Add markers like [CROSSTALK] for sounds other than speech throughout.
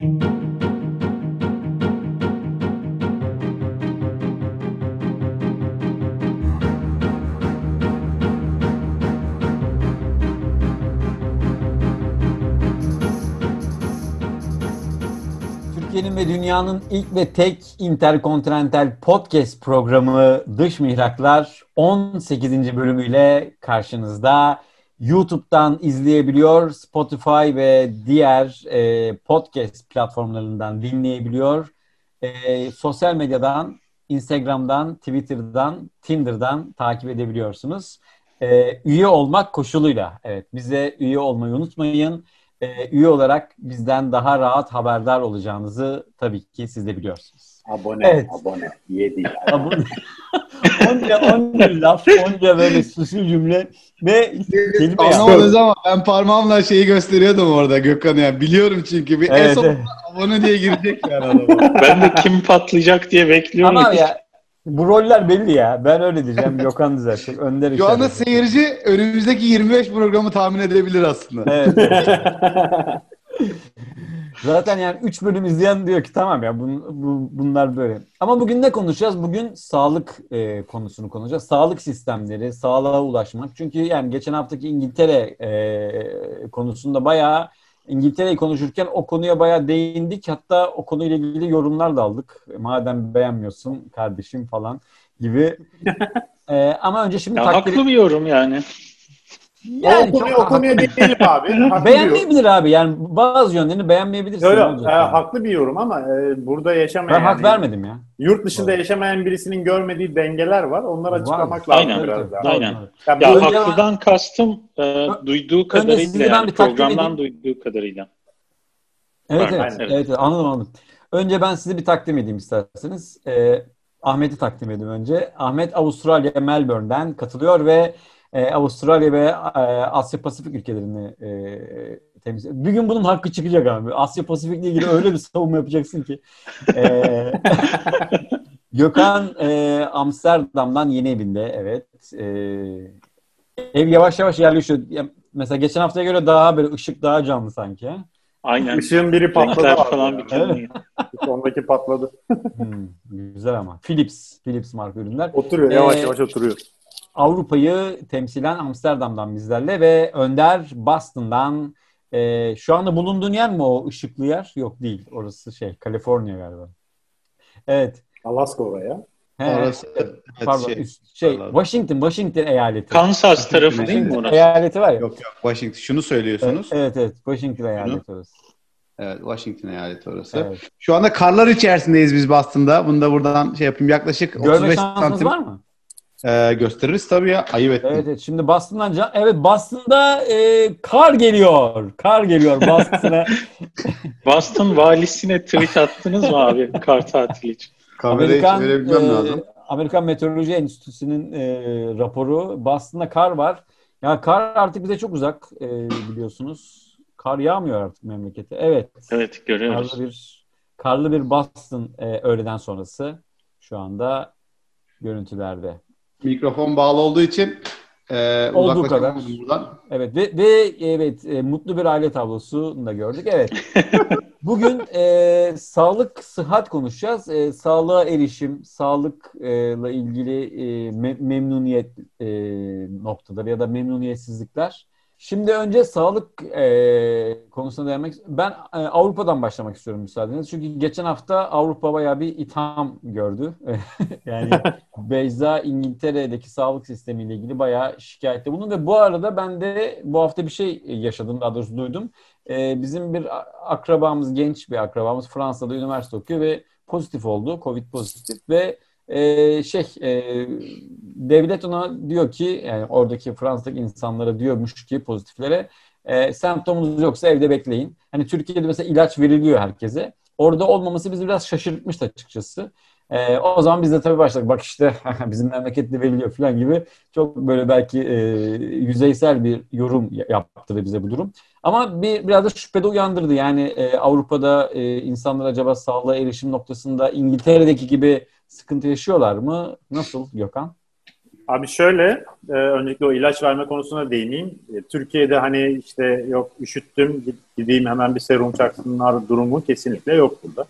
Türkiye'nin ve dünyanın ilk ve tek interkontinental podcast programı Dış Mihraklar 18. bölümüyle karşınızda. YouTube'dan izleyebiliyor, Spotify ve diğer e, podcast platformlarından dinleyebiliyor. E, sosyal medyadan, Instagram'dan, Twitter'dan, Tinder'dan takip edebiliyorsunuz. E, üye olmak koşuluyla. Evet, bize üye olmayı unutmayın e, üye olarak bizden daha rahat haberdar olacağınızı tabii ki siz de biliyorsunuz. Abone, evet. abone. Üye değil. Abone. [LAUGHS] onca, onca laf, onca böyle susul cümle ve kelime Anlamadınız ama ben parmağımla şeyi gösteriyordum orada Gökhan yani. Biliyorum çünkü bir evet, evet. abone diye girecek yani adama. [LAUGHS] ben de kim patlayacak diye bekliyorum. Ama ya bu roller belli ya. Ben öyle diyeceğim. Gökhan düzeltecek. Önder Şu anda seyirci önümüzdeki 25 programı tahmin edebilir aslında. Evet. [LAUGHS] [LAUGHS] Zaten yani 3 bölüm izleyen diyor ki tamam ya bun, bu, bunlar böyle. Ama bugün ne konuşacağız? Bugün sağlık e, konusunu konuşacağız. Sağlık sistemleri, sağlığa ulaşmak. Çünkü yani geçen haftaki İngiltere e, konusunda bayağı İngiltere'yi konuşurken o konuya bayağı değindik. Hatta o konuyla ilgili yorumlar da aldık. Madem beğenmiyorsun kardeşim falan gibi. ee, [LAUGHS] ama önce şimdi ya takdir... Haklı bir yorum yani. Yani o, konuya, o konuya değinelim abi. [LAUGHS] Beğenmeyebilir abi. Yani bazı yönlerini beğenmeyebilirsin. Yok yok. E, haklı bir yorum ama e, burada yaşamayan... Ben hak vermedim ya. Yurt dışında Doğru. yaşamayan birisinin görmediği dengeler var. Onları açıklamak var. lazım Aynen. biraz daha. Aynen. Ya, ya haklıdan ben... kastım e, duyduğu kadarıyla yani, programdan duyduğu kadarıyla. Evet evet, evet. evet. Anladım anladım. Önce ben size bir takdim edeyim isterseniz. Ee, Ahmet'i takdim edeyim önce. Ahmet Avustralya Melbourne'den katılıyor ve e, Avustralya ve e, Asya Pasifik ülkelerini e, temsil Bir gün bunun hakkı çıkacak abi. Asya Pasifik ile ilgili öyle bir savunma yapacaksın ki. E, [LAUGHS] Gökhan e, Amsterdam'dan yeni evinde evet. E, ev yavaş yavaş yerleşiyor. Mesela geçen haftaya göre daha böyle ışık daha canlı sanki. Aynen. Işığın biri patladı falan bir evet. [LAUGHS] Sondaki patladı. hmm, güzel ama. Philips. Philips marka ürünler. Oturuyor. Yavaş ee, yavaş oturuyor. Avrupa'yı temsilen Amsterdam'dan bizlerle ve Önder Boston'dan e, şu anda bulunduğun yer mi o ışıklı yer? Yok değil. Orası şey Kaliforniya galiba. Evet. Alaska oraya. He, orası evet, pardon şey, şey Washington Washington eyaleti. Kansas tarafı değil mi orası? Eyaleti var ya. Yok yok Washington. Şunu söylüyorsunuz. Evet evet Washington eyaleti orası. Evet Washington eyaleti orası. Evet. Şu anda karlar içerisindeyiz biz Boston'da. Bunu da buradan şey yapayım yaklaşık Görme 35 santim. var mı? Ee, gösteririz tabii ya. Ayıp ettim. Evet, evet. Şimdi Boston'dan can... Evet Boston'da e, kar geliyor. Kar geliyor Boston'a. [LAUGHS] Boston valisine tweet attınız mı abi kar tatili için? Kamerayı Amerikan, e, lazım. Amerikan Meteoroloji Enstitüsü'nün e, raporu. Boston'da kar var. Ya kar artık bize çok uzak e, biliyorsunuz. Kar yağmıyor artık memlekete. Evet. Evet görüyoruz. Karlı bir, karlı bir Boston e, öğleden sonrası şu anda görüntülerde. Mikrofon bağlı olduğu için e, Olduğu kadar. Buradan. Evet ve, ve evet e, mutlu bir aile tablosunu da gördük. Evet. [LAUGHS] Bugün e, sağlık, sıhhat konuşacağız. E, sağlığa erişim, sağlıkla ilgili e, me- memnuniyet e, noktaları ya da memnuniyetsizlikler Şimdi önce sağlık e, konusuna değinmek Ben e, Avrupa'dan başlamak istiyorum müsaadenizle. Çünkü geçen hafta Avrupa bayağı bir itham gördü. [LAUGHS] yani [LAUGHS] Beyza İngiltere'deki sağlık sistemiyle ilgili bayağı şikayette bulundu. Ve bu arada ben de bu hafta bir şey yaşadım, daha doğrusu duydum. E, bizim bir akrabamız, genç bir akrabamız Fransa'da üniversite okuyor ve pozitif oldu, Covid pozitif ve e, şey e, devlet ona diyor ki yani oradaki Fransa'daki insanlara diyormuş ki pozitiflere e, semptomunuz yoksa evde bekleyin. Hani Türkiye'de mesela ilaç veriliyor herkese. Orada olmaması bizi biraz şaşırtmıştı açıkçası. E, o zaman biz de tabii başladık. Bak işte [LAUGHS] bizim memlekette veriliyor falan gibi çok böyle belki e, yüzeysel bir yorum yaptı bize bu durum. Ama bir biraz da şüphede uyandırdı. Yani e, Avrupa'da e, insanlar acaba sağlığa erişim noktasında İngiltere'deki gibi sıkıntı yaşıyorlar mı? Nasıl Gökhan? Abi şöyle, e, öncelikle o ilaç verme konusuna değineyim. E, Türkiye'de hani işte yok üşüttüm, gideyim hemen bir serum çaksınlar durumu kesinlikle yok burada.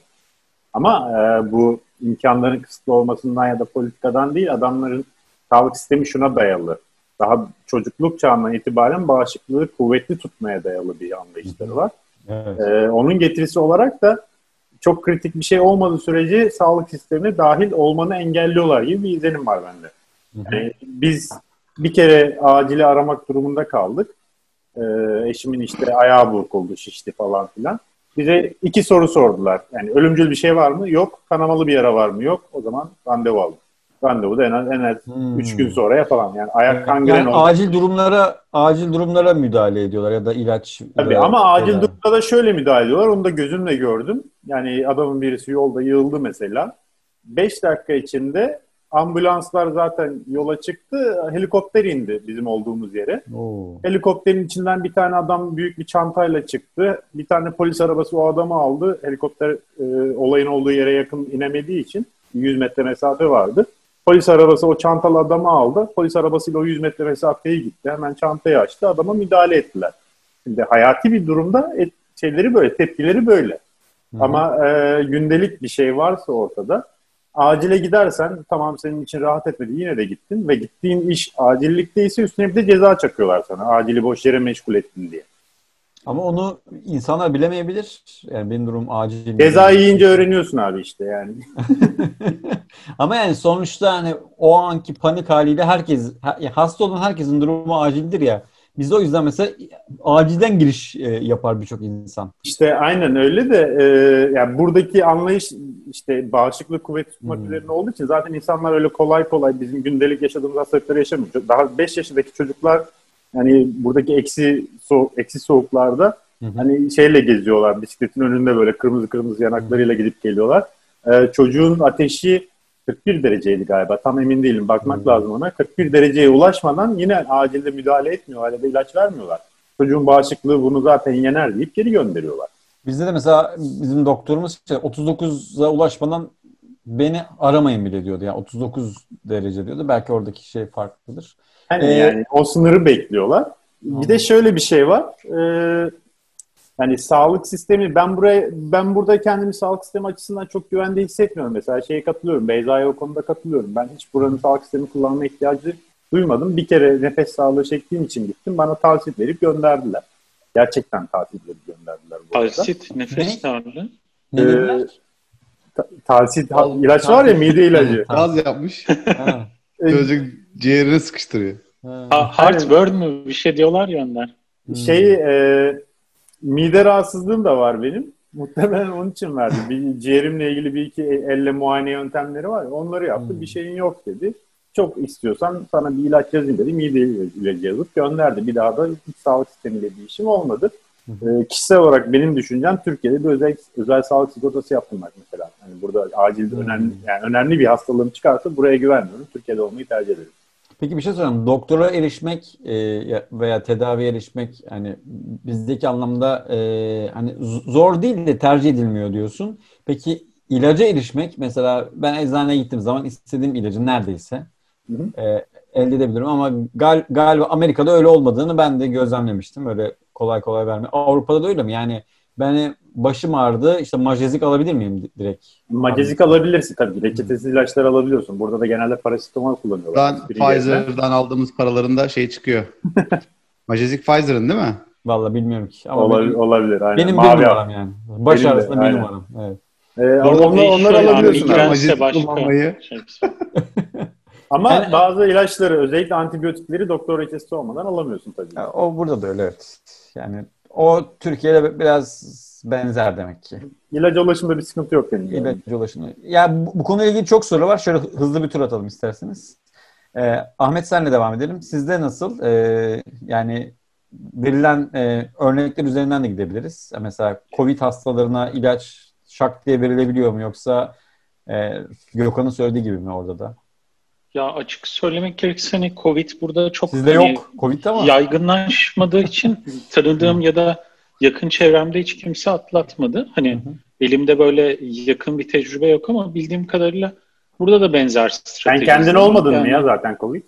Ama e, bu imkanların kısıtlı olmasından ya da politikadan değil, adamların sağlık sistemi şuna dayalı. Daha çocukluk çağından itibaren bağışıklığı kuvvetli tutmaya dayalı bir anlayışları var. Evet. E, onun getirisi olarak da çok kritik bir şey olmadığı sürece sağlık sistemine dahil olmanı engelliyorlar gibi bir izlenim var bende. Yani biz bir kere acili aramak durumunda kaldık. Ee, eşimin işte ayağı burkuldu, şişti falan filan. Bize iki soru sordular. Yani ölümcül bir şey var mı? Yok. Kanamalı bir yara var mı? Yok. O zaman randevu aldık. Randevu da en az, en az hmm. üç gün sonra yapalım. Yani ayak kangren yani oldu. Acil durumlara acil durumlara müdahale ediyorlar ya da ilaç. Tabii ama acil yani. durumda da şöyle müdahale ediyorlar. Onu da gözümle gördüm. Yani adamın birisi yolda yığıldı mesela. Beş dakika içinde ambulanslar zaten yola çıktı. Helikopter indi bizim olduğumuz yere. Oo. Helikopterin içinden bir tane adam büyük bir çantayla çıktı. Bir tane polis arabası o adamı aldı. Helikopter e, olayın olduğu yere yakın inemediği için 100 metre mesafe vardı. Polis arabası o çantalı adamı aldı. Polis arabasıyla o 100 metre mesafeye gitti. Hemen çantayı açtı. Adama müdahale ettiler. Şimdi hayati bir durumda et, şeyleri böyle, tepkileri böyle. Hı-hı. Ama e, gündelik bir şey varsa ortada acile gidersen tamam senin için rahat etmedi yine de gittin ve gittiğin iş acillikteyse üstüne bir de ceza çakıyorlar sana. Acili boş yere meşgul ettin diye. Ama onu insanlar bilemeyebilir. Yani benim durum acil. Ceza yiyince öğreniyorsun abi işte yani. [LAUGHS] Ama yani sonuçta hani o anki panik haliyle herkes hasta olan herkesin durumu acildir ya. Biz o yüzden mesela acilden giriş e, yapar birçok insan. İşte aynen öyle de e, yani buradaki anlayış işte bağışıklık kuvvet tutmak hmm. üzerine olduğu için zaten insanlar öyle kolay kolay bizim gündelik yaşadığımız hastalıkları yaşamıyor. Daha 5 yaşındaki çocuklar yani buradaki eksi so eksi soğuklarda Hı Hani şeyle geziyorlar bisikletin önünde böyle kırmızı kırmızı yanaklarıyla gidip geliyorlar. Ee, çocuğun ateşi 41 dereceydi galiba. Tam emin değilim. Bakmak hmm. lazım ona. 41 dereceye ulaşmadan yine acilde müdahale etmiyorlar ya da ilaç vermiyorlar. Çocuğun bağışıklığı bunu zaten yener deyip geri gönderiyorlar. Bizde de mesela bizim doktorumuz işte 39'a ulaşmadan beni aramayın bile diyordu. Yani 39 derece diyordu. Belki oradaki şey farklıdır. Yani, ee, yani o sınırı bekliyorlar. Bir de şöyle bir şey var. Ee, yani sağlık sistemi ben buraya ben burada kendimi sağlık sistemi açısından çok güvende hissetmiyorum. Mesela şeye katılıyorum. Beyza'ya o konuda katılıyorum. Ben hiç buranın sağlık sistemi kullanma ihtiyacı duymadım. Bir kere nefes sağlığı çektiğim için gittim. Bana tavsiye verip gönderdiler. Gerçekten tavsiye verip gönderdiler. Bu Tavsit, nefes sağlığı. Ee, Talsit ilaç var ya mide [LAUGHS] ilacı. Gaz yapmış. [LAUGHS] Çocuk ciğerini sıkıştırıyor. Ha, heartburn mu? Bir şey diyorlar ya onlar. Şey e, mide rahatsızlığım da var benim. Muhtemelen onun için verdi. Bir ciğerimle ilgili bir iki elle muayene yöntemleri var. Onları yaptı. Hmm. Bir şeyin yok dedi. Çok istiyorsan sana bir ilaç yazayım dedi. Mide ilacı yazıp gönderdi. Bir daha da hiç sağlık sistemiyle bir işim olmadı. Hmm. E, kişisel olarak benim düşüncem Türkiye'de bir özel özel sağlık sigortası yaptırmak mesela. Yani burada acil hmm. önemli yani önemli bir hastalığım çıkarsa buraya güvenmiyorum. Türkiye'de olmayı tercih ederim. Peki bir şey sorayım. Doktora erişmek e, veya tedavi erişmek hani bizdeki anlamda e, hani zor değil de tercih edilmiyor diyorsun. Peki ilaca erişmek mesela ben eczaneye gittiğim zaman istediğim ilacı neredeyse hı hı. E, elde edebilirim ama gal, galiba Amerika'da öyle olmadığını ben de gözlemlemiştim. Öyle kolay kolay vermiyor. Avrupa'da da öyle mi? Yani ben başım ağrıdı işte majezik alabilir miyim direkt? Majezik alabilirsin tabii. Reçetesiz ilaçlar alabiliyorsun. Burada da genelde parasetamol kullanıyorlar. Ben Pfizer'dan aldığımız paralarında şey çıkıyor. [LAUGHS] majezik Pfizer'ın değil mi? Vallahi bilmiyorum ki. Ama olabilir, benim, olabilir aynen. Benim Mavi bir numaram yani. Baş benim arasında bir numaram. Evet. Ee, onlar, onları alabiliyorsun. Majezik kullanmayı. Şey. [LAUGHS] Ama yani, bazı ilaçları özellikle antibiyotikleri doktor reçetesi olmadan alamıyorsun tabii. Yani o burada da öyle evet. Yani o Türkiye'de biraz benzer demek ki. İlaca ulaşımda bir sıkıntı yok benim. İlaca yani. ulaşımda. Ya bu, bu konuyla ilgili çok soru var. Şöyle hızlı bir tur atalım isterseniz. Ee, Ahmet senle devam edelim. Sizde nasıl? Ee, yani verilen e, örnekler üzerinden de gidebiliriz. Mesela COVID hastalarına ilaç şak diye verilebiliyor mu yoksa e, Gökhan'ın söylediği gibi mi orada da? Ya açık söylemek gerekirse hani Covid burada çok Sizde hani yok Covid ama yaygınlaşmadığı için tanıdığım ya da yakın çevremde hiç kimse atlatmadı. Hani hı hı. elimde böyle yakın bir tecrübe yok ama bildiğim kadarıyla burada da benzer strateji. Sen kendin olmadın yani, mı ya zaten Covid?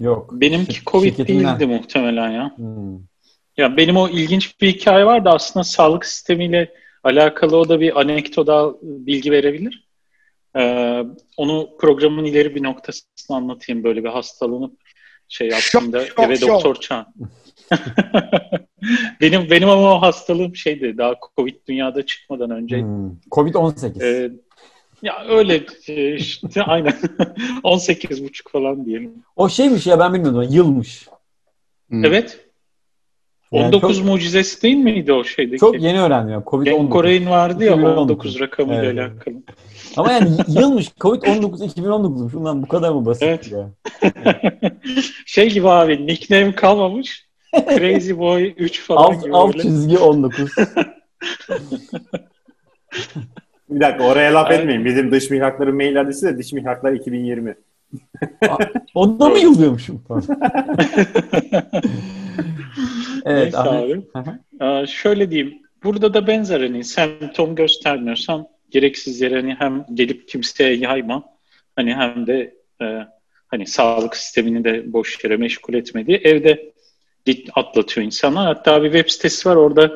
Yok. Benimki Covid şirketinden. değildi muhtemelen ya. Hmm. Ya benim o ilginç bir hikaye vardı aslında sağlık sistemiyle alakalı o da bir anekdotal bilgi verebilir. Ee, onu programın ileri bir noktasını anlatayım böyle bir hastalığını şey yaptığımda Şok, şok, eve şok. doktor çağır. [LAUGHS] benim benim ama o hastalığım şeydi daha Covid dünyada çıkmadan önce. Hmm. Covid-18. Ee, ya öyle e, işte [LAUGHS] aynen [LAUGHS] 18 buçuk falan diyelim. O şeymiş ya ben bilmiyordum. Yılmış. Hmm. Evet. Yani 19 çok- mucizesi değil miydi o şeydeki? Çok yeni öğrendim ya. Genk Covid-19. Kore'nin vardı ya 2019. 19 rakamıyla Evet. alakalı. Ama yani yılmış. Covid-19 2019'muş. Ulan bu kadar mı basit Evet. ya? şey gibi abi nickname kalmamış. Crazy Boy 3 falan Alt, gibi alt böyle. çizgi 19. [LAUGHS] Bir dakika oraya laf Aynen. etmeyin. Bizim dış mihrakların mail adresi de dış mihraklar 2020. Onda mı yıldıyormuşum? [LAUGHS] evet. Neyse abi. Aa, şöyle diyeyim. Burada da benzer hani semptom göstermiyorsan gereksiz yere hani hem gelip kimseye yayma hani hem de e, hani sağlık sistemini de boş yere meşgul etmediği evde git atlatıyor insanlar. Hatta bir web sitesi var orada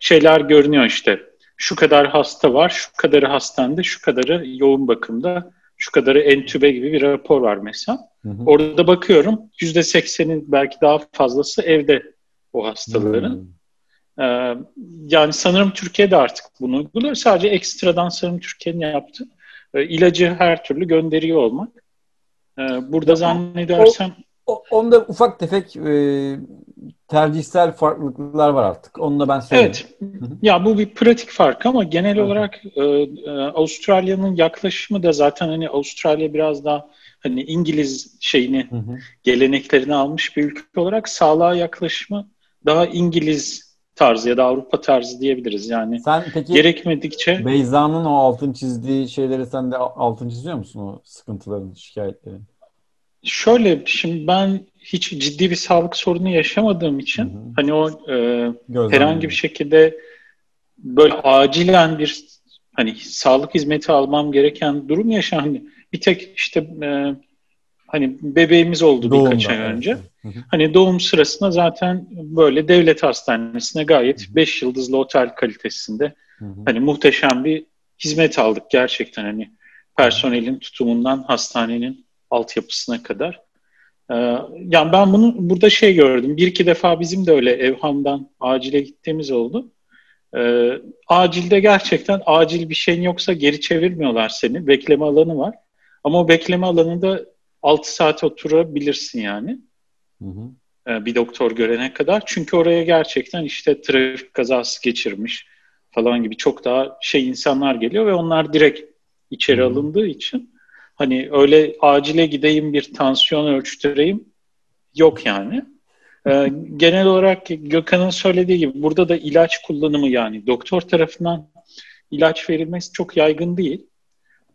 şeyler görünüyor işte. Şu kadar hasta var, şu kadarı hastanede, şu kadarı yoğun bakımda, şu kadarı entübe gibi bir rapor var mesela. Hı hı. Orada bakıyorum %80'in belki daha fazlası evde o hastaların. Hmm. Ee, yani sanırım Türkiye'de artık bunu uyguluyor. Sadece ekstradan sanırım Türkiye'nin yaptığı e, ilacı her türlü gönderiyor olmak. Ee, burada zannedersem O, onda ufak tefek e, tercihsel farklılıklar var artık. Onu da ben söyleyeyim. evet ya bu bir pratik fark ama genel olarak e, e, Avustralya'nın yaklaşımı da zaten hani Avustralya biraz daha hani İngiliz şeyini Hı hı. geleneklerini almış bir ülke olarak sağlığa yaklaşımı daha İngiliz tarzı ya da Avrupa tarzı diyebiliriz. Yani Sen peki gerekmedikçe Beyza'nın o altın çizdiği şeyleri sen de altın çiziyor musun o sıkıntıların, şikayetlerin? Şöyle şimdi ben hiç ciddi bir sağlık sorunu yaşamadığım için Hı hı. hani o e, herhangi bir şekilde böyle acilen bir hani sağlık hizmeti almam gereken durum yaşandı. Bir tek işte e, hani bebeğimiz oldu Doğumda, birkaç ay evet. önce. Hı hı. Hani doğum sırasında zaten böyle devlet hastanesine gayet 5 yıldızlı otel kalitesinde hı. hani muhteşem bir hizmet aldık gerçekten hani personelin tutumundan hastanenin altyapısına kadar. Ee, yani ben bunu burada şey gördüm. Bir iki defa bizim de öyle evhamdan acile gittiğimiz oldu. Ee, acilde gerçekten acil bir şeyin yoksa geri çevirmiyorlar seni. Bekleme alanı var. Ama o bekleme alanında 6 saat oturabilirsin yani Hı hı. e, bir doktor görene kadar. Çünkü oraya gerçekten işte trafik kazası geçirmiş falan gibi çok daha şey insanlar geliyor ve onlar direkt içeri Hı. alındığı için hani öyle acile gideyim bir tansiyon ölçtüreyim yok yani. E, genel olarak Gökhan'ın söylediği gibi burada da ilaç kullanımı yani doktor tarafından ilaç verilmesi çok yaygın değil.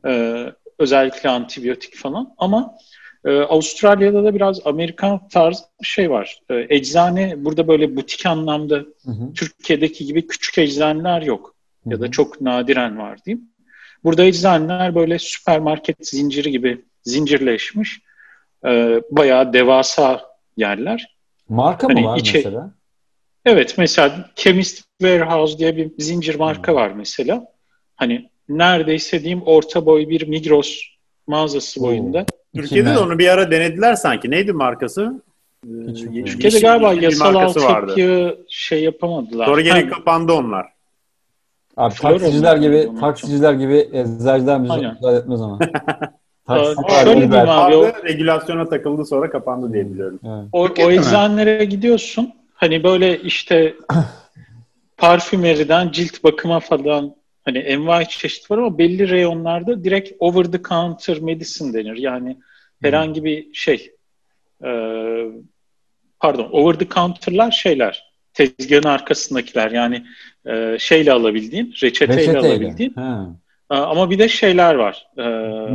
E, özellikle antibiyotik falan ama ee, Avustralya'da da biraz Amerikan tarzı bir şey var. Ee, eczane burada böyle butik anlamda Hı hı. Türkiye'deki gibi küçük eczaneler yok. Hı Ya hı. da çok nadiren var diyeyim. Burada eczaneler böyle süpermarket zinciri gibi zincirleşmiş. Ee, bayağı devasa yerler. Marka mı Hani var içe- mesela? Evet mesela Chemist Warehouse diye bir zincir marka var mesela. Hani neredeyse diyeyim orta boy bir Migros mağazası Oo. boyunda. Türkiye'de de onu bir ara denediler sanki. Neydi markası? Ee, Hiç bilmiyorum. Türkiye'de galiba yasal markası vardı. altyapıyı şey yapamadılar. Sonra gene Ha, kapandı onlar. Abi Flora taksiciler gibi Unuttum. taksiciler gibi eczacılar bizi Aynen. müsaade etmez ona. Aa, Taksiler, şöyle diyeyim abi, o- regülasyona takıldı sonra kapandı diye biliyorum. Evet. O, Türkiye'de o eczanelere gidiyorsun. Hani böyle işte [LAUGHS] parfümeriden cilt bakıma falan hani envai çeşit var ama belli reyonlarda direkt over the counter medicine denir. Yani herhangi bir şey e, pardon over the counter'lar şeyler tezgahın arkasındakiler yani e, şeyle alabildiğin reçeteyle, Reçeteyle. alabildiğin Ha. E, ama bir de şeyler var. E,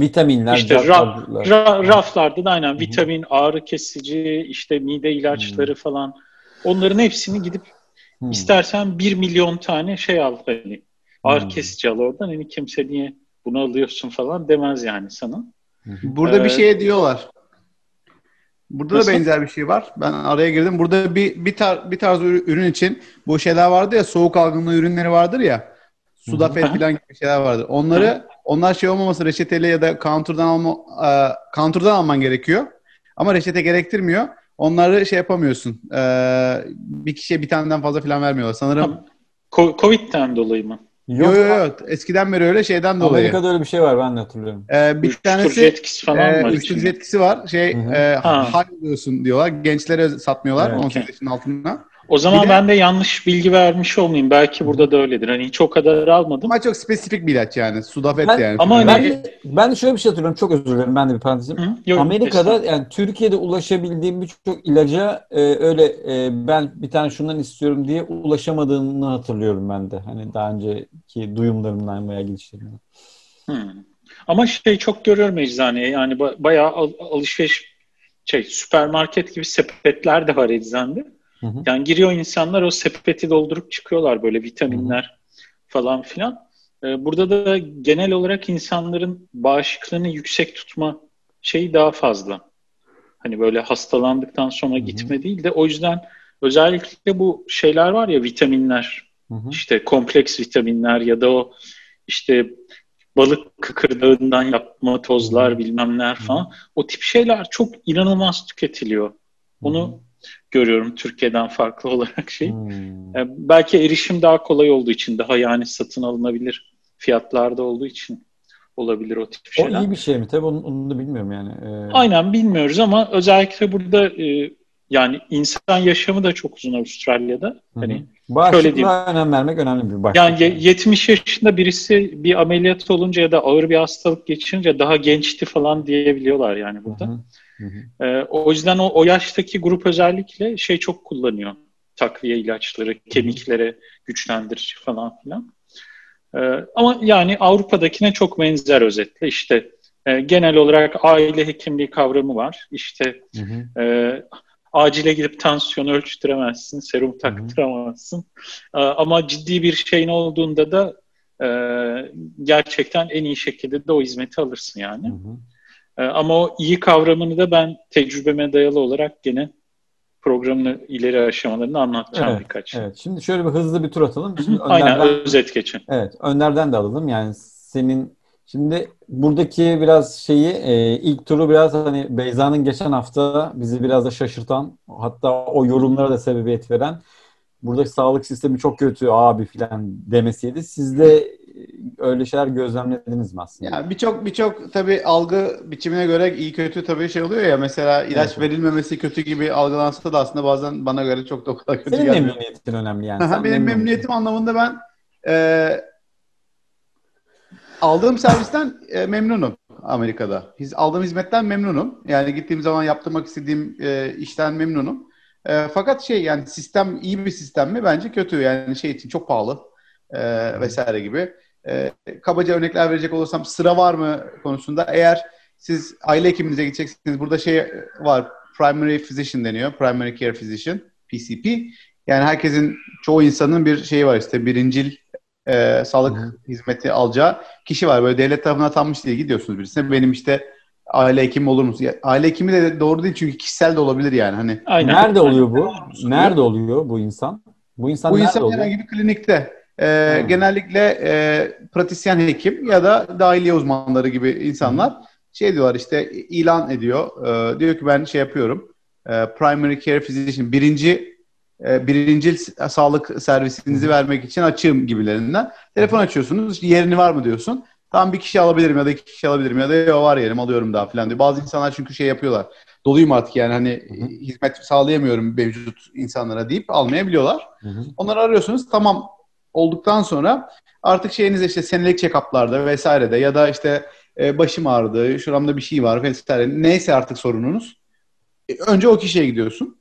Vitaminler, İşte raf, ra- raflarda da aynen vitamin, ağrı kesici, işte mide ilaçları falan. Onların hepsini gidip Hmm. istersen bir milyon tane şey al hani. Ağrı Hmm. kesici al oradan. Hani kimse niye bunu alıyorsun falan demez yani sana. Burada bir Ee, şey diyorlar. Burada Nasıl? da benzer bir şey var. Ben araya girdim. Burada bir bir, tar bir tarz ürün için bu şeyler vardı ya soğuk algınlığı ürünleri vardır ya. Sudafed falan gibi şeyler vardır. Onları onlar şey olmaması reçeteli ya da counter'dan alma e, counter'dan alman gerekiyor. Ama reçete gerektirmiyor. Onları şey yapamıyorsun. E, bir kişiye bir taneden fazla falan vermiyorlar. Sanırım Covid'den dolayı mı? Yok yok yo. eskiden beri öyle şeyden dolayı. Amerika'da öyle bir şey var ben de hatırlıyorum. Ee, bir tanesi etkisi falan e, var. Uyuşturucu etkisi var. Şey e, hal diyorsun diyorlar. Gençlere satmıyorlar evet, 18 okay. yaşın altında. O zaman de, ben de yanlış bilgi vermiş olmayayım. Belki burada da öyledir. Hani hiç o kadar almadım. Ama çok spesifik bir ilaç yani. Sudafed ben, yani. Ama ben, de, ben de şöyle bir şey hatırlıyorum. Çok özür dilerim. Ben de bir parantezim. Yok, Amerika'da kesin. yani Türkiye'de ulaşabildiğim birçok ilaca e, öyle e, ben bir tane şundan istiyorum diye ulaşamadığını hatırlıyorum ben de. Hani daha önceki duyumlarımdan veya gidişlerimden. Ama şey çok görüyorum eczaneye. Yani bayağı al, alışveriş şey süpermarket gibi sepetler de var eczanede. Hı hı. Yani giriyor insanlar o sepeti doldurup çıkıyorlar böyle vitaminler hı hı. falan filan. Ee, burada da genel olarak insanların bağışıklığını yüksek tutma şeyi daha fazla. Hani böyle hastalandıktan sonra hı hı. gitme değil de o yüzden özellikle bu şeyler var ya vitaminler. Hı hı. işte kompleks vitaminler ya da o işte balık kıkırdağından yapma tozlar hı. bilmemler falan. O tip şeyler çok inanılmaz tüketiliyor. Onu görüyorum Türkiye'den farklı [LAUGHS] olarak şey. Hmm. E, belki erişim daha kolay olduğu için, daha yani satın alınabilir fiyatlarda olduğu için olabilir o tip şeyler. O iyi bir şey mi? Tabii onu, onu da bilmiyorum yani. Ee... Aynen bilmiyoruz ama özellikle burada e, yani insan yaşamı da çok uzun Avustralya'da. Hı-hı. Hani şöyle diyeyim. önem vermek önemli bir başlık. Yani 70 yaşında birisi bir ameliyat olunca ya da ağır bir hastalık geçirince daha gençti falan diyebiliyorlar yani burada. Hı-hı. Hı hı. E, o yüzden o, o yaştaki grup özellikle şey çok kullanıyor. Takviye ilaçları, kemiklere güçlendirici falan filan. E, ama yani Avrupa'dakine çok benzer özetle. İşte e, genel olarak aile hekimliği kavramı var. İşte hı hı. E, acile gidip tansiyon ölçtüremezsin, serum taktıramazsın. E, ama ciddi bir şeyin olduğunda da e, gerçekten en iyi şekilde de o hizmeti alırsın yani. Hı hı. Ee, ama o iyi kavramını da ben tecrübeme dayalı olarak gene programın ileri aşamalarını anlatacağım evet, birkaç. Evet. Şimdi şöyle bir hızlı bir tur atalım. Şimdi Aynen özet geçin. Evet. Önlerden de alalım. Yani senin şimdi buradaki biraz şeyi e, ilk turu biraz hani Beyza'nın geçen hafta bizi biraz da şaşırtan hatta o yorumlara da sebebiyet veren buradaki sağlık sistemi çok kötü abi filan demesiydi. Siz de öyle şeyler gözlemlediniz mi aslında? Ya birçok birçok tabii algı biçimine göre iyi kötü tabii şey oluyor ya mesela ilaç evet. verilmemesi kötü gibi algılansa da aslında bazen bana göre çok da o kadar kötü Senin gelmiyor. memnuniyetin önemli yani. Benim memnuniyetim anlamında ben e, aldığım servisten e, memnunum Amerika'da. Hiz, aldığım hizmetten memnunum. Yani gittiğim zaman yaptırmak istediğim e, işten memnunum. E, fakat şey yani sistem iyi bir sistem mi? Bence kötü. Yani şey için çok pahalı e, vesaire gibi. E, kabaca örnekler verecek olursam sıra var mı konusunda eğer siz aile hekiminize gideceksiniz burada şey var primary physician deniyor. Primary care physician PCP. Yani herkesin çoğu insanın bir şeyi var işte birincil e, sağlık Hı. hizmeti alacağı kişi var. Böyle devlet tarafından atanmış diye gidiyorsunuz birisine. Benim işte aile hekimi olur musun? aile hekimi de doğru değil çünkü kişisel de olabilir yani. Hani Aynen. Nerede oluyor bu? Nerede oluyor bu insan? Bu insan bu insan oluyor? herhangi bir klinikte. E, hmm. Genellikle e, pratisyen hekim ya da dahiliye uzmanları gibi insanlar hmm. şey diyorlar işte ilan ediyor. E, diyor ki ben şey yapıyorum. E, primary care physician birinci e, birinci sağlık servisinizi hmm. vermek için açığım gibilerinden. Telefon açıyorsunuz. İşte yerini var mı diyorsun. Tam bir kişi alabilirim ya da iki kişi alabilirim ya da ya var yerim alıyorum daha falan diyor. Bazı insanlar çünkü şey yapıyorlar. Doluyum artık yani hani hizmet sağlayamıyorum mevcut insanlara deyip almayabiliyorlar. Hı hı. Onları arıyorsunuz. Tamam olduktan sonra artık şeyiniz işte senelik check-up'larda vesairede ya da işte e, başım ağrıdı, şuramda bir şey var vesaire neyse artık sorununuz. E, önce o kişiye gidiyorsun.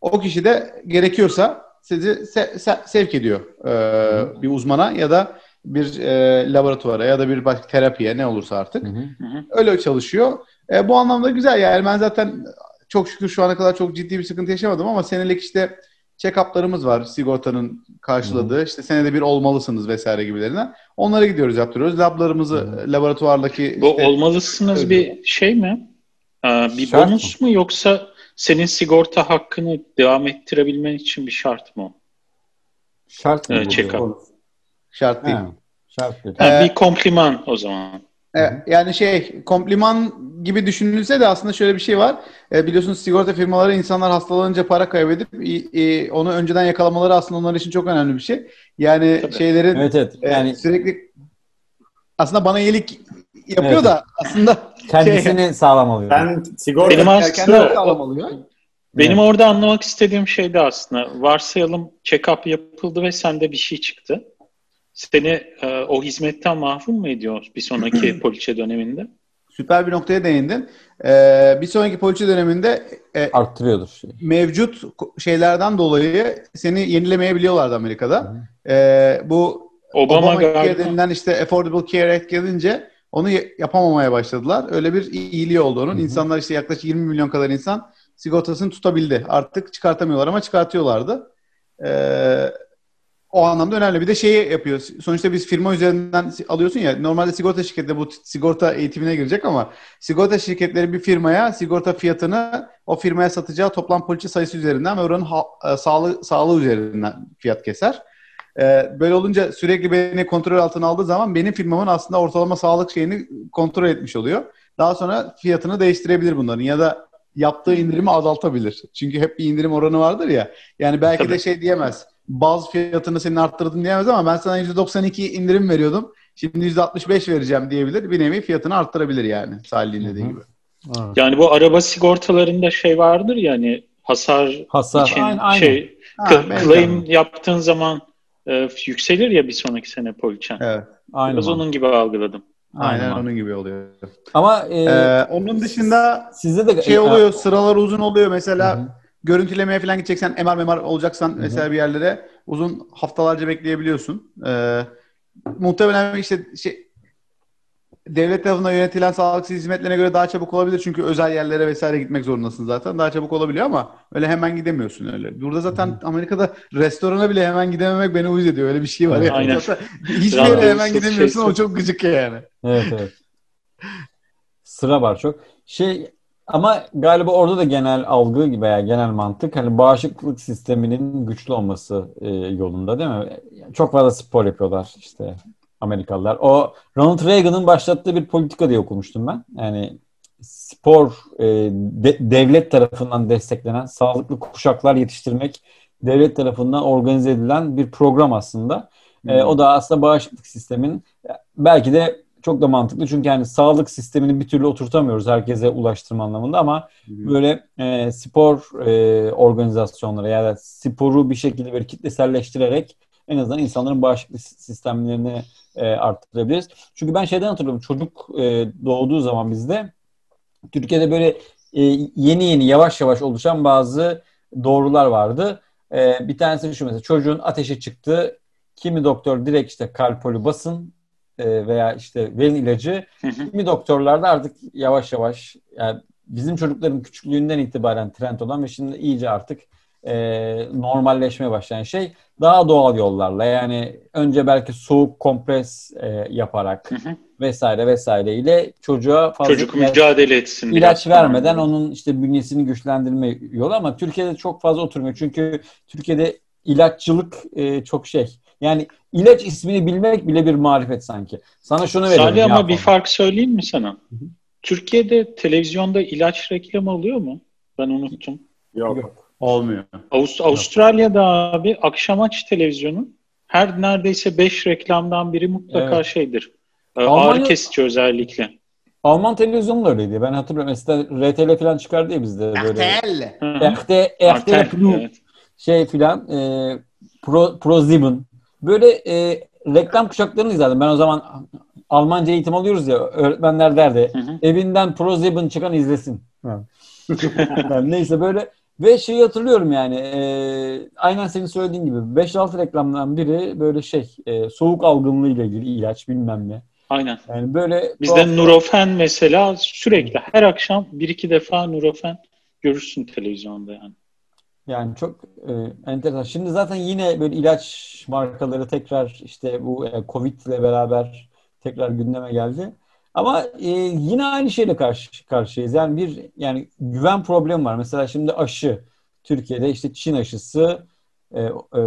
O kişi de gerekiyorsa sizi se- se- sevk ediyor e, bir uzmana ya da bir e, laboratuvara ya da bir başka terapiye ne olursa artık. Hı hı. Öyle çalışıyor. E, bu anlamda güzel yani ben zaten çok şükür şu ana kadar çok ciddi bir sıkıntı yaşamadım ama senelik işte check-up'larımız var sigortanın karşıladığı. Hı. İşte senede bir olmalısınız vesaire gibilerinden. Onlara gidiyoruz yaptırıyoruz. Lablarımızı Hı. laboratuvardaki Bu işte, olmalısınız öyle. bir şey mi? Ee, bir Şart bonus mı? mu yoksa senin sigorta hakkını devam ettirebilmen için bir şart mı? Şart mı? Evet, check-up. Şart değil. Ha, şart değil. Ha, Ee, bir kompliman o zaman. E, yani şey kompliman gibi düşünülse de aslında şöyle bir şey var. E, biliyorsunuz sigorta firmaları insanlar hastalanınca para kaybedip i- i- onu önceden yakalamaları aslında onlar için çok önemli bir şey. Yani Tabii. şeylerin Evet evet. e, Yani sürekli aslında bana iyilik yapıyor Evet. da aslında kendisini [LAUGHS] sağlam alıyor. Ben sigorta Benim aslında sağlam oluyor. benim Evet. orada anlamak istediğim şey de aslında varsayalım check-up yapıldı ve sende bir şey çıktı. Seni e, o hizmetten mahrum mu ediyor bir sonraki [CLEARS THROAT] poliçe döneminde? Süper bir noktaya değindin. E, bir sonraki poliçe döneminde e, arttırıyordur şey. mevcut şeylerden dolayı seni yenilemeyebiliyorlardı Amerika'da. E, bu Obama, galiba denilen işte Affordable Care Act gelince onu yapamamaya başladılar. Öyle bir iyiliği oldu onun. Hı hı. İnsanlar işte yaklaşık 20 milyon kadar insan sigortasını tutabildi. Artık çıkartamıyorlar ama çıkartıyorlardı. Ee, o anlamda önemli. Bir de şeyi yapıyor. Sonuçta biz firma üzerinden alıyorsun ya. Normalde sigorta şirketi bu sigorta eğitimine girecek ama sigorta şirketleri bir firmaya sigorta fiyatını o firmaya satacağı toplam poliçe sayısı üzerinden ve oranın ha- e, sağlığı, sağlığı üzerinden fiyat keser. Ee, böyle olunca sürekli beni kontrol altına aldığı zaman benim firmamın aslında ortalama sağlık şeyini kontrol etmiş oluyor. Daha sonra fiyatını değiştirebilir bunların ya da yaptığı indirimi azaltabilir. Çünkü hep bir indirim oranı vardır ya. Yani belki de Tabii. şey diyemez. Baz fiyatını senin arttırdın diyemez ama ben sana %92 indirim veriyordum. Şimdi %65 vereceğim diyebilir. Bir nevi fiyatını arttırabilir yani. Salih'in dediği gibi. Yani bu araba sigortalarında şey vardır ya hani hasar Hasar. için Aynen, aynen. şey Ha, claim yaptığın zaman e, yükselir ya bir sonraki sene poliçen. Evet. Aynen. Biraz onun gibi algıladım. Aynen, Aynen. onun gibi oluyor. Ama e, Ee, onun dışında sizde de şey oluyor, sıralar uzun oluyor. Mesela hı. Görüntülemeye falan gideceksen, MR MR olacaksan hı. mesela bir yerlere uzun haftalarca bekleyebiliyorsun. Ee, muhtemelen işte şey, devlet tarafından yönetilen sağlık hizmetlerine göre daha çabuk olabilir. Çünkü özel yerlere vesaire gitmek zorundasın zaten. Daha çabuk olabiliyor ama öyle hemen gidemiyorsun öyle. Burada zaten Amerika'da restorana bile hemen gidememek beni uyuz ediyor. Öyle bir şey var. Yani. Aynen. [LAUGHS] Hiçbir yere hemen Randevusuz gidemiyorsun. O şeysiz. çok gıcık yani. Evet evet. Sıra var çok. Şey ama galiba orada da genel algı veya genel mantık hani bağışıklık sisteminin güçlü olması e, yolunda değil mi? Çok fazla spor yapıyorlar işte Amerikalılar. O Ronald Reagan'ın başlattığı bir politika diye okumuştum ben. Yani spor e, de- devlet tarafından desteklenen sağlıklı kuşaklar yetiştirmek devlet tarafından organize edilen bir program aslında. E, o da aslında bağışıklık sistemin belki de çok da mantıklı çünkü yani sağlık sistemini bir türlü oturtamıyoruz herkese ulaştırma anlamında ama böyle e, spor e, organizasyonları yani sporu bir şekilde böyle kitleselleştirerek en azından insanların bağışıklık sistemlerini e, arttırabiliriz. Çünkü ben şeyden hatırlıyorum çocuk e, doğduğu zaman bizde Türkiye'de böyle e, yeni yeni yavaş yavaş oluşan bazı doğrular vardı. E, bir tanesi şu mesela çocuğun ateşi çıktı. Kimi doktor direkt işte kalpolü basın e, veya işte verin ilacı. Kimi doktorlar da artık yavaş yavaş yani bizim çocukların küçüklüğünden itibaren trend olan ve şimdi iyice artık e, normalleşmeye başlayan şey daha doğal yollarla yani önce belki soğuk kompres e, yaparak vesaire vesaire ile çocuğa fazla Çocuk ilaç- mücadele etsin. ilaç biraz. vermeden onun işte bünyesini güçlendirme yolu ama Türkiye'de çok fazla oturmuyor. Çünkü Türkiye'de ilaççılık e, çok şey. Yani ilaç ismini bilmek bile bir marifet sanki. Sana şunu veriyorum. Salih ama Yakup. bir fark söyleyeyim mi sana? Türkiye'de televizyonda ilaç reklamı oluyor mu? Ben unuttum. Yok. Yok. Olmuyor. Avust- Avustralya'da abi akşam aç televizyonu. Her neredeyse 5 reklamdan biri mutlaka Evet. şeydir. Ee, Almanya- Ağrı kesici özellikle. Alman televizyonu da öyleydi. Ben hatırlıyorum. Eskiden RTL falan çıkardı ya bizde böyle. RTL. Hı hı. RT, RT Artel, Plus evet. şey filan e, Pro, ProSieben. Böyle e, reklam kuşaklarını izlerdim. Ben o zaman Almanca eğitim alıyoruz ya öğretmenler derdi. Hı hı. Evinden ProSieben çıkan izlesin. [LAUGHS] Yani neyse böyle ve şeyi hatırlıyorum yani e, aynen senin söylediğin gibi 5-6 reklamdan biri böyle şey e, soğuk algınlığı ile ilgili ilaç bilmem ne. Aynen. Yani böyle Bizde tuhaf- Nurofen mesela sürekli her akşam bir iki defa Nurofen görürsün televizyonda yani. Yani çok e, enteresan. Şimdi zaten yine böyle ilaç markaları tekrar işte bu e, Covid ile beraber tekrar gündeme geldi. Ama e, yine aynı şeyle karşı karşıyayız. Yani bir yani güven problemi var. Mesela şimdi aşı Türkiye'de işte Çin aşısı e, e,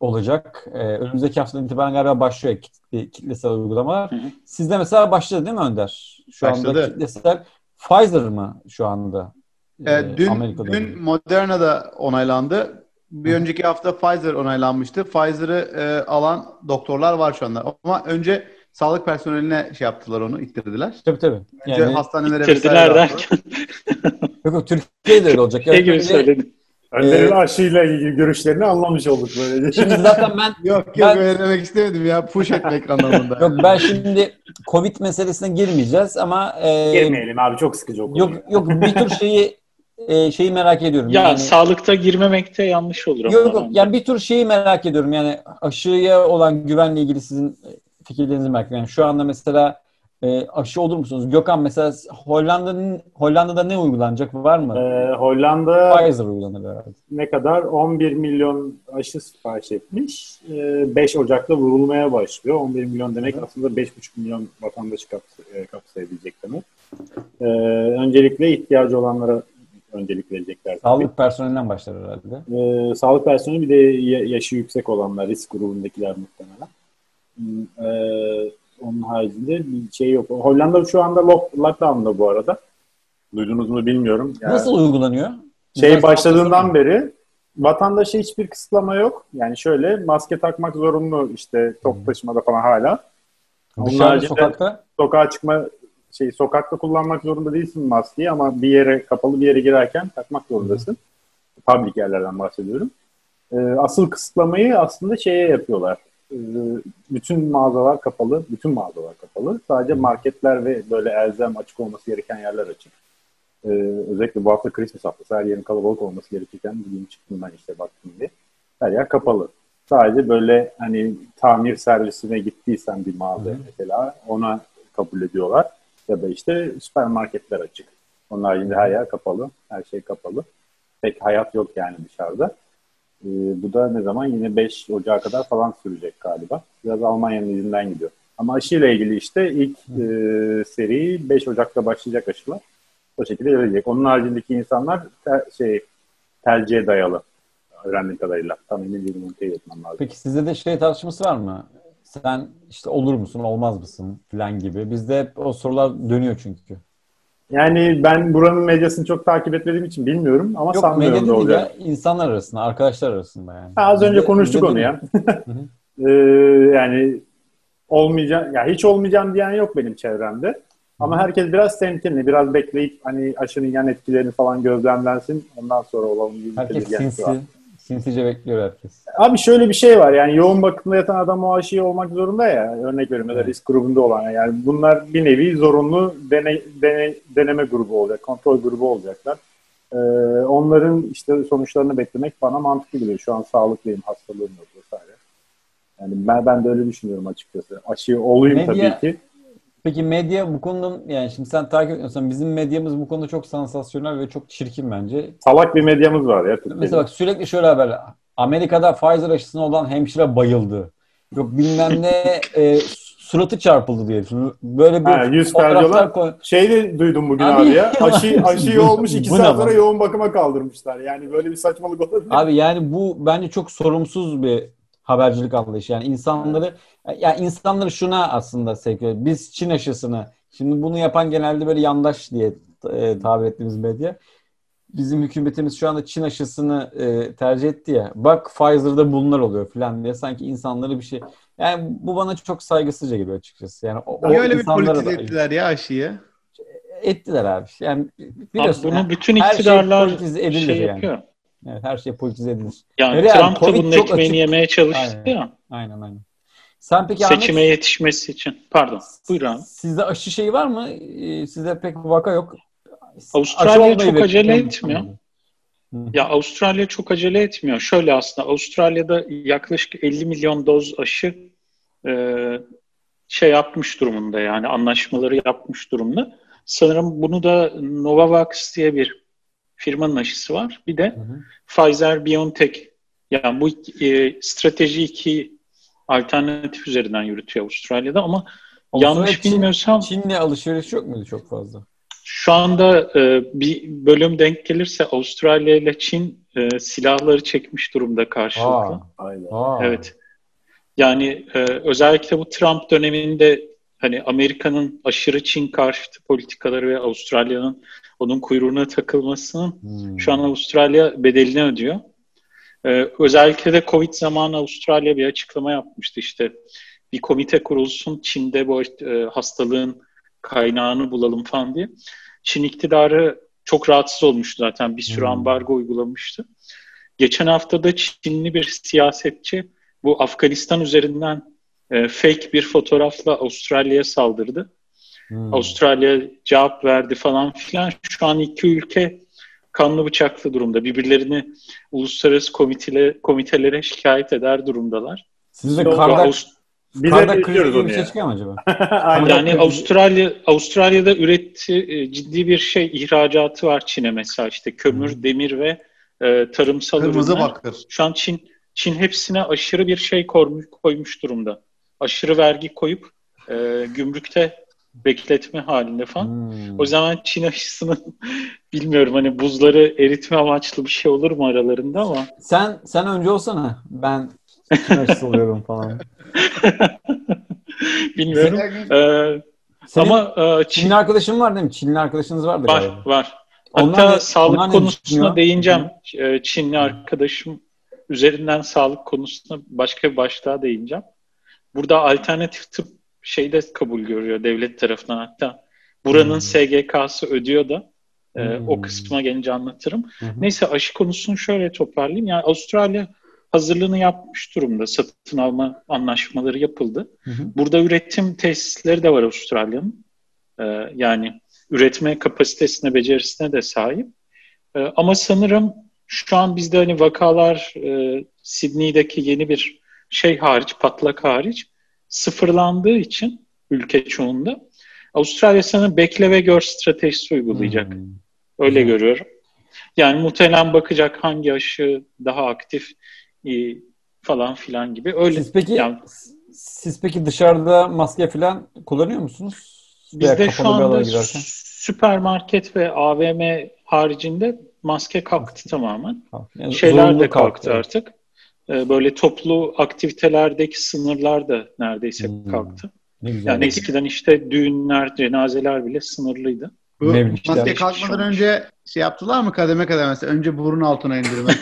olacak. E, önümüzdeki haftadan itibaren galiba başlıyor kitle, kitlesel uygulamalar. Hı hı. Sizde mesela başladı değil mi Önder? Şu başladı. anda kitlesel Pfizer mı şu anda? E, e dün, Amerika'da dün Moderna'da onaylandı. Bir önceki hafta Pfizer onaylanmıştı. Pfizer'ı e, alan doktorlar var şu anda. Ama önce sağlık personeline şey yaptılar onu, ittirdiler. Tabii tabii. Önce yani, hastanelere ittirdiler derken. [LAUGHS] yok yok Türkiye'de öyle olacak. Ne gibi söyledin? Önder'in ee, aşıyla ilgili görüşlerini anlamış olduk böyle. Şimdi [LAUGHS] zaten ben... yok yok ben, öyle demek istemedim ya. Push etmek [LAUGHS] anlamında. yok ben şimdi Covid meselesine girmeyeceğiz ama... E, Girmeyelim abi çok sıkıcı o Yok, yok bir tür şeyi e, şeyi merak ediyorum. Ya yani, sağlıkta girmemekte yanlış olur. Yok yok yani bir tür şeyi merak ediyorum. Yani aşıya olan güvenle ilgili sizin fikirlerinizi merak ediyorum. Yani şu anda mesela e, aşı olur musunuz? Gökhan mesela Hollanda'nın Hollanda'da ne uygulanacak var mı? Ee, Hollanda Pfizer uygulanır herhalde. Ne kadar? 11 milyon aşı sipariş etmiş. Ee, 5 Ocak'ta vurulmaya başlıyor. 11 milyon demek evet. aslında 5,5 milyon vatandaşı e, kapsayabilecek demek. Ee, öncelikle ihtiyacı olanlara öncelik verecekler. Sağlık personelinden başlar herhalde. Ee, sağlık personeli bir de yaşı yüksek olanlar, risk grubundakiler muhtemelen. Hmm, ee, onun haricinde bir şey yok. Hollanda şu anda lock, lockdown'da bu arada. Duydunuz mu bilmiyorum. Yani Nasıl uygulanıyor? Şey başladığından beri vatandaşa hiçbir kısıtlama yok. Yani şöyle maske takmak zorunlu işte top taşımada falan hala. Dışarıda sokakta? Sokağa çıkma şey sokakta kullanmak zorunda değilsin maskeyi ama bir yere kapalı bir yere girerken takmak zorundasın. Hı. Public yerlerden bahsediyorum. Ee, asıl kısıtlamayı aslında şeye yapıyorlar. Ee, bütün mağazalar kapalı, bütün mağazalar kapalı. Sadece marketler ve böyle elzem açık olması gereken yerler açık. Ee, özellikle bu hafta Christmas haftası her yerin kalabalık olması gerekirken bugün çıktım ben işte baktım diye. Her yer kapalı. Sadece böyle hani tamir servisine gittiysen bir mağaza Hı. mesela ona kabul ediyorlar. Ya da işte süpermarketler açık. Onun haricinde her yer kapalı. Her şey kapalı. Pek hayat yok yani dışarıda. E, bu da ne zaman? Yine 5 Ocağı kadar falan sürecek galiba. Biraz Almanya'nın izinden gidiyor. Ama aşıyla ilgili işte ilk e, seri 5 Ocak'ta başlayacak aşılar. O şekilde gelecek. Onun haricindeki insanlar te, şey tercihe dayalı öğrendiğim kadarıyla. Tam emin değilim onu teyit etmem lazım. Peki sizde de şey tartışması var mı? Sen işte olur musun, olmaz mısın falan gibi. Bizde hep o sorular dönüyor çünkü. Yani ben buranın medyasını çok takip etmediğim için bilmiyorum ama Yok, sanmıyorum da olacak. Ya, insanlar arasında, arkadaşlar arasında yani. Ha, az önce Bizde, konuştuk onu ya. [LAUGHS] ee, yani olmayacak, ya hiç olmayacağım diyen yok benim çevremde. Ama herkes biraz temkinli, biraz bekleyip hani aşının yan etkilerini falan gözlemlensin. Ondan sonra olalım gibi herkes sinsi. Sinsice bekliyor herkes. Abi şöyle bir şey var yani yoğun bakımda yatan adam o aşıyı olmak zorunda ya. Örnek veriyorum ya da risk grubunda olan yani bunlar bir nevi zorunlu dene, dene, deneme grubu olacak, kontrol grubu olacaklar. Ee, onların işte sonuçlarını beklemek bana mantıklı geliyor. Şu an sağlıklıyım, hastalığım yok vesaire. Yani ben, ben de öyle düşünüyorum açıkçası. Aşı olayım Medya, tabii ki. Peki medya bu konuda yani şimdi sen takip ediyorsan bizim medyamız bu konuda çok sansasyonel ve çok çirkin bence. Salak bir medyamız var ya. Türkiye'de. Mesela bak sürekli şöyle haberler. Amerika'da Pfizer aşısına olan hemşire bayıldı. Yok bilmem ne [LAUGHS] e, suratı çarpıldı diye. Böyle bir ha, yüz fotoğraflar koy... Şey de duydum bugün abi, abi ya. [LAUGHS] Aşı, aşı olmuş iki saat sonra yoğun bakıma kaldırmışlar. Yani böyle bir saçmalık olabilir. Abi yani bu bence çok sorumsuz bir habercilik anlayışı. Yani insanları ya insanları şuna aslında sevk ediyor. Biz Çin aşısını şimdi bunu yapan genelde böyle yandaş diye e, tabir ettiğimiz medya. Bizim hükümetimiz şu anda Çin aşısını e, tercih etti ya. Bak Pfizer'da bunlar oluyor falan diye sanki insanları bir şey yani bu bana çok saygısızca geliyor açıkçası. Yani o, Niye öyle bir politize ettiler ya aşıyı? Ettiler abi. Yani biliyorsun. Abi bunu yani, bütün iktidarlar şey, şey yapıyor. Yani. Evet, her şey politize edilir. Yani Öyle Trump da bunun ekmeğini açık... yemeye çalıştı aynen, ya. Aynen aynen. Sen peki Seçime Ahmet, yetişmesi için. Pardon. Buyur abi. Sizde aşı şeyi var mı? Ee, sizde pek vaka yok. Avustralya çok acele etmiyor. Ya Avustralya çok acele etmiyor. Şöyle aslında Avustralya'da yaklaşık 50 milyon doz aşı e, şey yapmış durumunda yani anlaşmaları yapmış durumda. Sanırım bunu da Novavax diye bir firmanın aşısı var. Bir de hı hı. Pfizer-BioNTech. Yani bu e, strateji iki alternatif üzerinden yürütüyor Avustralya'da ama Yanlış Çin, bilmiyorsam Çin'le alışveriş yok muydu çok fazla? Şu anda e, bir bölüm denk gelirse Avustralya ile Çin e, silahları çekmiş durumda karşılıklı. Aa, Aa. Evet. Yani e, özellikle bu Trump döneminde hani Amerika'nın aşırı Çin karşıtı politikaları ve Avustralya'nın onun kuyruğuna takılmasının hmm. şu an Avustralya bedelini ödüyor. Ee, özellikle de Covid zamanı Avustralya bir açıklama yapmıştı işte bir komite kurulsun Çin'de bu e, hastalığın kaynağını bulalım falan diye. Çin iktidarı çok rahatsız olmuştu zaten bir sürü hmm. ambargo uygulamıştı. Geçen hafta da Çinli bir siyasetçi bu Afganistan üzerinden e, fake bir fotoğrafla Avustralya'ya saldırdı. Hmm. Avustralya cevap verdi falan filan. Şu an iki ülke kanlı bıçaklı durumda. Birbirlerini uluslararası komitele, komitelere şikayet eder durumdalar. Siz de Kardak, Avust- biz Kardak krizi bir şey çıkıyor mu acaba? [LAUGHS] yani Avustralya Avustralya'da üretti e, ciddi bir şey ihracatı var Çin'e mesela işte kömür, hmm. demir ve e, tarımsal Kırmızı ürünler. bakır. Şu an Çin Çin hepsine aşırı bir şey koymuş, koymuş durumda. Aşırı vergi koyup e, gümrükte bekletme halinde falan. Hmm. O zaman Çin aşısının [LAUGHS] bilmiyorum hani buzları eritme amaçlı bir şey olur mu aralarında ama. Sen sen önce olsana. Ben Çin aşısı oluyorum falan. [LAUGHS] bilmiyorum. Ee, Senin ama e, Çin... Çinli arkadaşın var değil mi? Çinli arkadaşınız vardı var, galiba. Var var. Hatta onlar sağlık onlar konusuna değineceğim. Hı. Çinli arkadaşım üzerinden sağlık konusuna başka bir başlığa değineceğim. Burada alternatif tıp şeyde kabul görüyor devlet tarafından hatta. Buranın hmm. SGK'sı ödüyor da e, hmm. o kısma gelince anlatırım. Hmm. Neyse aşı konusunu şöyle toparlayayım. Yani Avustralya hazırlığını yapmış durumda. Satın alma anlaşmaları yapıldı. Hmm. Burada üretim tesisleri de var Avustralya'nın. E, yani üretme kapasitesine, becerisine de sahip. E, ama sanırım şu an bizde hani vakalar e, Sydney'deki yeni bir şey hariç, patlak hariç sıfırlandığı için ülke çoğunda Avustralya sana bekle ve gör stratejisi uygulayacak. Hmm. Öyle hmm. görüyorum. Yani muhtemelen bakacak hangi aşı daha aktif e, falan filan gibi. Öyle. Siz peki yani, siz peki dışarıda maske falan kullanıyor musunuz? Bizde şu anda süpermarket ve AVM haricinde maske kalktı tamamen. Yani Şeyler de kalktı, kalktı artık. Ee, böyle toplu aktivitelerdeki sınırlar da neredeyse hmm. kalktı. Yani eskiden işte düğünler, cenazeler bile sınırlıydı. Bu maske kalkmadan önce şey yaptılar mı kademe kademe mesela önce burun altına indirmek.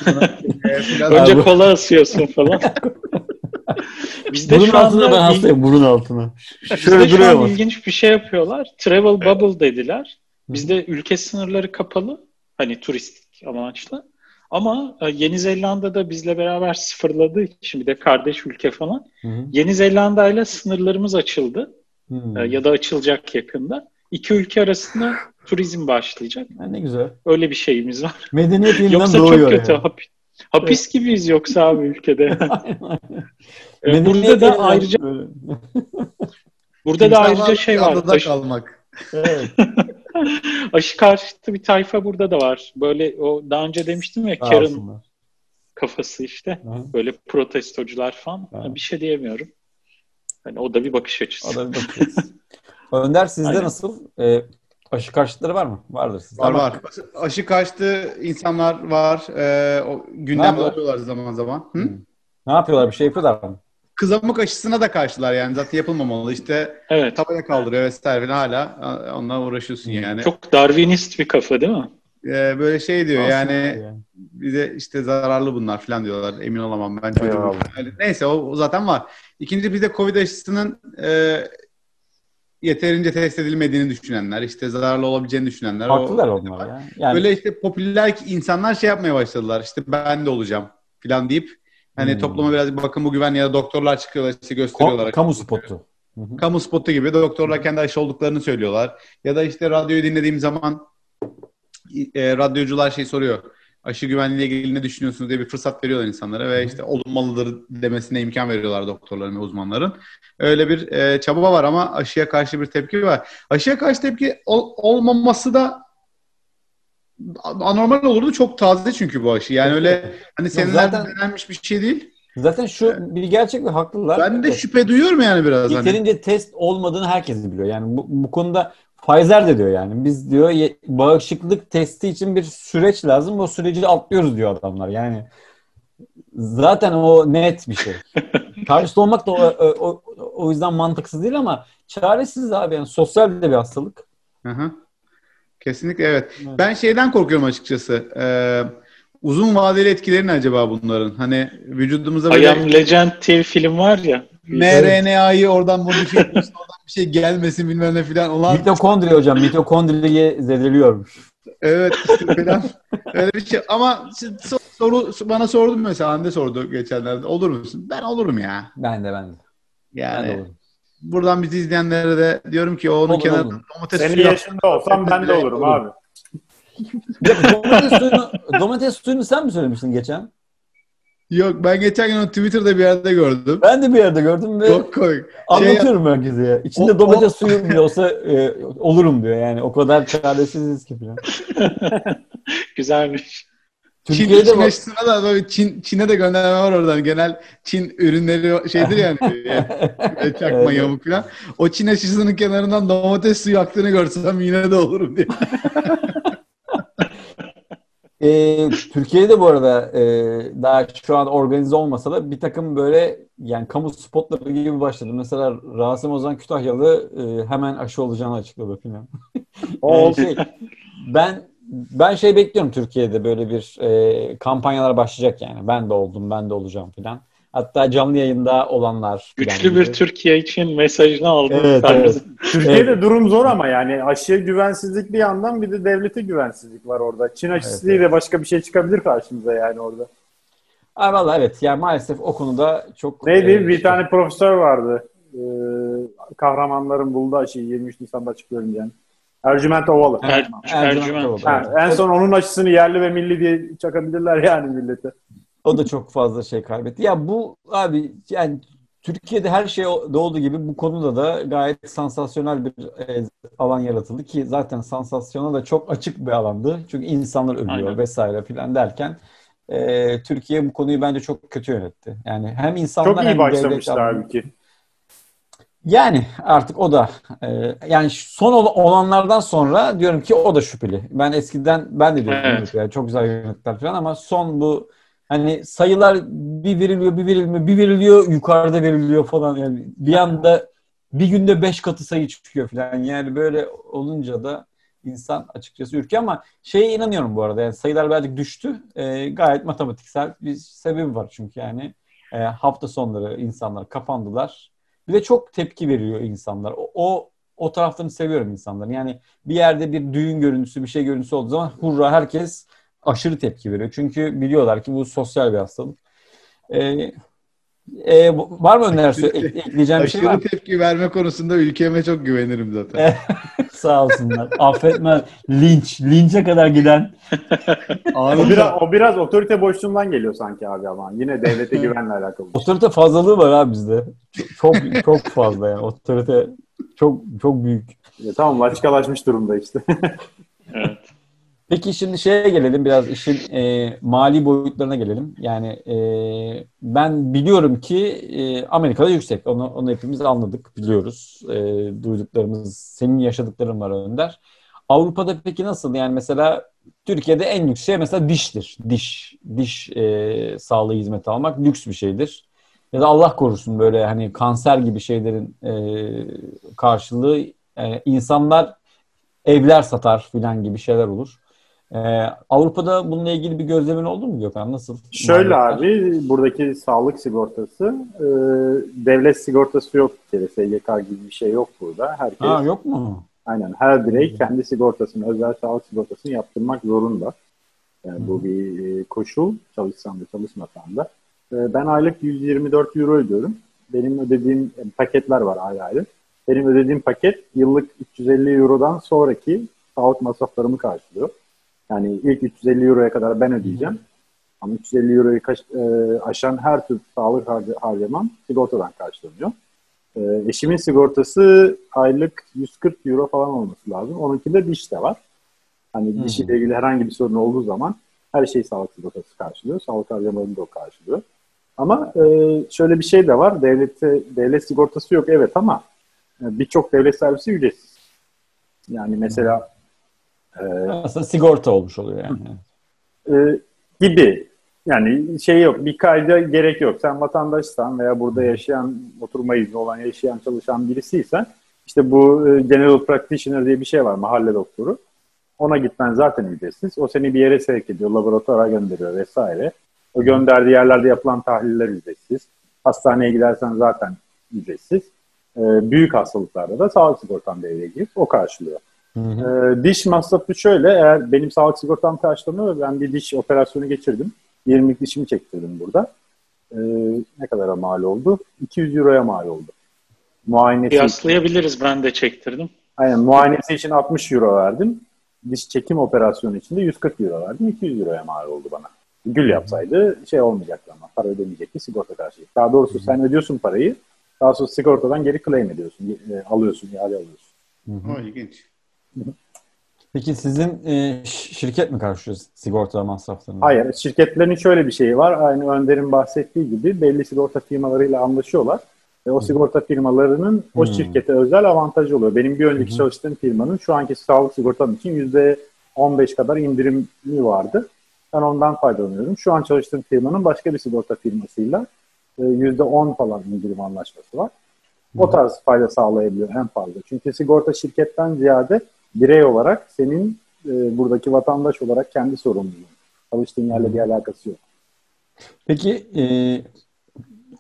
[LAUGHS] önce kola asıyorsun falan. [LAUGHS] Bizde burun şu altına ben hastayım burun altına. Şöyle Bizde şu an ilginç bir şey yapıyorlar. Travel bubble dediler. Bizde ülke sınırları kapalı. Hani turistik amaçlı. Ama e, Yeni Zelanda'da bizle beraber sıfırladığı için bir de kardeş ülke falan. Hı hı. Yeni Zelanda ile sınırlarımız açıldı. Hı. E, ya da açılacak yakında. İki ülke arasında turizm başlayacak. Ha, ne güzel. Öyle bir şeyimiz var. Medeniyet yeniden yoksa doğuyor. Yoksa çok kötü. Yani. Hapis evet. gibiyiz yoksa abi ülkede. [LAUGHS] E, burada da ayrıca burada da ayrıca şey var. Adada kalmak. Evet. [LAUGHS] [LAUGHS] Aşı karşıtı bir tayfa burada da var. Böyle o daha önce demiştim ya Karen kafası işte. Hı. Böyle protestocular falan. Hı. Bir şey diyemiyorum. Yani o da bir bakış açısı. O da bir bakış açısı. [LAUGHS] Önder sizde Aynen. nasıl? Ee, aşı karşıtları var mı? Vardır sizde. Var var. Aşı karşıtı insanlar var. Ee, o gündemde oluyorlar zaman zaman. Hı? Ne yapıyorlar? Bir şey yapıyorlar mı? Kızamık aşısına da karşılar yani zaten yapılmamalı işte evet. tabaya kaldırıyor vesaire falan hala onunla uğraşıyorsun yani. Çok Darwinist bir kafa değil mi? Ee, böyle şey diyor Aslında yani, yani bize işte zararlı bunlar falan diyorlar emin olamam ben çocuğum. Neyse o, o zaten var. İkinci bir de Covid aşısının e, yeterince test edilmediğini düşünenler, işte zararlı olabileceğini düşünenler. Haklılar o, onlar ya. Yani... Böyle işte popüler insanlar şey yapmaya başladılar. İşte ben de olacağım falan deyip Hani hmm. topluma biraz bakım güven ya da doktorlar çıkıyorlar işte gösteriyorlar. Kamu spotu. Kamu spotu gibi doktorlar kendi aşı olduklarını söylüyorlar. Ya da işte radyoyu dinlediğim zaman e, radyocular şey soruyor. Aşı güvenliğiyle ilgili ne düşünüyorsunuz diye bir fırsat veriyorlar insanlara ve işte olunmalıdır demesine imkan veriyorlar doktorların ve uzmanların. Öyle bir e, çaba var ama aşıya karşı bir tepki var. Aşıya karşı tepki ol, olmaması da anormal olurdu. Çok taze çünkü bu aşı. Yani öyle hani senelerden zaten, denenmiş bir şey değil. Zaten şu bir gerçek ve haklılar. Ben de şüphe duyuyorum yani biraz. Hani. Yeterince hani. test olmadığını herkes biliyor. Yani bu, bu konuda Pfizer de diyor yani. Biz diyor bağışıklık testi için bir süreç lazım. O süreci atlıyoruz diyor adamlar. Yani zaten o net bir şey. [LAUGHS] Karşıda olmak da o, o, o yüzden mantıksız değil ama çaresiz abi. Yani sosyal de bir hastalık. Hı hı. Kesinlikle evet. evet. Ben şeyden korkuyorum açıkçası. Ee, uzun vadeli etkileri ne acaba bunların? Hani vücudumuza böyle... I Am Legend diye film var ya. mRNA'yı oradan modifiye etmişsin, [LAUGHS] oradan bir şey gelmesin bilmem ne filan. Olan... Mitokondri hocam, mitokondriyi zedeliyormuş. Evet işte falan. Öyle bir şey. Ama soru bana sordun mesela Hande sordu geçenlerde. Olur musun? Ben olurum ya. Ben de ben de. Yani ben de buradan bizi izleyenlere de diyorum ki onun kenarında domates Senin yaşında olsam ben de olurum abi. domates, suyunu, domates suyunu sen mi söylemiştin geçen? Yok ben geçen gün Twitter'da bir yerde gördüm. Ben de bir yerde gördüm ve Çok komik. anlatıyorum şey, herkese ya. İçinde o, domates o... suyu bile olsa e, olurum diyor yani. O kadar çaresiziz ki falan. [LAUGHS] Güzelmiş. Türkiye'de Çin, Çin aşısına da böyle Çin, Çin'e de gönderme var oradan. Genel Çin ürünleri şeydir yani. yani [LAUGHS] çakma evet. yamuk falan. O Çin aşısının kenarından domates suyu aktığını görsem yine de olurum diye. [LAUGHS] e, Türkiye'de bu arada e, daha şu an organize olmasa da bir takım böyle yani kamu spotları gibi başladı. Mesela Rasim Ozan Kütahyalı e, hemen aşı olacağını açıkladı [LAUGHS] yani şey, ben ben şey bekliyorum Türkiye'de böyle bir e, kampanyalar başlayacak yani. Ben de oldum, ben de olacağım falan. Hatta canlı yayında olanlar. Güçlü bir Türkiye için mesajını aldım. Evet, evet. Türkiye'de evet. durum zor ama yani aşıya güvensizlik bir yandan bir de devlete güvensizlik var orada. Çin aşısı evet, değil evet. de başka bir şey çıkabilir karşımıza yani orada. Ha, vallahi evet yani maalesef o konuda çok... Neydi? E, bir şey... tane profesör vardı. Ee, kahramanların buldu aşıyı 23 Nisan'da açıklıyorum yani. Ercüment Ovalı. Er, Ercüment Ovalı. Ha, en son onun aşısını yerli ve milli diye çakabilirler yani millete. O da çok fazla şey kaybetti. Ya bu abi yani Türkiye'de her şey olduğu gibi bu konuda da gayet sansasyonel bir e, alan yaratıldı ki zaten sansasyona da çok açık bir alandı. Çünkü insanlar ölüyor Aynen. vesaire filan derken e, Türkiye bu konuyu bence çok kötü yönetti. Yani hem insanlar çok iyi hem başlamıştı halbuki. Yani artık o da e, yani son olanlardan sonra diyorum ki o da şüpheli. Ben eskiden ben de diyorum evet. yani çok güzel yönettiler falan ama son bu hani sayılar bir veriliyor bir verilmiyor bir veriliyor yukarıda veriliyor falan. Yani bir anda bir günde beş katı sayı çıkıyor falan. Yani böyle olunca da insan açıkçası ürküyor ama şeye inanıyorum bu arada. Yani sayılar birazcık düştü. E, gayet matematiksel bir sebebi var çünkü yani e, hafta sonları insanlar kapandılar bir de çok tepki veriyor insanlar. O, o o taraflarını seviyorum insanların. Yani bir yerde bir düğün görüntüsü, bir şey görüntüsü olduğu zaman hurra herkes aşırı tepki veriyor. Çünkü biliyorlar ki bu sosyal bir hastalık. Ee, e, var mı önerisi? Ekleyeceğim bir şey var tepki verme konusunda ülkeme çok güvenirim zaten. [LAUGHS] Sağ olsunlar. Affetme. Linç. Linçe kadar giden. [LAUGHS] o, biraz, o biraz otorite boşluğundan geliyor sanki abi ama. Yine devlete güvenle alakalı. Otorite fazlalığı var abi bizde. Çok çok fazla yani. Otorite çok çok büyük. Ya, tamam laçkalaşmış durumda işte. evet. Peki şimdi şeye gelelim biraz işin e, mali boyutlarına gelelim. Yani e, ben biliyorum ki e, Amerika'da yüksek. Onu, onu hepimiz anladık, biliyoruz. E, duyduklarımız, senin yaşadıkların var Önder. Avrupa'da peki nasıl? Yani mesela Türkiye'de en lüks şey mesela diştir. Diş, diş e, sağlığı hizmeti almak lüks bir şeydir. Ya da Allah korusun böyle hani kanser gibi şeylerin e, karşılığı e, insanlar evler satar filan gibi şeyler olur. Ee, Avrupa'da bununla ilgili bir gözlemin oldu mu Gökhan? Nasıl? Şöyle abi, buradaki sağlık sigortası, e, devlet sigortası yok bir kere. SGK gibi bir şey yok burada. Herkes, ha, yok mu? Aynen. Her birey kendi sigortasını, özel sağlık sigortasını yaptırmak zorunda. Yani bu bir e, koşul, çalışsan da çalışmasan da. E, ben aylık 124 euro ödüyorum. Benim ödediğim e, paketler var ayrı ayrı. Benim ödediğim paket yıllık 350 eurodan sonraki sağlık masraflarımı karşılıyor. Yani ilk 350 euroya kadar ben ödeyeceğim. Ama 350 euroyu kaç, e, aşan her tür sağlık harca, harcamam sigortadan karşılanıyor. E, eşimin sigortası aylık 140 euro falan olması lazım. Onunkinde diş de var. Hani hmm. dişiyle ilgili herhangi bir sorun olduğu zaman her şey sağlık sigortası karşılıyor. Sağlık harcamalarını da o karşılıyor. Ama e, şöyle bir şey de var. Devlette devlet sigortası yok evet ama e, birçok devlet servisi ücretsiz. Yani mesela e, aslında sigorta olmuş oluyor yani. E, gibi. Yani şey yok, bir kayda gerek yok. Sen vatandaşsan veya burada yaşayan, oturma izni olan, yaşayan, çalışan birisiysen işte bu e, general practitioner diye bir şey var, mahalle doktoru. Ona gitmen zaten ücretsiz. O seni bir yere sevk ediyor, laboratuvara gönderiyor vesaire. O gönderdiği yerlerde yapılan tahliller ücretsiz. Hastaneye gidersen zaten ücretsiz. E, büyük hastalıklarda da sağlık sigortan devreye girip o karşılıyor. Hı hı. E, diş masrafı şöyle, eğer benim sağlık sigortam karşılamıyor, ben bir diş operasyonu geçirdim. 20'lik dişimi çektirdim burada. E, ne kadara mal oldu? 200 euroya mal oldu. Muayenesi Kıyaslayabiliriz, için. ben de çektirdim. Aynen, muayenesi için 60 euro verdim. Diş çekim operasyonu için de 140 euro verdim. 200 euroya mal oldu bana. Gül yapsaydı şey olmayacaktı ama para ödemeyecekti sigorta karşılığı. Daha doğrusu Hı-hı. sen ödüyorsun parayı. Daha sonra sigortadan geri claim ediyorsun. E, alıyorsun, iade alıyorsun. Hı-hı. O ilginç. Peki sizin e, şirket mi karşılıyor sigorta masraflarını? Hayır. Şirketlerin şöyle bir şeyi var. Aynı Önder'in bahsettiği gibi belli sigorta firmalarıyla anlaşıyorlar. Ve o sigorta firmalarının o hmm. şirkete özel avantajı oluyor. Benim bir önceki hmm. çalıştığım firmanın şu anki sağlık sigortam için %15 kadar indirimi vardı. Ben ondan faydalanıyorum. Şu an çalıştığım firmanın başka bir sigorta firmasıyla %10 e, falan indirim anlaşması var. O tarz fayda sağlayabiliyor en fazla. Çünkü sigorta şirketten ziyade birey olarak senin e, buradaki vatandaş olarak kendi sorumluluğun. Çalıştığın yerle bir alakası yok. Peki e,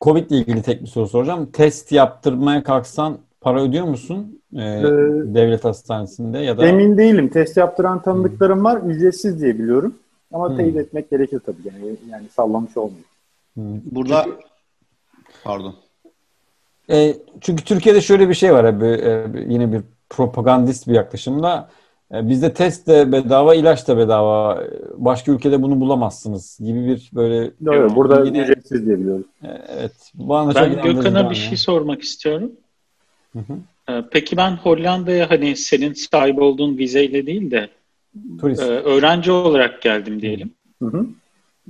Covid ile ilgili tek bir soru soracağım. Test yaptırmaya kalksan para ödüyor musun? Ee, ee, devlet hastanesinde ya da... Emin değilim. Test yaptıran tanıdıklarım hmm. var. Ücretsiz diye biliyorum. Ama hmm. teyit etmek gerekir tabii. Yani, yani sallamış olmuyor. Hmm. Burada çünkü, pardon. E, çünkü Türkiye'de şöyle bir şey var abi, e, yine bir propagandist bir yaklaşımda. E, bizde test de bedava, ilaç da bedava. Başka ülkede bunu bulamazsınız gibi bir böyle... Yok burada yine, ücretsiz diye biliyorum. E, evet. Bana ben Gökhan'a bir şey sormak istiyorum. Hı hı. E, peki ben Hollanda'ya hani senin sahip olduğun vizeyle değil de Turist. öğrenci olarak geldim diyelim. Hı hı.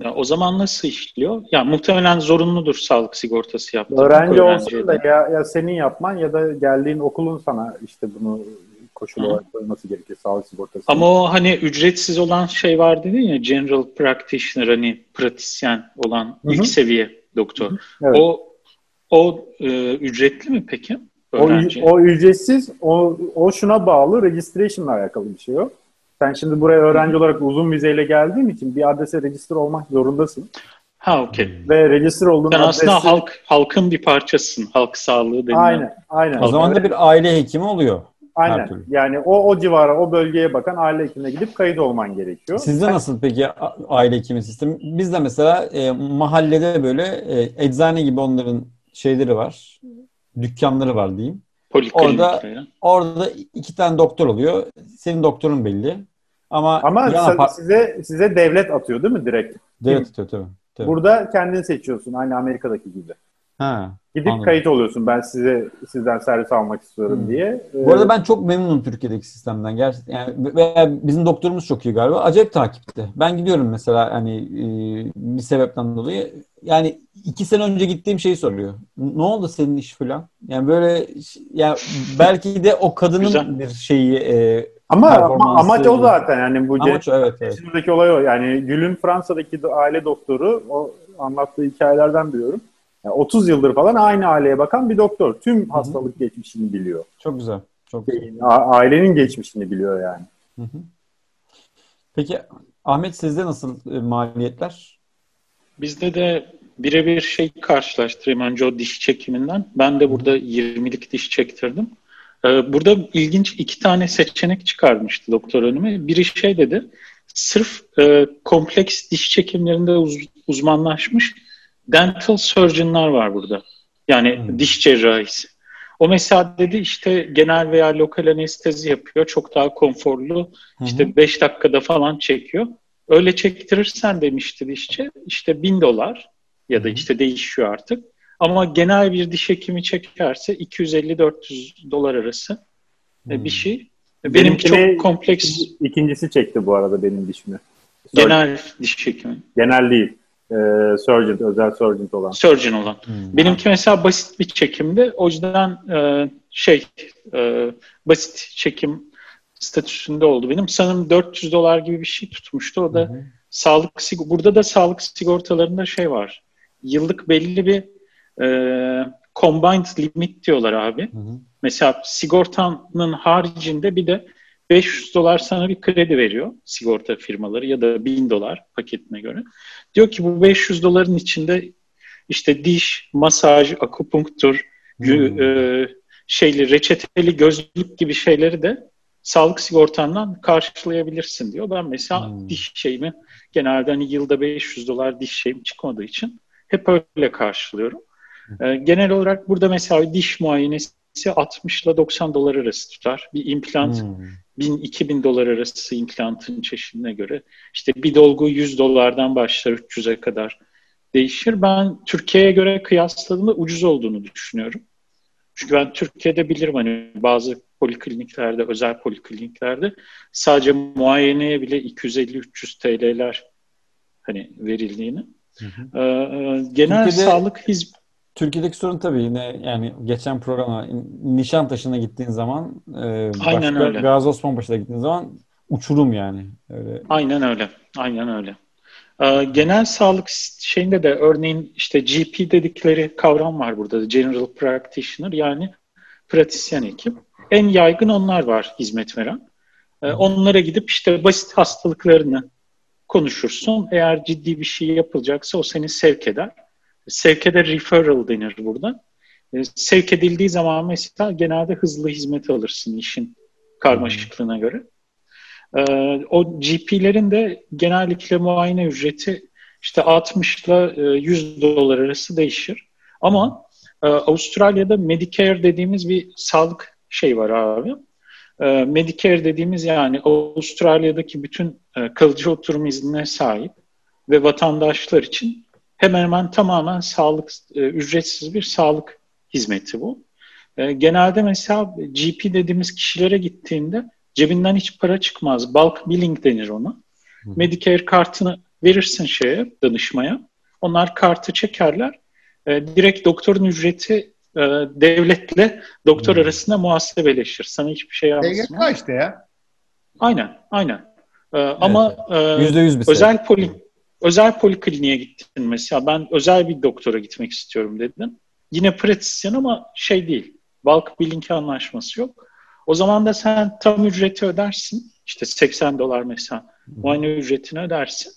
Ya, o zaman nasıl işliyor? Ya muhtemelen zorunludur sağlık sigortası yaptırmak. Öğrenci olsun da ya, ya senin yapman ya da geldiğin okulun sana işte bunu koşul olarak koyması gerekir sağlık sigortası. Ama o hani ücretsiz olan şey var dedin ya general practitioner hani pratisyen olan Hı-hı. ilk seviye doktor. Evet. O o e, ücretli mi peki? Öğrenci? O, o ücretsiz. O, o şuna bağlı. Registration ile alakalı bir şey o. Sen şimdi buraya öğrenci olarak uzun vizeyle geldiğin için bir adrese register olmak zorundasın. Ha okey. Ve register olduğun Sen adresi... aslında halk halkın bir parçasısın. Halk sağlığı denilen. Aynen, aynen. O zaman da bir aile hekimi oluyor. Aynen. Yani o o civara, o bölgeye bakan aile hekimine gidip kayıt olman gerekiyor. Sizde Sen... nasıl peki aile hekimi sistemi? Bizde mesela e, mahallede böyle e, eczane gibi onların şeyleri var. Dükkanları var diyeyim. Orada orada iki tane doktor oluyor. Senin doktorun belli. Ama Ama sa- size size devlet atıyor değil mi direkt? Devlet atıyor tabii. tabii. Burada kendin seçiyorsun aynı Amerika'daki gibi. Ha, Gidip anladım. kayıt oluyorsun ben size sizden servis almak istiyorum hmm. diye. Bu arada ben çok memnunum Türkiye'deki sistemden. Gerçekten yani veya bizim doktorumuz çok iyi galiba. Acayip takipte. Ben gidiyorum mesela hani e, bir sebepten dolayı. Yani iki sene önce gittiğim şeyi soruyor. Ne oldu senin iş falan? Yani böyle yani belki de o kadının Güzel. bir şeyi e, ama, ama amaç o zaten yani bu amaç o, evet, evet. olay o. Yani Gül'ün Fransa'daki aile doktoru o anlattığı hikayelerden biliyorum. Yani 30 yıldır falan aynı aileye bakan bir doktor. Tüm Hı-hı. hastalık geçmişini biliyor. Çok güzel. Çok güzel. Ailenin geçmişini biliyor yani. Hı-hı. Peki Ahmet sizde nasıl e, maliyetler? Bizde de birebir şey karşılaştırayım önce o diş çekiminden. Ben de burada 20'lik diş çektirdim. Ee, burada ilginç iki tane seçenek çıkarmıştı doktor önüme. Biri şey dedi, sırf e, kompleks diş çekimlerinde uz, uzmanlaşmış dental surgeonlar var burada. Yani hmm. diş cerrahisi. O mesela dedi işte genel veya lokal anestezi yapıyor. Çok daha konforlu. Hı İşte 5 dakikada falan çekiyor. Öyle çektirirsen demişti dişçi. İşte bin dolar ya da işte değişiyor artık. Ama genel bir diş hekimi çekerse 250-400 dolar arası hmm. bir şey. Benim Benimki çok kompleks. İkincisi çekti bu arada benim dişimi. Genel diş hekimi. Genel değil. e, Surgeon, özel Surgeon olan. Surgeon olan. Hmm. Benimki mesela basit bir çekimdi. O yüzden e, şey e, basit çekim statüsünde oldu benim. Sanırım 400 dolar gibi bir şey tutmuştu. O da hı sağlık burada da sağlık sigortalarında şey var. Yıllık belli bir e, combined limit diyorlar abi. Hı hı. Mesela sigortanın haricinde bir de 500 dolar sana bir kredi veriyor sigorta firmaları ya da 1000 dolar paketine göre. Diyor ki bu 500 doların içinde işte diş, masaj, akupunktur, hmm. e, şeyli reçeteli gözlük gibi şeyleri de sağlık sigortandan karşılayabilirsin diyor. Ben mesela hmm. diş şeyimi genelde hani yılda 500 dolar diş şeyim çıkmadığı için hep öyle karşılıyorum. Hmm. genel olarak burada mesela diş muayenesi 60 ile 90 dolar arası tutar. Bir implant hmm. 1000-2000 dolar arası implantın çeşidine göre. işte bir dolgu 100 dolardan başlar 300'e kadar değişir. Ben Türkiye'ye göre kıyasladığımda ucuz olduğunu düşünüyorum. Çünkü ben Türkiye'de bilirim hani bazı polikliniklerde, özel polikliniklerde sadece muayeneye bile 250-300 TL'ler hani verildiğini. Hı hı. Ee, genel Türkiye'de, sağlık hizmet Türkiye'deki sorun tabii yine yani geçen programa Nişantaşı'na gittiğin zaman e, Aynen başka, öyle. Gazi Osman gittiğin zaman uçurum yani. Öyle. Aynen öyle. Aynen öyle. Ee, genel sağlık şeyinde de örneğin işte GP dedikleri kavram var burada. General Practitioner yani pratisyen hekim. En yaygın onlar var hizmet veren. Ee, onlara gidip işte basit hastalıklarını konuşursun. Eğer ciddi bir şey yapılacaksa o seni sevk eder Sevk eder referral denir burada. E, sevk edildiği zaman mesela genelde hızlı hizmet alırsın işin karmaşıklığına göre. E, o GP'lerin de genellikle muayene ücreti işte 60 ile 100 dolar arası değişir. Ama e, Avustralya'da Medicare dediğimiz bir sağlık şey var abi. E, Medicare dediğimiz yani Avustralya'daki bütün kalıcı oturum iznine sahip ve vatandaşlar için hemen hemen tamamen sağlık e, ücretsiz bir sağlık hizmeti bu. E, genelde mesela GP dediğimiz kişilere gittiğinde cebinden hiç para çıkmaz. Bulk billing denir ona. Hı. Medicare kartını verirsin şeye, danışmaya. Onlar kartı çekerler. E, direkt doktorun ücreti e, devletle doktor Hı. arasında muhasebeleşir. Sana hiçbir şey yapmaz. SGK işte ya. Aynen, aynen. E, evet. Ama e, %100 bir özel poli özel polikliniğe gittin mesela. Ben özel bir doktora gitmek istiyorum dedin. Yine pratisyen ama şey değil. Bulk billing anlaşması yok. O zaman da sen tam ücreti ödersin. İşte 80 dolar mesela muayene ücretini ödersin.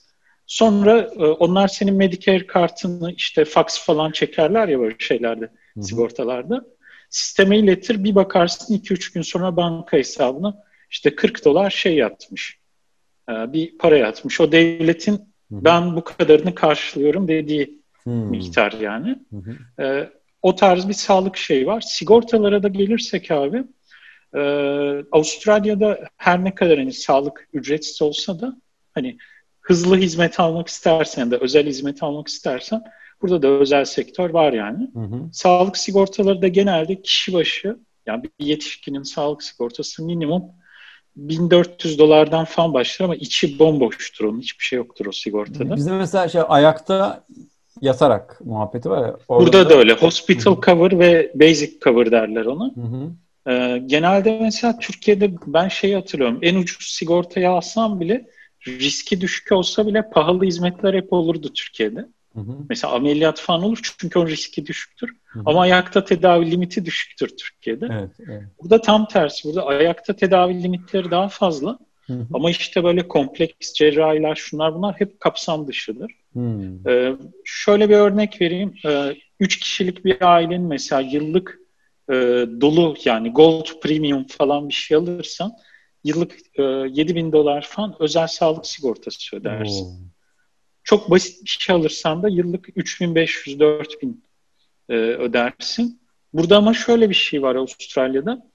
Sonra e, onlar senin Medicare kartını işte fax falan çekerler ya böyle şeylerde, Hı-hı. sigortalarda. Sisteme iletir bir bakarsın 2-3 gün sonra banka hesabına işte 40 dolar şey yatmış. E, bir para yatmış. O devletin ben bu kadarını karşılıyorum dediği hmm. miktar yani. Ee, o tarz bir sağlık şeyi var. Sigortalara da gelirsek abi e, Avustralya'da her ne kadar hani sağlık ücretsiz olsa da hani hızlı hizmet almak istersen de özel hizmet almak istersen burada da özel sektör var yani. Hı hı. Sağlık sigortaları da genelde kişi başı yani bir yetişkinin sağlık sigortası minimum 1400 dolardan falan başlar ama içi bomboştur onun. Hiçbir şey yoktur o sigortada. Bizde mesela şey ayakta yatarak muhabbeti var ya. Burada da, da öyle. Hospital cover ve basic cover derler ona. Ee, genelde mesela Türkiye'de ben şeyi hatırlıyorum. En ucuz sigortayı alsam bile riski düşük olsa bile pahalı hizmetler hep olurdu Türkiye'de. Hı hı. Mesela ameliyat falan olur çünkü onun riski düşüktür. Hı hı. Ama ayakta tedavi limiti düşüktür Türkiye'de. Evet, evet. Burada tam tersi. Burada ayakta tedavi limitleri daha fazla. Hı hı. Ama işte böyle kompleks cerrahiler şunlar bunlar hep kapsam dışıdır. Ee, şöyle bir örnek vereyim. Ee, üç kişilik bir ailenin mesela yıllık e, dolu yani gold premium falan bir şey alırsan yıllık e, 7 bin dolar falan özel sağlık sigortası ödersin. Oo. Çok basit bir şey alırsan da yıllık 3500-4000 e, ödersin. Burada ama şöyle bir şey var Avustralya'da.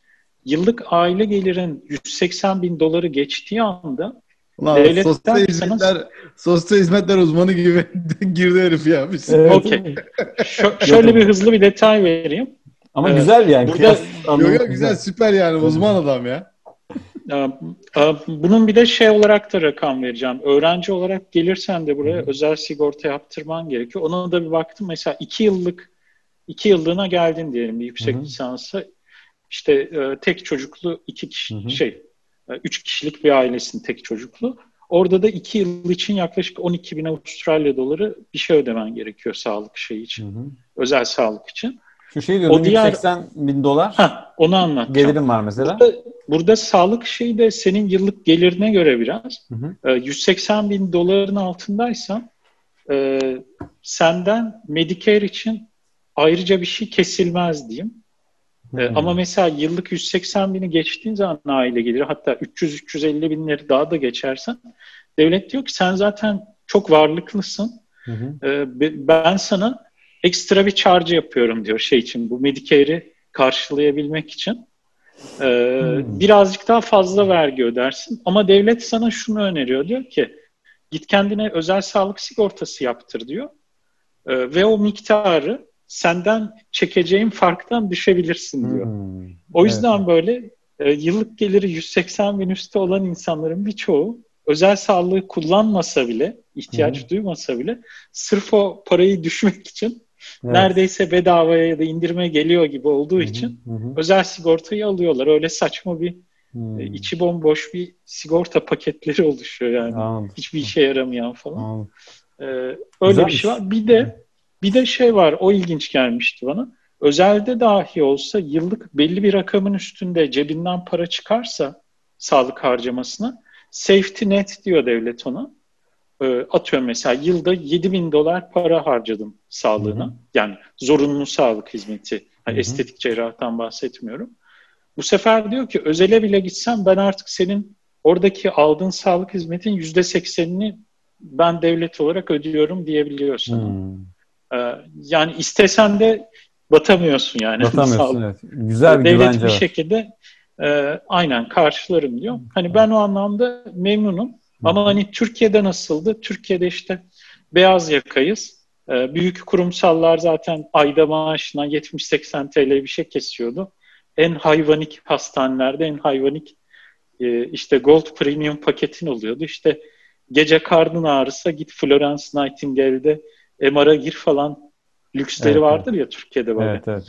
Yıllık aile gelirin 180 bin doları geçtiği anda Ulan sosyal hizmetler, sana... sosyal hizmetler uzmanı gibi [LAUGHS] girdi herif ya. Evet. Okey. şöyle bir hızlı bir detay vereyim. Ama ee, güzel yani. Burada... Yok yok güzel süper yani uzman adam ya. Bunun bir de şey olarak da rakam vereceğim. Öğrenci olarak gelirsen de buraya özel sigorta yaptırman gerekiyor. Ona da bir baktım. Mesela iki yıllık iki yıllığına geldin diyelim bir yüksek Hı-hı. lisansa. İşte e, tek çocuklu iki kişi Hı-hı. şey e, üç kişilik bir ailesin tek çocuklu. Orada da iki yıl için yaklaşık 12 bin Avustralya doları bir şey ödemen gerekiyor sağlık şeyi için. Hı hı. Özel sağlık için. Şu şey diyordun o diğer, 180 bin dolar. Ha, onu anlatacağım. Gelirim var mesela. Burada, burada sağlık şeyi de senin yıllık gelirine göre biraz. Hı hı. 180 ee, bin doların altındaysan e, senden Medicare için ayrıca bir şey kesilmez diyeyim. E, ama mesela yıllık 180 bini geçtiğin zaman aile geliri hatta 300-350 binleri daha da geçersen devlet diyor ki sen zaten çok varlıklısın. Hı E, ben sana ekstra bir charge yapıyorum diyor şey için bu Medicare'i karşılayabilmek için. Ee, hmm. Birazcık daha fazla vergi ödersin ama devlet sana şunu öneriyor diyor ki git kendine özel sağlık sigortası yaptır diyor ee, ve o miktarı senden çekeceğin farktan düşebilirsin diyor. Hmm. O yüzden evet. böyle e, yıllık geliri 180 bin üstü olan insanların birçoğu özel sağlığı kullanmasa bile, ihtiyaç hmm. duymasa bile sırf o parayı düşmek için Evet. Neredeyse bedavaya ya da indirme geliyor gibi olduğu hı hı, için hı. özel sigortayı alıyorlar. Öyle saçma bir hmm. içi bomboş bir sigorta paketleri [LAUGHS] oluşuyor yani. Anladım. Hiçbir işe yaramayan falan. Ee, öyle Güzelmiş. bir şey var. Bir de bir de şey var. O ilginç gelmişti bana. Özelde dahi olsa yıllık belli bir rakamın üstünde cebinden para çıkarsa sağlık harcamasına safety net diyor devlet ona. Ee, atıyorum mesela yılda 7 bin dolar para harcadım sağlığına. Hı hı. Yani zorunlu sağlık hizmeti. Yani estetik cerrahtan bahsetmiyorum. Bu sefer diyor ki özele bile gitsem ben artık senin oradaki aldığın sağlık hizmetin yüzde seksenini ben devlet olarak ödüyorum diyebiliyorsun. Hmm. Ee, yani istesen de batamıyorsun yani. [LAUGHS] Batamıyorsun evet. Güzel bir Devlet güvence bir şekilde e, aynen karşılarım diyor. Hani ben o anlamda memnunum. Ama hani Türkiye'de nasıldı? Türkiye'de işte beyaz yakayız. Ee, büyük kurumsallar zaten ayda maaşına 70-80 TL bir şey kesiyordu. En hayvanik hastanelerde en hayvanik e, işte Gold Premium paketin oluyordu. İşte gece karnın ağrısa git Florence Nightingale'de MR'a gir falan lüksleri evet, vardır evet. ya Türkiye'de böyle. Evet, evet.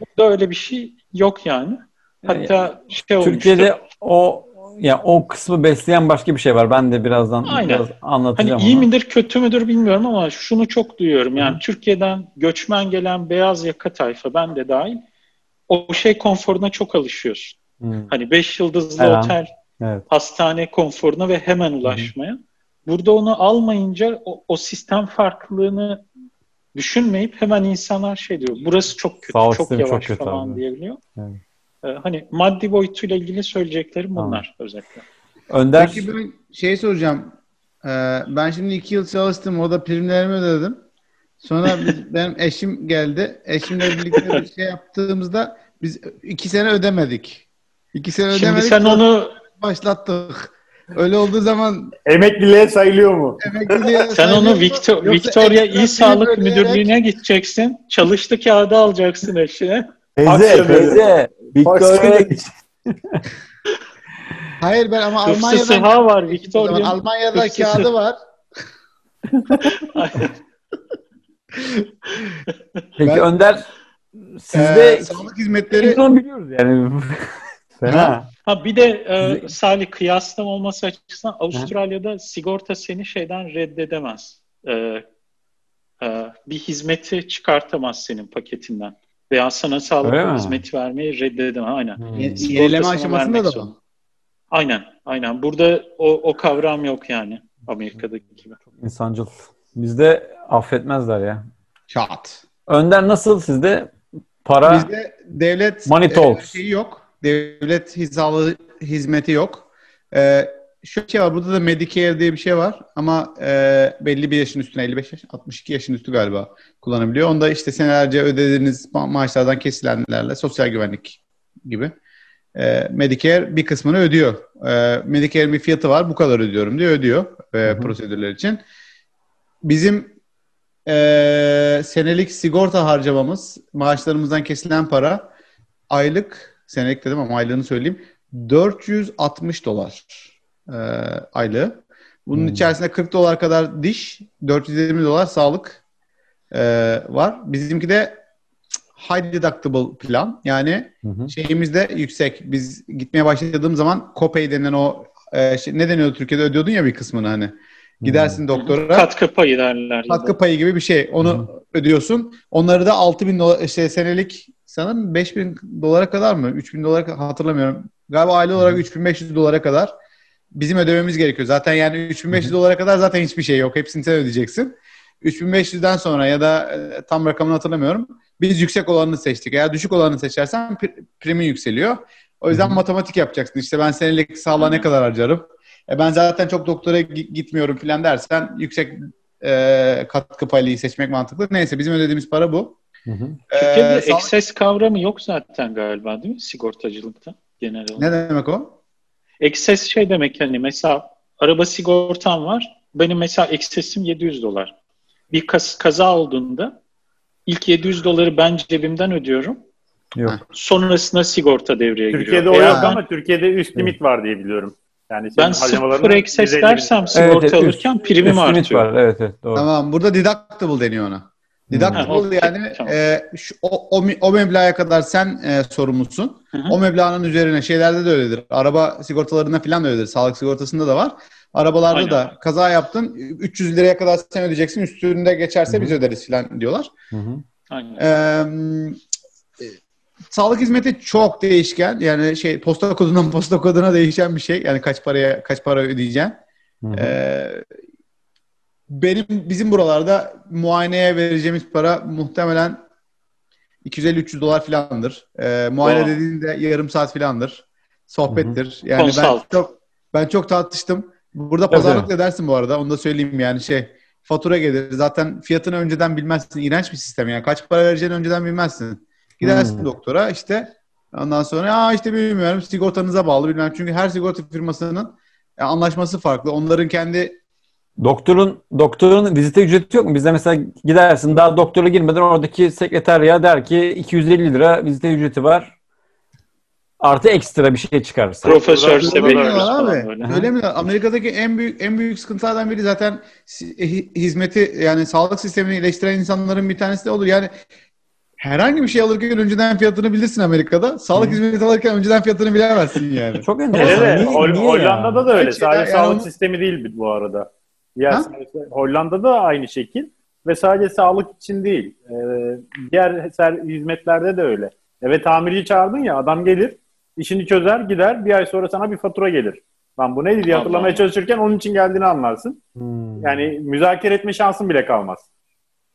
Burada öyle bir şey yok yani. Hatta yani, şey olmuştu. Türkiye'de o ya o kısmı besleyen başka bir şey var. Ben de birazdan Aynen. biraz anlatacağım. Hani iyi midir kötü müdür bilmiyorum ama şunu çok duyuyorum. Yani Hı. Türkiye'den göçmen gelen beyaz yaka tayfa ben de dahil o şey konforuna çok alışıyorsun. Hı. Hani beş yıldızlı evet. otel, evet. hastane konforuna ve hemen ulaşmaya. Hı. Burada onu almayınca o, o sistem farklılığını düşünmeyip hemen insanlar şey diyor. Burası çok kötü, Sağ çok yavaş çok kötü falan abi. diyebiliyor. Evet. Ee, hani maddi boyutuyla ilgili söyleyeceklerim bunlar Anladım. özellikle. Önder. Peki ben şey soracağım. Ee, ben şimdi iki yıl çalıştım. O da primlerimi ödedim. Sonra [LAUGHS] biz, benim eşim geldi. Eşimle birlikte bir şey yaptığımızda biz iki sene ödemedik. İki sene Şimdi ödemedik. sen onu başlattık. Öyle olduğu zaman emekliliğe sayılıyor mu? Emekliliğe [LAUGHS] Sen sayılıyor onu Victor, Victoria İl Sağlık Müdürlüğü'ne gideceksin. Çalıştı kağıdı alacaksın eşine. Teyze, teyze. Victoria'ya [LAUGHS] Hayır ben ama Almanya'da Almanya'dan var Victoria. Almanya'da kağıdı var. [LAUGHS] Peki ben, Önder sizde e, sağlık hizmetleri biliyoruz yani. [LAUGHS] Fena. Ha bir de e, Salih kıyaslama olması açısından Avustralya'da ha. sigorta seni şeyden reddedemez. E, e, bir hizmeti çıkartamaz senin paketinden veya sana sağlık Öyle hizmeti mi? vermeyi reddedemem. Aynen. Hmm. Yenileme aşamasında da bu. Aynen. Aynen. Burada o, o kavram yok yani. Amerika'daki gibi. İnsancıl. Bizde affetmezler ya. Çat. Önder nasıl sizde? Para Bizde devlet money talks. E, şeyi yok. Devlet hizalı hizmeti yok. E, şu şey var. Burada da Medicare diye bir şey var. Ama e, belli bir yaşın üstüne 55 yaş, 62 yaşın üstü galiba kullanabiliyor. Onda işte senelerce ödediğiniz ma- maaşlardan kesilenlerle sosyal güvenlik gibi. E, Medicare bir kısmını ödüyor. E, Medicare'in bir fiyatı var. Bu kadar ödüyorum diye ödüyor e, prosedürler için. Bizim e, senelik sigorta harcamamız, maaşlarımızdan kesilen para aylık, senelik dedim ama aylığını söyleyeyim, 460 dolar e, aylığı. Bunun hmm. içerisinde 40 dolar kadar diş, 420 dolar sağlık e, var. Bizimki de high deductible plan. Yani hı hı. şeyimiz de yüksek. Biz gitmeye başladığım zaman copay denen o e, şey, ne deniyordu Türkiye'de ödüyordun ya bir kısmını hani. Gidersin hmm. doktora. Katkı payı derler. Katkı payı gibi bir şey. Onu hmm. ödüyorsun. Onları da 6 bin dolar, işte senelik sanırım 5 bin dolara kadar mı? 3 bin dolara hatırlamıyorum. Galiba aile olarak hmm. 3500 dolara kadar bizim ödememiz gerekiyor. Zaten yani 3500 dolara kadar zaten hiçbir şey yok. Hepsini sen ödeyeceksin. 3500'den sonra ya da e, tam rakamını hatırlamıyorum. Biz yüksek olanını seçtik. Eğer düşük olanını seçersen primin yükseliyor. O yüzden Hı-hı. matematik yapacaksın. İşte ben senelik sağlığa ne kadar harcarım? E ben zaten çok doktora gitmiyorum falan dersen yüksek e, katkı payıyı seçmek mantıklı. Neyse bizim ödediğimiz para bu. Hı hı. Ee, Türkiye'de sağlık... ekses kavramı yok zaten galiba değil mi sigortacılıkta genel olarak? Ne demek o? Ekses şey demek hani mesela araba sigortam var. Benim mesela eksesim 700 dolar. Bir kaz kaza olduğunda ilk 700 doları ben cebimden ödüyorum. Yok. Sonrasında sigorta devreye Türkiye'de giriyor. Türkiye'de o yok ama Türkiye'de üst limit var diye biliyorum. Yani ben sıfır ekses dersem sigorta evet, alırken üst, primim üst artıyor. Var. Evet, evet, doğru. Tamam burada deductible deniyor ona. Deductible hmm. yani tamam. e, şu, o, o, o meblağa kadar sen e, sorumlusun. Hı hı. O meblağın üzerine şeylerde de öyledir. Araba sigortalarında falan da öyledir. Sağlık sigortasında da var. Arabalarda Aynen. da kaza yaptın 300 liraya kadar sen ödeyeceksin. Üstünde geçerse Hı-hı. biz öderiz falan diyorlar. Hı-hı. Aynen. Ee, sağlık hizmeti çok değişken. Yani şey posta kodundan [LAUGHS] posta koduna değişen bir şey. Yani kaç paraya kaç para ödeyeceksin. Ee, benim bizim buralarda muayeneye vereceğimiz para muhtemelen 250-300 dolar filandır. Ee, muayene dediğinde yarım saat filandır. Sohbettir. Hı-hı. Yani Consult. ben çok ben çok tartıştım. Burada pazarlık evet. edersin bu arada. Onu da söyleyeyim yani şey fatura gelir. Zaten fiyatını önceden bilmezsin. İğrenç bir sistem yani. Kaç para vereceğini önceden bilmezsin. Gidersin hmm. doktora işte ondan sonra aa işte bilmiyorum sigortanıza bağlı bilmem. Çünkü her sigorta firmasının anlaşması farklı. Onların kendi Doktorun doktorun vizite ücreti yok mu? Bizde mesela gidersin daha doktora girmeden oradaki sekreterya der ki 250 lira vizite ücreti var. Artı ekstra bir şey çıkarsa. Profesör sebebiyoruz abi. Öyle mi? Amerika'daki en büyük en büyük sıkıntılardan biri zaten hizmeti yani sağlık sistemini eleştiren insanların bir tanesi de olur. Yani herhangi bir şey alırken önceden fiyatını bilirsin Amerika'da. Sağlık Hı. hizmeti alırken önceden fiyatını bilemezsin yani. Çok enteresan. Evet, niye, niye Hollanda'da ya? da öyle. Sadece yani sağlık onu... sistemi değil bu arada. Ya Hollanda'da aynı şekil ve sadece sağlık için değil. E, diğer hizmetlerde de öyle. Evet tamirci çağırdın ya adam gelir, işini çözer, gider. Bir ay sonra sana bir fatura gelir. Lan bu neydi diye hatırlamaya çalışırken onun için geldiğini anlarsın. Hmm. Yani müzakere etme şansın bile kalmaz.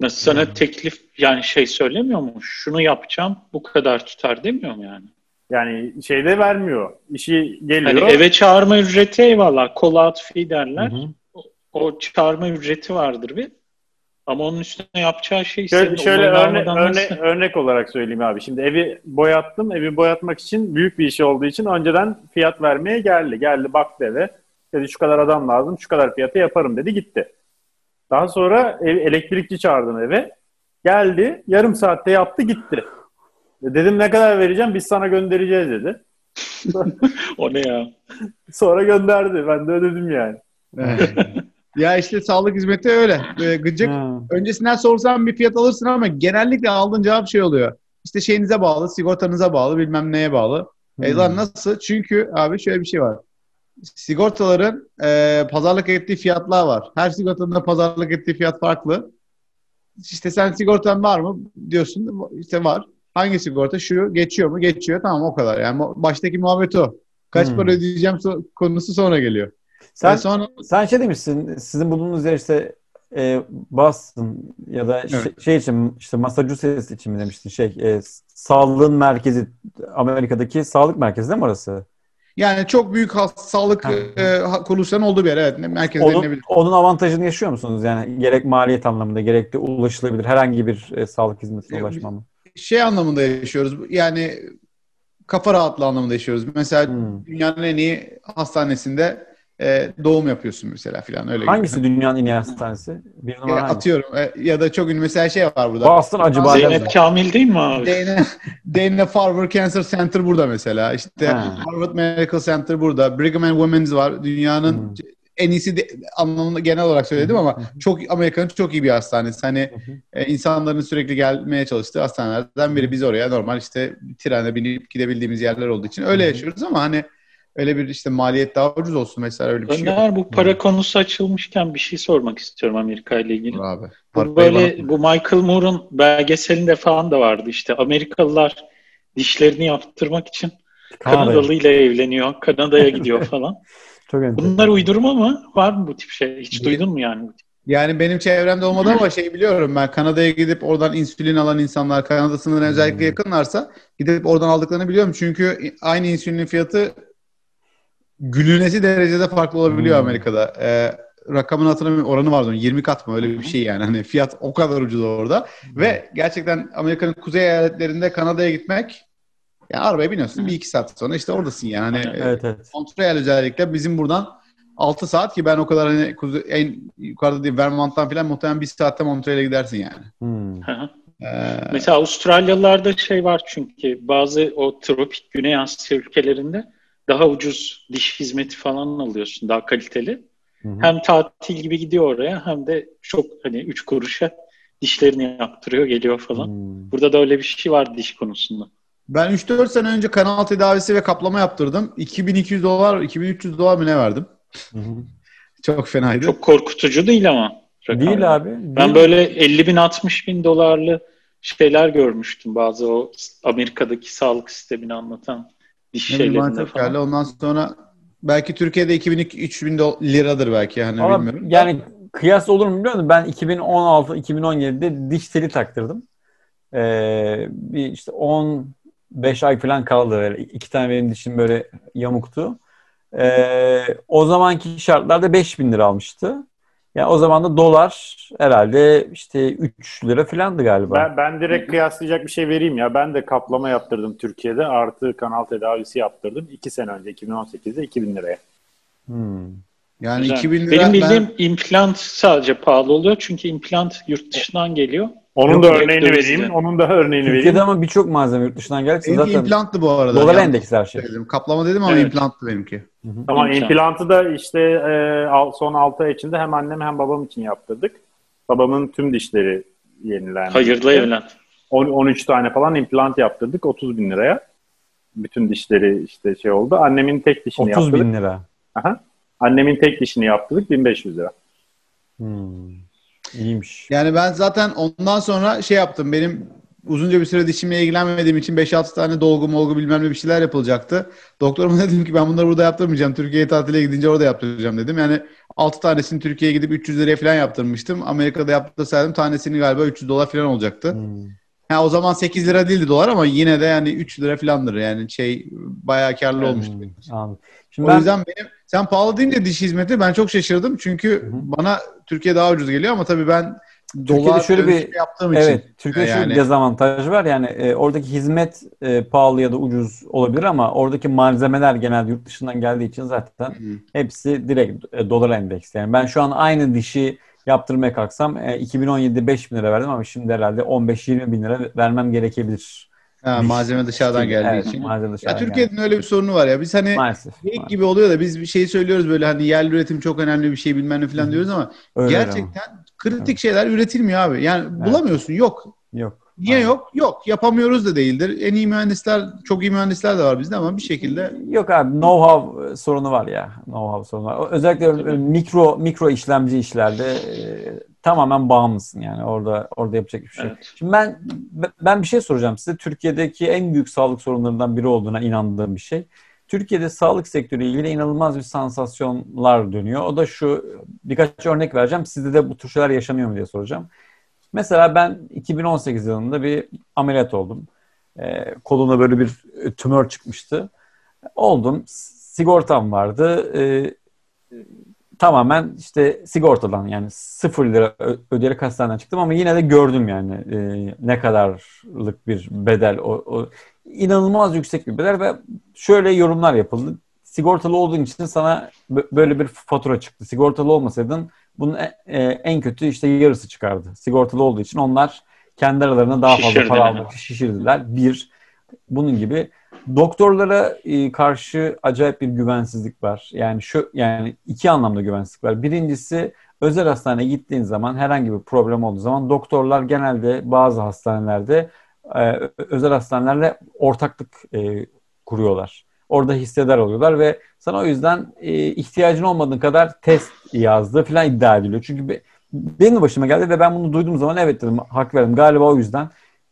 Sana hmm. teklif yani şey söylemiyor mu? Şunu yapacağım bu kadar tutar demiyor mu yani? Yani şeyde vermiyor. İşi geliyor. Hani eve çağırma ücreti eyvallah. Call out fee derler. Hı hı o çıkarma ücreti vardır bir. Ama onun üstüne yapacağı şey şöyle, şöyle örne, örne, örnek olarak söyleyeyim abi. Şimdi evi boyattım. Evi boyatmak için büyük bir iş olduğu için önceden fiyat vermeye geldi. Geldi baktı eve. Dedi şu kadar adam lazım, şu kadar fiyata yaparım dedi gitti. Daha sonra ev, elektrikçi çağırdım eve. Geldi, yarım saatte yaptı gitti. Dedim ne kadar vereceğim biz sana göndereceğiz dedi. [LAUGHS] o ne ya? Sonra gönderdi. Ben de ödedim yani. Ya işte sağlık hizmeti öyle. Böyle gıcık. Ha. Öncesinden sorsan bir fiyat alırsın ama genellikle aldığın cevap şey oluyor. İşte şeyinize bağlı, sigortanıza bağlı, bilmem neye bağlı. Hmm. E lan nasıl? Çünkü abi şöyle bir şey var. Sigortaların e, pazarlık ettiği fiyatlar var. Her sigortanın da pazarlık ettiği fiyat farklı. İşte sen sigortan var mı diyorsun. İşte var. Hangi sigorta? Şu geçiyor mu? Geçiyor. Tamam o kadar. Yani baştaki muhabbet o. Kaç hmm. para ödeyeceğim konusu sonra geliyor. Sen, sonra... sen şey demişsin, sizin bulunduğunuz yer işte e, Boston ya da evet. şey, şey için işte Massachusetts için mi demiştin şey e, sağlığın merkezi Amerika'daki sağlık merkezi değil mi orası? Yani çok büyük sağlık e, kuruluşların olduğu bir yer evet merkez onun, onun avantajını yaşıyor musunuz? Yani gerek maliyet anlamında gerek de ulaşılabilir herhangi bir e, sağlık hizmetine ulaşma mı? Şey anlamında yaşıyoruz. Yani kafa rahatlığı anlamında yaşıyoruz. Mesela hmm. dünyanın en iyi hastanesinde e, doğum yapıyorsun mesela filan öyle. Hangisi gibi. dünyanın en iyi hastanesi? Bir numara ya, atıyorum e, ya da çok ünlü mesela şey var burada. Boston Acıbadem. Zeynep Kamil değil mi abi? Dana, Dana Farber Cancer Center burada mesela. İşte Ha. Harvard Medical Center burada. Brigham and Women's var. Dünyanın Hmm. en iyisi de, anlamında genel olarak söyledim ama çok Amerika'nın çok iyi bir hastanesi. Hani e, insanların sürekli gelmeye çalıştığı hastanelerden biri. Biz oraya normal işte trene binip gidebildiğimiz yerler olduğu için öyle yaşıyoruz ama hani öyle bir işte maliyet daha ucuz olsun mesela öyle bir şey yok. Önder bu para konusu açılmışken bir şey sormak istiyorum Amerika ile ilgili. Abi. Bu böyle bana- bu Michael Moore'un belgeselinde falan da vardı işte Amerikalılar dişlerini yaptırmak için. Kanadalı ile evleniyor, Kanada'ya gidiyor [LAUGHS] falan. Çok. Bunlar uydurma mı? Var mı bu tip şey? Hiç duydun mu yani? Yani benim çevremde olmadı ama şey biliyorum ben Kanada'ya gidip oradan insülin alan insanlar Kanada sınırına özellikle yakınlarsa gidip oradan aldıklarını biliyorum. Çünkü aynı insülinin fiyatı gülünesi derecede farklı olabiliyor Hmm. Amerika'da. Ee, rakamını hatırlamıyorum oranı vardı onun 20 kat mı öyle bir şey yani hani fiyat o kadar ucuz orada ve gerçekten Amerika'nın kuzey eyaletlerinde Kanada'ya gitmek yani arabaya biniyorsun bir iki saat sonra işte oradasın yani hani Evet evet. Montreal özellikle bizim buradan 6 saat ki ben o kadar hani kuze- en yukarıda değil Vermont'tan falan muhtemelen bir saatte Montreal'e gidersin yani. Hmm. Ee, Mesela Avustralyalılarda şey var çünkü bazı o tropik Güney Asya ülkelerinde daha ucuz diş hizmeti falan alıyorsun, daha kaliteli. Hı hı. Hem tatil gibi gidiyor oraya hem de çok hani üç kuruşa dişlerini yaptırıyor geliyor falan. Hmm. Burada da öyle bir şey var diş konusunda. ben 3-4 sene önce kanal tedavisi ve kaplama yaptırdım. 2200 dolar, 2300 dolar mı ne verdim? Hı hı. Çok fenaydı. Çok korkutucu değil ama. rakam. Değil abi. Ben değil. böyle 50 bin 60 bin dolarlı şeyler görmüştüm bazı o Amerika'daki sağlık sistemini anlatan bana şeylerinde falan. geldi. Ondan sonra belki Türkiye'de 2000-3000 do- liradır belki yani Ama bilmiyorum. yani kıyas olur mu bilmiyorum. Ben 2016-2017'de diş teli taktırdım. Ee, bir işte 15 ay falan kaldı. Böyle. İki tane benim dişim böyle yamuktu. Ee, o zamanki şartlarda 5000 lira almıştı. Yani o zaman da dolar herhalde işte 3 lira falandı galiba. Ben, ben direkt kıyaslayacak bir şey vereyim ya. Ben de kaplama yaptırdım Türkiye'de. Artı kanal tedavisi yaptırdım. 2 sene önce 2018'de 2000 liraya. Hmm. Yani Güzel. 2000 lira Benim ben- bildiğim implant sadece pahalı oluyor çünkü implant yurt dışından geliyor. Onun Yok, da örneğini vereyim. Onun da örneğini Türkiye'de vereyim. ama birçok malzeme yurt dışından geldiyse benimki zaten implanttı bu arada. dolar Yanlış endeksli her şey. söyledim. Kaplama dedim ama Evet. implanttı benimki. Ama İmplant. implantı da işte e, son 6 ay içinde hem annem hem babam için yaptırdık. Babamın tüm dişleri yenilendi. Hayırlı evlen. 10, 13 tane falan implant yaptırdık 30 bin liraya. Bütün dişleri işte şey oldu. Annemin tek dişini 30 yaptırdık. bin lira. Aha. Annemin tek dişini yaptırdık 1500 lira. Hmm. İyiymiş. Yani ben zaten ondan sonra şey yaptım. Benim uzunca bir süre dişimle ilgilenmediğim için 5-6 tane dolgu molgu bilmem ne bir şeyler yapılacaktı. Doktoruma dedim ki ben bunları burada yaptırmayacağım. Türkiye'ye tatile gidince orada yaptıracağım dedim. Yani 6 tanesini Türkiye'ye gidip 300 liraya falan yaptırmıştım. Amerika'da yaptırsaydım tanesini galiba 300 dolar falan olacaktı. Hmm. Ha, o zaman 8 lira değildi dolar ama yine de yani 3 lira falandır. Yani şey bayağı karlı olmuştu. Hmm. Anladım. Şimdi O ben yüzden benim sen pahalı deyince diş hizmeti ben çok şaşırdım. Çünkü bana Türkiye daha ucuz geliyor ama tabii ben dolar şöyle bir- yaptığım için. Evet, Türkiye'de şöyle Yani- bir dezavantaj var. Yani e, oradaki hizmet e, pahalı ya da ucuz olabilir ama oradaki malzemeler genelde yurt dışından geldiği için zaten hepsi direkt e, dolar endeksli. Yani ben şu an aynı dişi yaptırmaya kalksam e, 2017'de 5 bin lira verdim ama şimdi herhalde 15-20 bin lira vermem gerekebilir. Ha, malzeme dışarıdan geldiği evet, için. Malzeme Ya dışarıdan Türkiye'nin öyle bir sorunu var ya. Biz hani geldi. maalesef. geyik maalesef. gibi oluyor da biz bir şey söylüyoruz böyle hani yerli üretim çok önemli bir şey bilmem ne falan diyoruz ama Öyle gerçekten kritik şeyler üretilmiyor abi. Yani Evet. bulamıyorsun. Yok. ama. Yok. Niye Aynen. yok? Yok. Yapamıyoruz da değildir. En iyi mühendisler, çok iyi mühendisler de var bizde ama bir şekilde Yok abi know-how sorunu var ya. Know-how sorunu var. Özellikle öyle mikro mikro işlemci işlerde e, tamamen bağımlısın yani. Orada orada yapacak bir şey. Evet. Şimdi ben ben bir şey soracağım size. Türkiye'deki en büyük sağlık sorunlarından biri olduğuna inandığım bir şey. Türkiye'de sağlık sektörüyle ilgili inanılmaz bir sansasyonlar dönüyor. O da şu birkaç örnek vereceğim. Sizde de bu tür şeyler yaşanıyor mu diye soracağım. Mesela ben 2018 yılında bir ameliyat oldum. Ee, kolumda böyle bir tümör çıkmıştı. Oldum. Sigortam vardı. Ee, tamamen işte sigortadan yani sıfır lira ödeyerek hastaneden çıktım ama yine de gördüm yani e, ne kadarlık bir bedel o, o inanılmaz yüksek bir bedel ve şöyle yorumlar yapıldı. sigortalı olduğun için sana böyle bir fatura çıktı. Sigortalı olmasaydın bunun e, e, en kötü işte yarısı çıkardı. Sigortalı olduğu için onlar kendi aralarına daha fazla para almak şişirdiler. Bir, bunun gibi doktorlara e, karşı acayip bir güvensizlik var. Yani şu yani iki anlamda güvensizlik var. Birincisi özel hastaneye gittiğin zaman herhangi bir problem olduğu zaman doktorlar genelde bazı hastanelerde özel hastanelerle ortaklık kuruyorlar. Orada hisseder oluyorlar ve sana o yüzden e, ihtiyacın olmadığın kadar test yazdı falan iddia ediliyor. Çünkü be, benim başıma geldi ve ben bunu duyduğum zaman evet dedim hak verdim galiba o yüzden.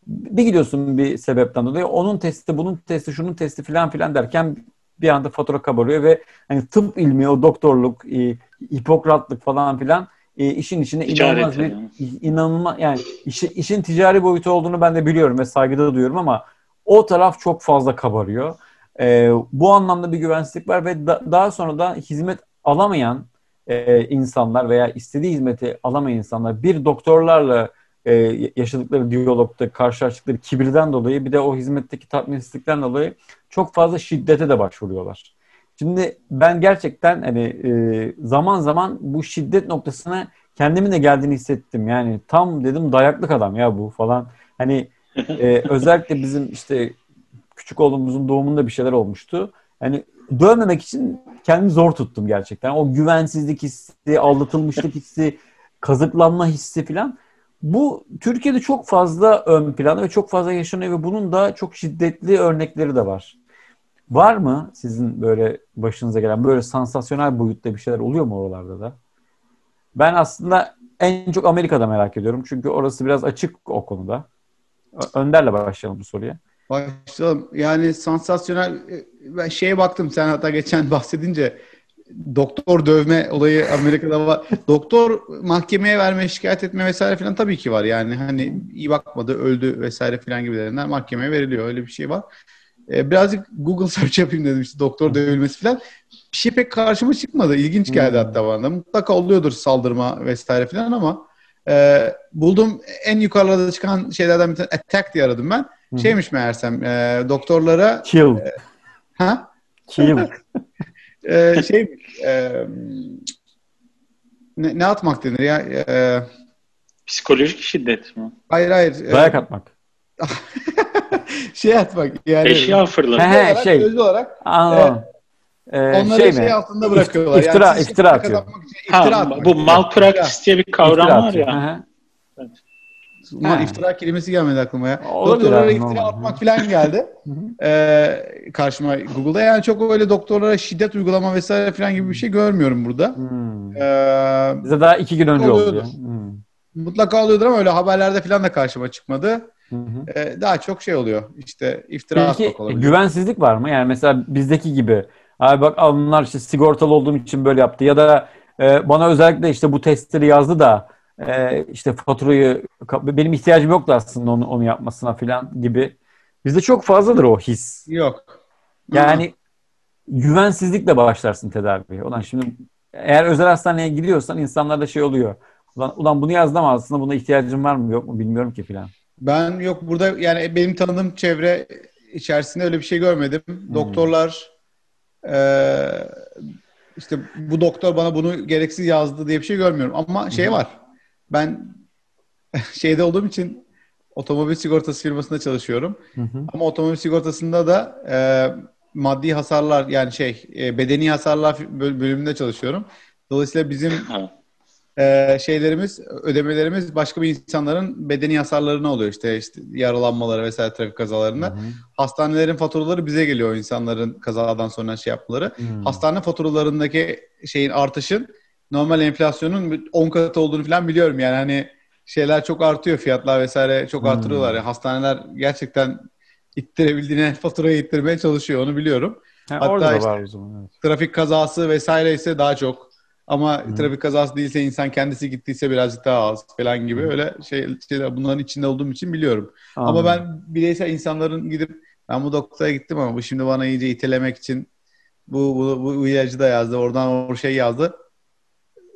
Bir gidiyorsun bir sebepten dolayı onun testi, bunun testi, şunun testi falan filan derken bir anda fatura kabarıyor ve hani tıp ilmi, o doktorluk, e, hipokratlık falan filan e, işin içine inanılmaz bir inanılmaz yani işi, işin ticari boyutu olduğunu ben de biliyorum ve saygıda duyuyorum ama o taraf çok fazla kabarıyor. E, bu anlamda bir güvensizlik var ve da, daha sonra da hizmet alamayan e, insanlar veya istediği hizmeti alamayan insanlar bir doktorlarla e, yaşadıkları diyalogda karşılaştıkları kibirden dolayı bir de o hizmetteki tatminsizlikten dolayı çok fazla şiddete de başvuruyorlar. Şimdi ben gerçekten hani e, zaman zaman bu şiddet noktasına kendimin de geldiğini hissettim. Yani tam dedim dayaklık adam ya bu falan. Hani e, [LAUGHS] özellikle bizim işte küçük oğlumuzun doğumunda bir şeyler olmuştu. Yani dövmemek için kendimi zor tuttum gerçekten. O güvensizlik hissi, aldatılmışlık hissi, kazıklanma hissi falan. Bu Türkiye'de çok fazla ön planda ve çok fazla yaşanıyor ve bunun da çok şiddetli örnekleri de var. Var mı sizin böyle başınıza gelen böyle sansasyonel boyutta bir şeyler oluyor mu oralarda da? Ben aslında en çok Amerika'da merak ediyorum. Çünkü orası biraz açık o konuda. Önder'le başlayalım bu soruya. Başlayalım. Yani sansasyonel e, ben şeye baktım sen hatta geçen bahsedince doktor dövme olayı Amerika'da var. doktor mahkemeye verme, şikayet etme vesaire falan tabii ki var. Yani hani iyi bakmadı, öldü vesaire falan gibilerinden mahkemeye veriliyor. Öyle bir şey var. Ee, birazcık Google [LAUGHS] search yapayım dedim işte doktor dövülmesi falan. Bir şey pek karşıma çıkmadı. İlginç geldi hmm. hatta bana. Mutlaka oluyordur saldırma vesaire falan ama e, buldum en yukarıda çıkan şeylerden bir tane attack diye aradım ben. Şeymiş meğersem e, doktorlara kill. E, ha? Kill. [LAUGHS] e, şey e, ne, ne atmak denir ya? E, Psikolojik şiddet mi? Hayır hayır. E, Dayak atmak. [LAUGHS] şey atmak yani. Eşya fırlatmak. He, he, şey. Öz olarak. Anladım. E, Onları şey, şey altında bırakıyorlar. İftira, yani iftira atıyor. iftira ha, bu malpraktis diye bir kavram var ya. Evet. Ulan iftira kelimesi gelmedi aklıma ya. Doktorlara iftira normal. atmak falan geldi. [LAUGHS] ee, karşıma Google'da. Yani çok öyle doktorlara şiddet uygulama vesaire falan gibi bir şey görmüyorum burada. Hmm. Ee, Bize daha iki gün önce oldu. Hmm. Mutlaka oluyordur ama öyle haberlerde falan da karşıma çıkmadı. Hı Ee, daha çok şey oluyor. İşte iftira Peki, atmak olabilir. güvensizlik var mı? Yani mesela bizdeki gibi abi bak onlar işte sigortalı olduğum için böyle yaptı ya da e, bana özellikle işte bu testleri yazdı da e, işte faturayı benim ihtiyacım yoktu aslında onu, onu yapmasına falan gibi. Bizde çok fazladır o his. Yok. Yani Hı. güvensizlikle başlarsın tedaviye. Ulan şimdi eğer özel hastaneye gidiyorsan insanlarda şey oluyor. Ulan, ulan bunu yazdım aslında buna ihtiyacım var mı yok mu bilmiyorum ki falan. Ben yok burada yani benim tanıdığım çevre içerisinde öyle bir şey görmedim. Hmm. Doktorlar e, işte bu doktor bana bunu gereksiz yazdı diye bir şey görmüyorum. Ama şey var ben [LAUGHS] şeyde olduğum için otomobil sigortası firmasında çalışıyorum. Hı hı. Ama otomobil sigortasında da e, maddi hasarlar yani şey e, bedeni hasarlar bölümünde çalışıyorum. Dolayısıyla bizim [LAUGHS] e, şeylerimiz, ödemelerimiz başka bir insanların bedeni hasarlarına oluyor. İşte, işte yaralanmaları vesaire trafik kazalarında. Hı hı. Hastanelerin faturaları bize geliyor o insanların kazadan sonra şey yapmaları. Hı. Hastane faturalarındaki şeyin artışın normal enflasyonun 10 katı olduğunu falan biliyorum. Yani hani şeyler çok artıyor fiyatlar vesaire çok hmm. artırıyorlar. Yani hastaneler gerçekten ittirebildiğine faturayı ittirmeye çalışıyor onu biliyorum. Ha, Hatta orada işte, var o zaman. Evet. Trafik kazası vesaire ise daha çok. Ama hmm. trafik kazası değilse insan kendisi gittiyse birazcık daha az falan gibi hmm. öyle şey şeyler bunların içinde olduğum için biliyorum. Anladım. Ama ben bireysel insanların gidip ben bu doktora gittim ama bu şimdi bana iyice itelemek için bu bu, bu ilacı da yazdı. Oradan o şey yazdı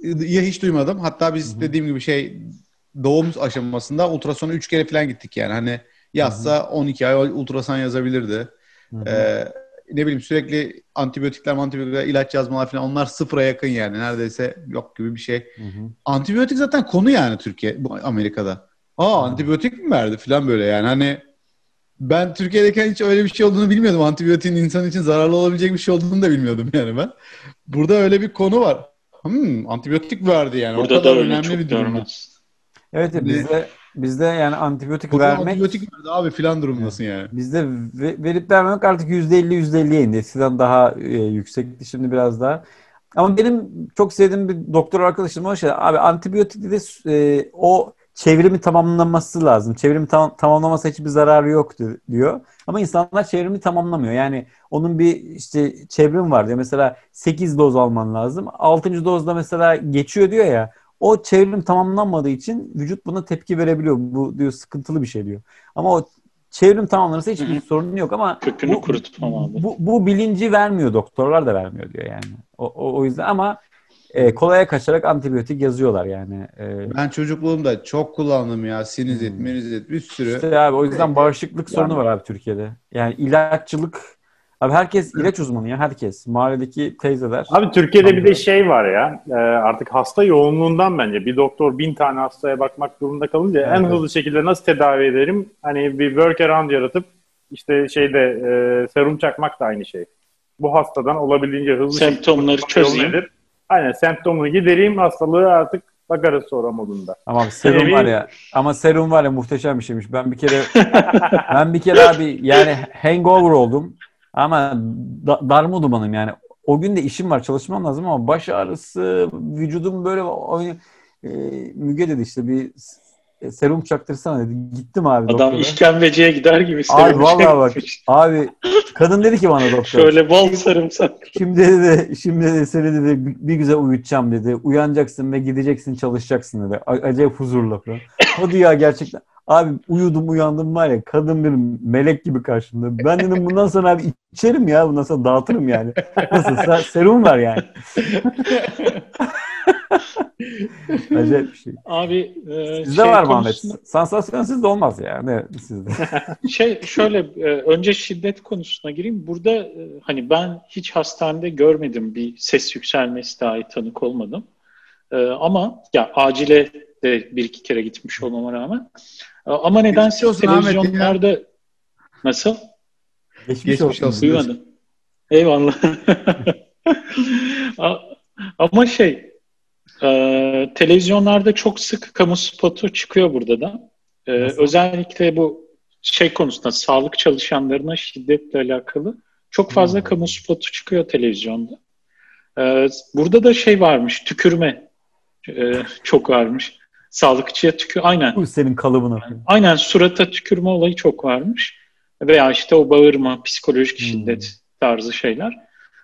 ya hiç duymadım. Hatta biz Hı-hı. dediğim gibi şey doğum aşamasında ultrasona 3 kere falan gittik yani. Hani yazsa Hı-hı. 12 ay ultrason yazabilirdi. Ee, ne bileyim sürekli antibiyotikler, antibiyotikler, ilaç yazmalar falan onlar sıfıra yakın yani. Neredeyse yok gibi bir şey. Hı hı. Antibiyotik zaten konu yani Türkiye, Amerika'da. Aa antibiyotik mi verdi falan böyle yani hani ben Türkiye'deyken hiç öyle bir şey olduğunu bilmiyordum. Antibiyotiğin insan için zararlı olabilecek bir şey olduğunu da bilmiyordum yani ben. Burada öyle bir konu var. Hmm, antibiyotik verdi yani. Burada o kadar da öyle önemli bir durum. Evet bizde bizde yani antibiyotik Burada vermek antibiyotik verdi abi filan durumdasın yani. Bizde verip vermemek artık %50 %50'ye indi. Eskiden daha e, yüksekti şimdi biraz daha. Ama benim çok sevdiğim bir doktor arkadaşım var şey abi antibiyotik de e, o çevrimi tamamlaması lazım. Çevrimi tam, tamamlaması hiçbir zararı yok diyor. Ama insanlar çevrimi tamamlamıyor. Yani onun bir işte çevrim var diyor. Mesela 8 doz alman lazım. 6. dozda mesela geçiyor diyor ya. O çevrim tamamlanmadığı için vücut buna tepki verebiliyor. Bu diyor sıkıntılı bir şey diyor. Ama o çevrim tamamlanırsa hiçbir Hı-hı. sorun yok ama kökünü bu, kurutmam abi. Bu, bu bilinci vermiyor doktorlar da vermiyor diyor yani. O, o, o yüzden ama e, kolaya kaçarak antibiyotik yazıyorlar yani. E, ben çocukluğumda çok kullandım ya sinizit, hmm. minizit bir sürü. İşte abi o yüzden bağışıklık sorunu var abi Türkiye'de. Yani ilaççılık Abi herkes ilaç uzmanı ya herkes. Mahalledeki teyzeler. Abi Türkiye'de bir de şey var ya e, artık hasta yoğunluğundan bence bir doktor bin tane hastaya bakmak durumunda kalınca evet, en hızlı şekilde nasıl tedavi ederim? Hani bir workaround yaratıp işte şeyde e, serum çakmak da aynı şey. Bu hastadan olabildiğince hızlı semptomları çözeyim. Aynen semptomunu gidereyim hastalığı artık bakarız sonra modunda. Ama serum var ya ama serum var ya muhteşem bir şeymiş. Ben bir kere [LAUGHS] ben bir kere abi yani hangover oldum. Ama da, darma dumanım yani. O gün de işim var çalışmam lazım ama baş ağrısı, vücudum böyle e, Müge dedi işte bir serum çaktırsana dedi. Gittim abi Adam doktora. işkembeciye gider gibi serum Abi vallahi bak. Abi kadın dedi ki bana doktor. Şöyle bol sarımsak. Şimdi dedi, şimdi dedi seni dedi bir güzel uyutacağım dedi. Uyanacaksın ve gideceksin çalışacaksın dedi. Acayip huzurla falan. [LAUGHS] Hadi ya gerçekten. Abi uyudum uyandım var ya kadın bir melek gibi karşımda. Ben dedim bundan sonra abi içerim ya bundan sonra dağıtırım yani. Nasıl serum var yani. [LAUGHS] Acayip bir şey. Abi e, Sizde şey var mı Ahmet? Sansasyon sizde olmaz ya. Ne sizde? [LAUGHS] şey şöyle e, önce şiddet konusuna gireyim. Burada e, hani ben hiç hastanede görmedim bir ses yükselmesi dahi tanık olmadım. E, ama ya acile de bir iki kere gitmiş olmama rağmen. Ama nedense televizyonlarda nasıl? Geçmiş, Geçmiş olsun. Duymadım. Eyvallah. [LAUGHS] Ama şey e, televizyonlarda çok sık kamu spotu çıkıyor burada da. E, özellikle bu şey konusunda sağlık çalışanlarına şiddetle alakalı çok fazla hmm. kamu spotu çıkıyor televizyonda. E, burada da şey varmış tükürme e, çok varmış. Sağlıkçıya tükür. Aynen. Bu senin kalıbına. Aynen surata tükürme olayı çok varmış. Veya işte o bağırma, psikolojik hmm. şiddet tarzı şeyler.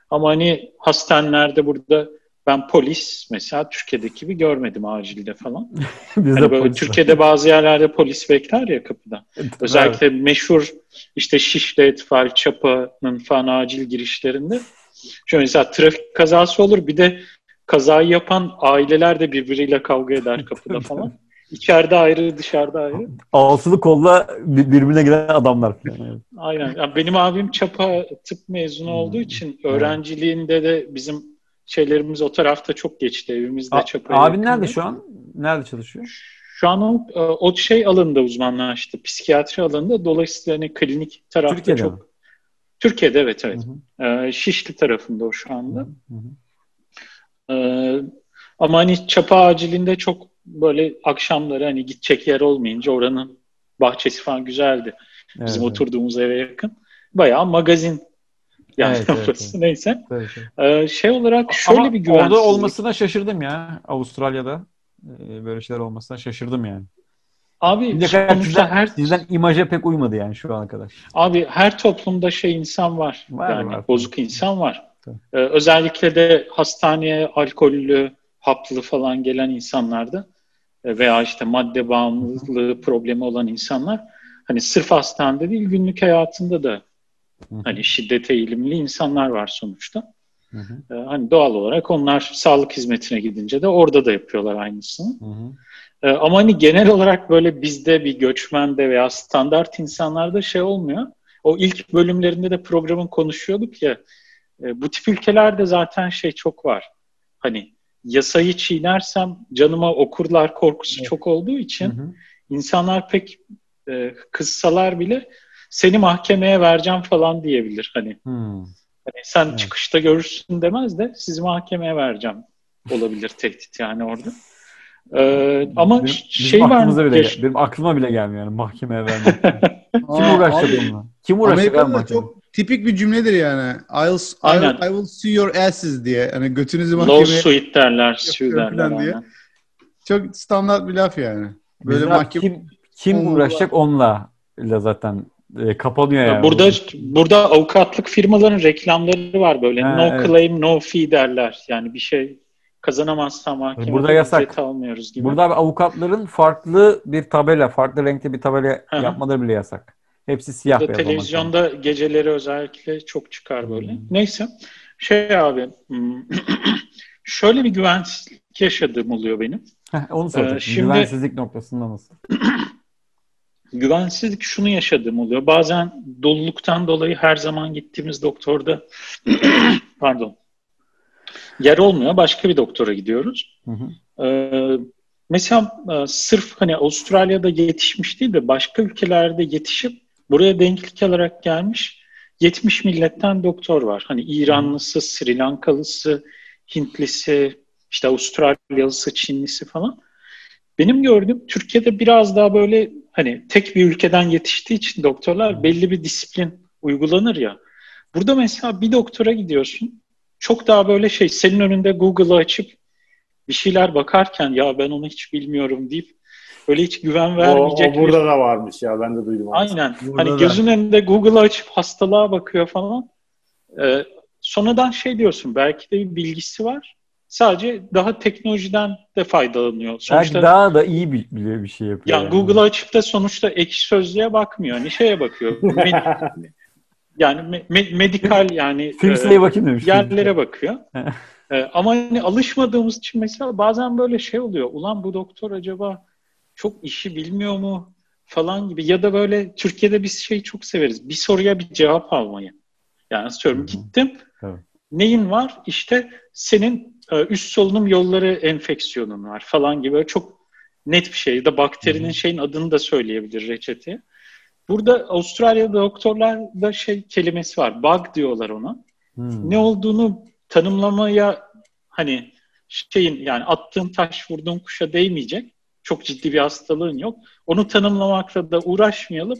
Ama hani hastanelerde burada ben polis mesela Türkiye'deki gibi görmedim acilde falan. [LAUGHS] hani böyle Türkiye'de bazı yerlerde polis bekler ya kapıda. Özellikle evet. meşhur işte Şişli, Etfal, Çapa'nın falan acil girişlerinde. Şöyle mesela trafik kazası olur bir de kazayı yapan aileler de birbiriyle kavga eder kapıda [LAUGHS] falan. İçeride ayrı, dışarıda ayrı. Altılı kolla birbirine giren adamlar. Aynen. Yani benim abim Çapa tıp mezunu hmm. olduğu için öğrenciliğinde de bizim şeylerimiz o tarafta çok geçti. Evimizde A- Çapa'ya Abin yakındı. nerede şu an? Nerede çalışıyor? Şu an o, e, o şey alanında uzmanlaştı. Psikiyatri alanında. Dolayısıyla hani klinik tarafta Türkiye'de çok... Mi? Türkiye'de evet evet. Hı hı. Ee, Şişli tarafında o şu anda. Hı hı. Ee, ama hani çapa acilinde çok böyle akşamları hani gidecek yer olmayınca oranın bahçesi falan güzeldi. Bizim evet, oturduğumuz eve yakın. Bayağı magazin yani evet, [LAUGHS] evet, evet. neyse. Evet, evet. Ee, şey olarak şöyle Ama bir güvensizlik. Orada olmasına şaşırdım ya Avustralya'da. Ee, böyle şeyler olmasına şaşırdım yani. Abi ne kadar sizden, her sizden imaja pek uymadı yani şu ana kadar. Abi her toplumda şey insan var. var yani var. bozuk insan var. Ee, özellikle de hastaneye alkollü, haplı falan gelen insanlarda e, veya işte madde bağımlılığı problemi olan insanlar hani sırf hastanede değil günlük hayatında da hani şiddete eğilimli insanlar var sonuçta. Hı hı. Ee, hani doğal olarak onlar sağlık hizmetine gidince de orada da yapıyorlar aynısını. Hı hı. Ee, ama hani genel olarak böyle bizde bir göçmende veya standart insanlarda şey olmuyor. o ilk bölümlerinde de programın konuşuyorduk ya e, bu tip ülkelerde zaten şey çok var. Hani yasayı çiğnersem canıma okurlar korkusu evet. çok olduğu için hı hı. insanlar pek e, kızsalar bile seni mahkemeye vereceğim falan diyebilir hani. Hmm. Hani sen evet. çıkışta görürsün demez de sizi mahkemeye vereceğim olabilir tehdit yani orada. Ee, ama benim, şey var. Bile, geç... Benim aklıma bile gelmiyor yani mahkemeye vermek. [LAUGHS] Kim uğraşacak onunla? Kim uğraşacak Amerika'da çok tipik bir cümledir yani. I'll, I'll, I will sue your asses diye. Hani götünüzü mahkemeye... Lawsuit derler, sue derler. Diye. Çok standart bir laf yani. Böyle mahkeme... Kim, kim uğraşacak onunla zaten e, kapanıyor yani. Burada burada avukatlık firmaların reklamları var böyle. Ha, no evet. claim, no fee derler. Yani bir şey kazanamazsa mahkemede burada yasak. almıyoruz gibi. Burada avukatların farklı bir tabela, farklı renkte bir tabela Hı-hı. yapmaları bile yasak. Hepsi siyah beyaz Televizyonda lazım. geceleri özellikle çok çıkar böyle. Hmm. Neyse. Şey abi hmm, [CLEARS THROAT] şöyle bir güvensizlik yaşadığım oluyor benim. Heh, onu soracağım. Ee, şimdi, güvensizlik noktasında nasıl? [CLEARS THROAT] güvensizlik şunu yaşadığım oluyor. Bazen doluluktan dolayı her zaman gittiğimiz doktorda [CLEARS THROAT] pardon yer olmuyor. Başka bir doktora gidiyoruz. Hı hı. Ee, mesela e, sırf hani Avustralya'da yetişmiş değil de başka ülkelerde yetişip buraya denklik alarak gelmiş 70 milletten doktor var. Hani İranlısı, Sri Lankalısı, Hintlisi, işte Avustralyalısı, Çinlisi falan. Benim gördüğüm Türkiye'de biraz daha böyle hani tek bir ülkeden yetiştiği için doktorlar belli bir disiplin uygulanır ya. Burada mesela bir doktora gidiyorsun. Çok daha böyle şey senin önünde Google'ı açıp bir şeyler bakarken ya ben onu hiç bilmiyorum deyip öyle hiç güven vermeyecek. O, o burada bir... da varmış ya ben de duydum. Aynen. Burada hani da. gözün önünde Google'ı açıp hastalığa bakıyor falan. Ee, sonradan şey diyorsun belki de bir bilgisi var. Sadece daha teknolojiden de faydalanıyor. Sonuçta, belki daha da iyi biliyor bir şey yapıyor. Yani, yani. Google'ı açıp da sonuçta ekşi sözlüğe bakmıyor. Hani şeye bakıyor. [LAUGHS] med- yani me- medikal yani e, bakayım demiş. yerlere bakıyor. e, ama hani alışmadığımız için mesela bazen böyle şey oluyor. Ulan bu doktor acaba çok işi bilmiyor mu falan gibi ya da böyle Türkiye'de biz şeyi çok severiz. Bir soruya bir cevap almayı. Yani söylüyorum gittim. Evet. Neyin var? İşte senin e, üst solunum yolları enfeksiyonun var falan gibi böyle çok net bir şey. Ya da bakterinin Hı-hı. şeyin adını da söyleyebilir reçeteye. Burada Avustralya'da doktorlarda şey kelimesi var. Bug diyorlar ona. Hmm. Ne olduğunu tanımlamaya hani şeyin yani attığın taş vurduğun kuşa değmeyecek. Çok ciddi bir hastalığın yok. Onu tanımlamakla da uğraşmayalım.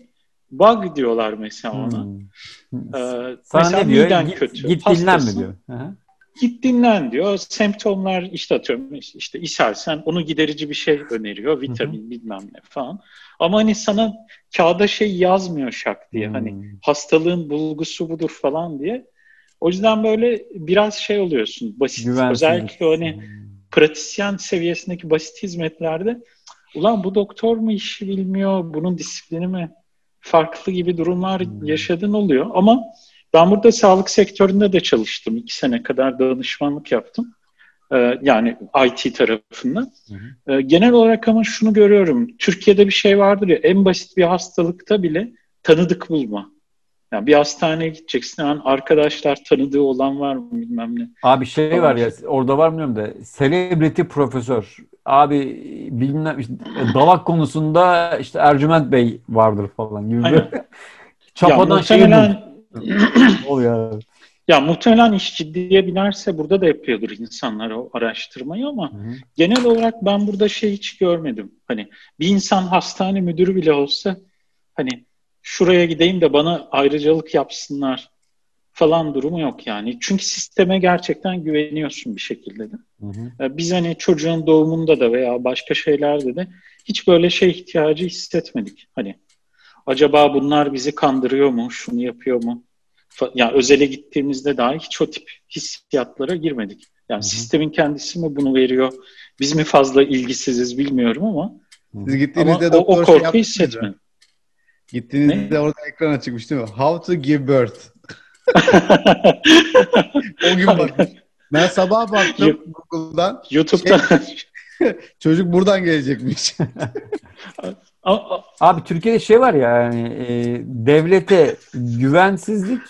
Bug diyorlar mesela ona. Hmm. Ee, Sana mesela ne diyor? Git, kötü. git dinlen mi diyor? Hı-hı. Git dinlen diyor. Semptomlar işte atıyorum işte ishalsen onu giderici bir şey öneriyor. Vitamin Hı-hı. bilmem ne falan. Ama hani sana kağıda şey yazmıyor şak diye. Hani hmm. Hani hastalığın bulgusu budur falan diye. O yüzden böyle biraz şey oluyorsun. Basit. Özellikle hani hmm. pratisyen seviyesindeki basit hizmetlerde ulan bu doktor mu işi bilmiyor, bunun disiplini mi farklı gibi durumlar hmm. yaşadığın oluyor. Ama ben burada sağlık sektöründe de çalıştım. iki sene kadar danışmanlık yaptım. Ee, yani IT tarafında. Hı hı. Ee, genel olarak ama şunu görüyorum. Türkiye'de bir şey vardır ya en basit bir hastalıkta bile tanıdık bulma. Yani bir hastaneye gideceksin hemen arkadaşlar tanıdığı olan var mı bilmem ne. Abi şey falan. var ya orada var mı bilmiyorum da celebrity profesör. Abi bilmem işte, dalak konusunda işte Ercüment Bey vardır falan gibi. [LAUGHS] Çapadan ya, muhtemelen... şey [CLEARS THROAT] oluyor. Ya muhtemelen iş ciddiye binerse burada da yapıyordur insanlar o araştırmayı ama hı hı. genel olarak ben burada şey hiç görmedim. Hani bir insan hastane müdürü bile olsa hani şuraya gideyim de bana ayrıcalık yapsınlar falan durumu yok yani. Çünkü sisteme gerçekten güveniyorsun bir şekilde de. Hı hı. Biz hani çocuğun doğumunda da veya başka şeylerde de hiç böyle şey ihtiyacı hissetmedik. Hani acaba bunlar bizi kandırıyor mu, şunu yapıyor mu? yani özele gittiğimizde dahi hiç o tip hissiyatlara girmedik. Yani Hı-hı. sistemin kendisi mi bunu veriyor? Biz mi fazla ilgisiziz bilmiyorum ama siz gittiğinizde ama o, o korku şey hissetmedim. Gittiğinizde ne? orada ekran açıkmış değil mi? How to give birth. [LAUGHS] o gün bakmış. Ben sabah baktım Google'dan. YouTube'dan. Şey, [LAUGHS] çocuk buradan gelecekmiş. [LAUGHS] Abi Türkiye'de şey var ya yani e, devlete güvensizlik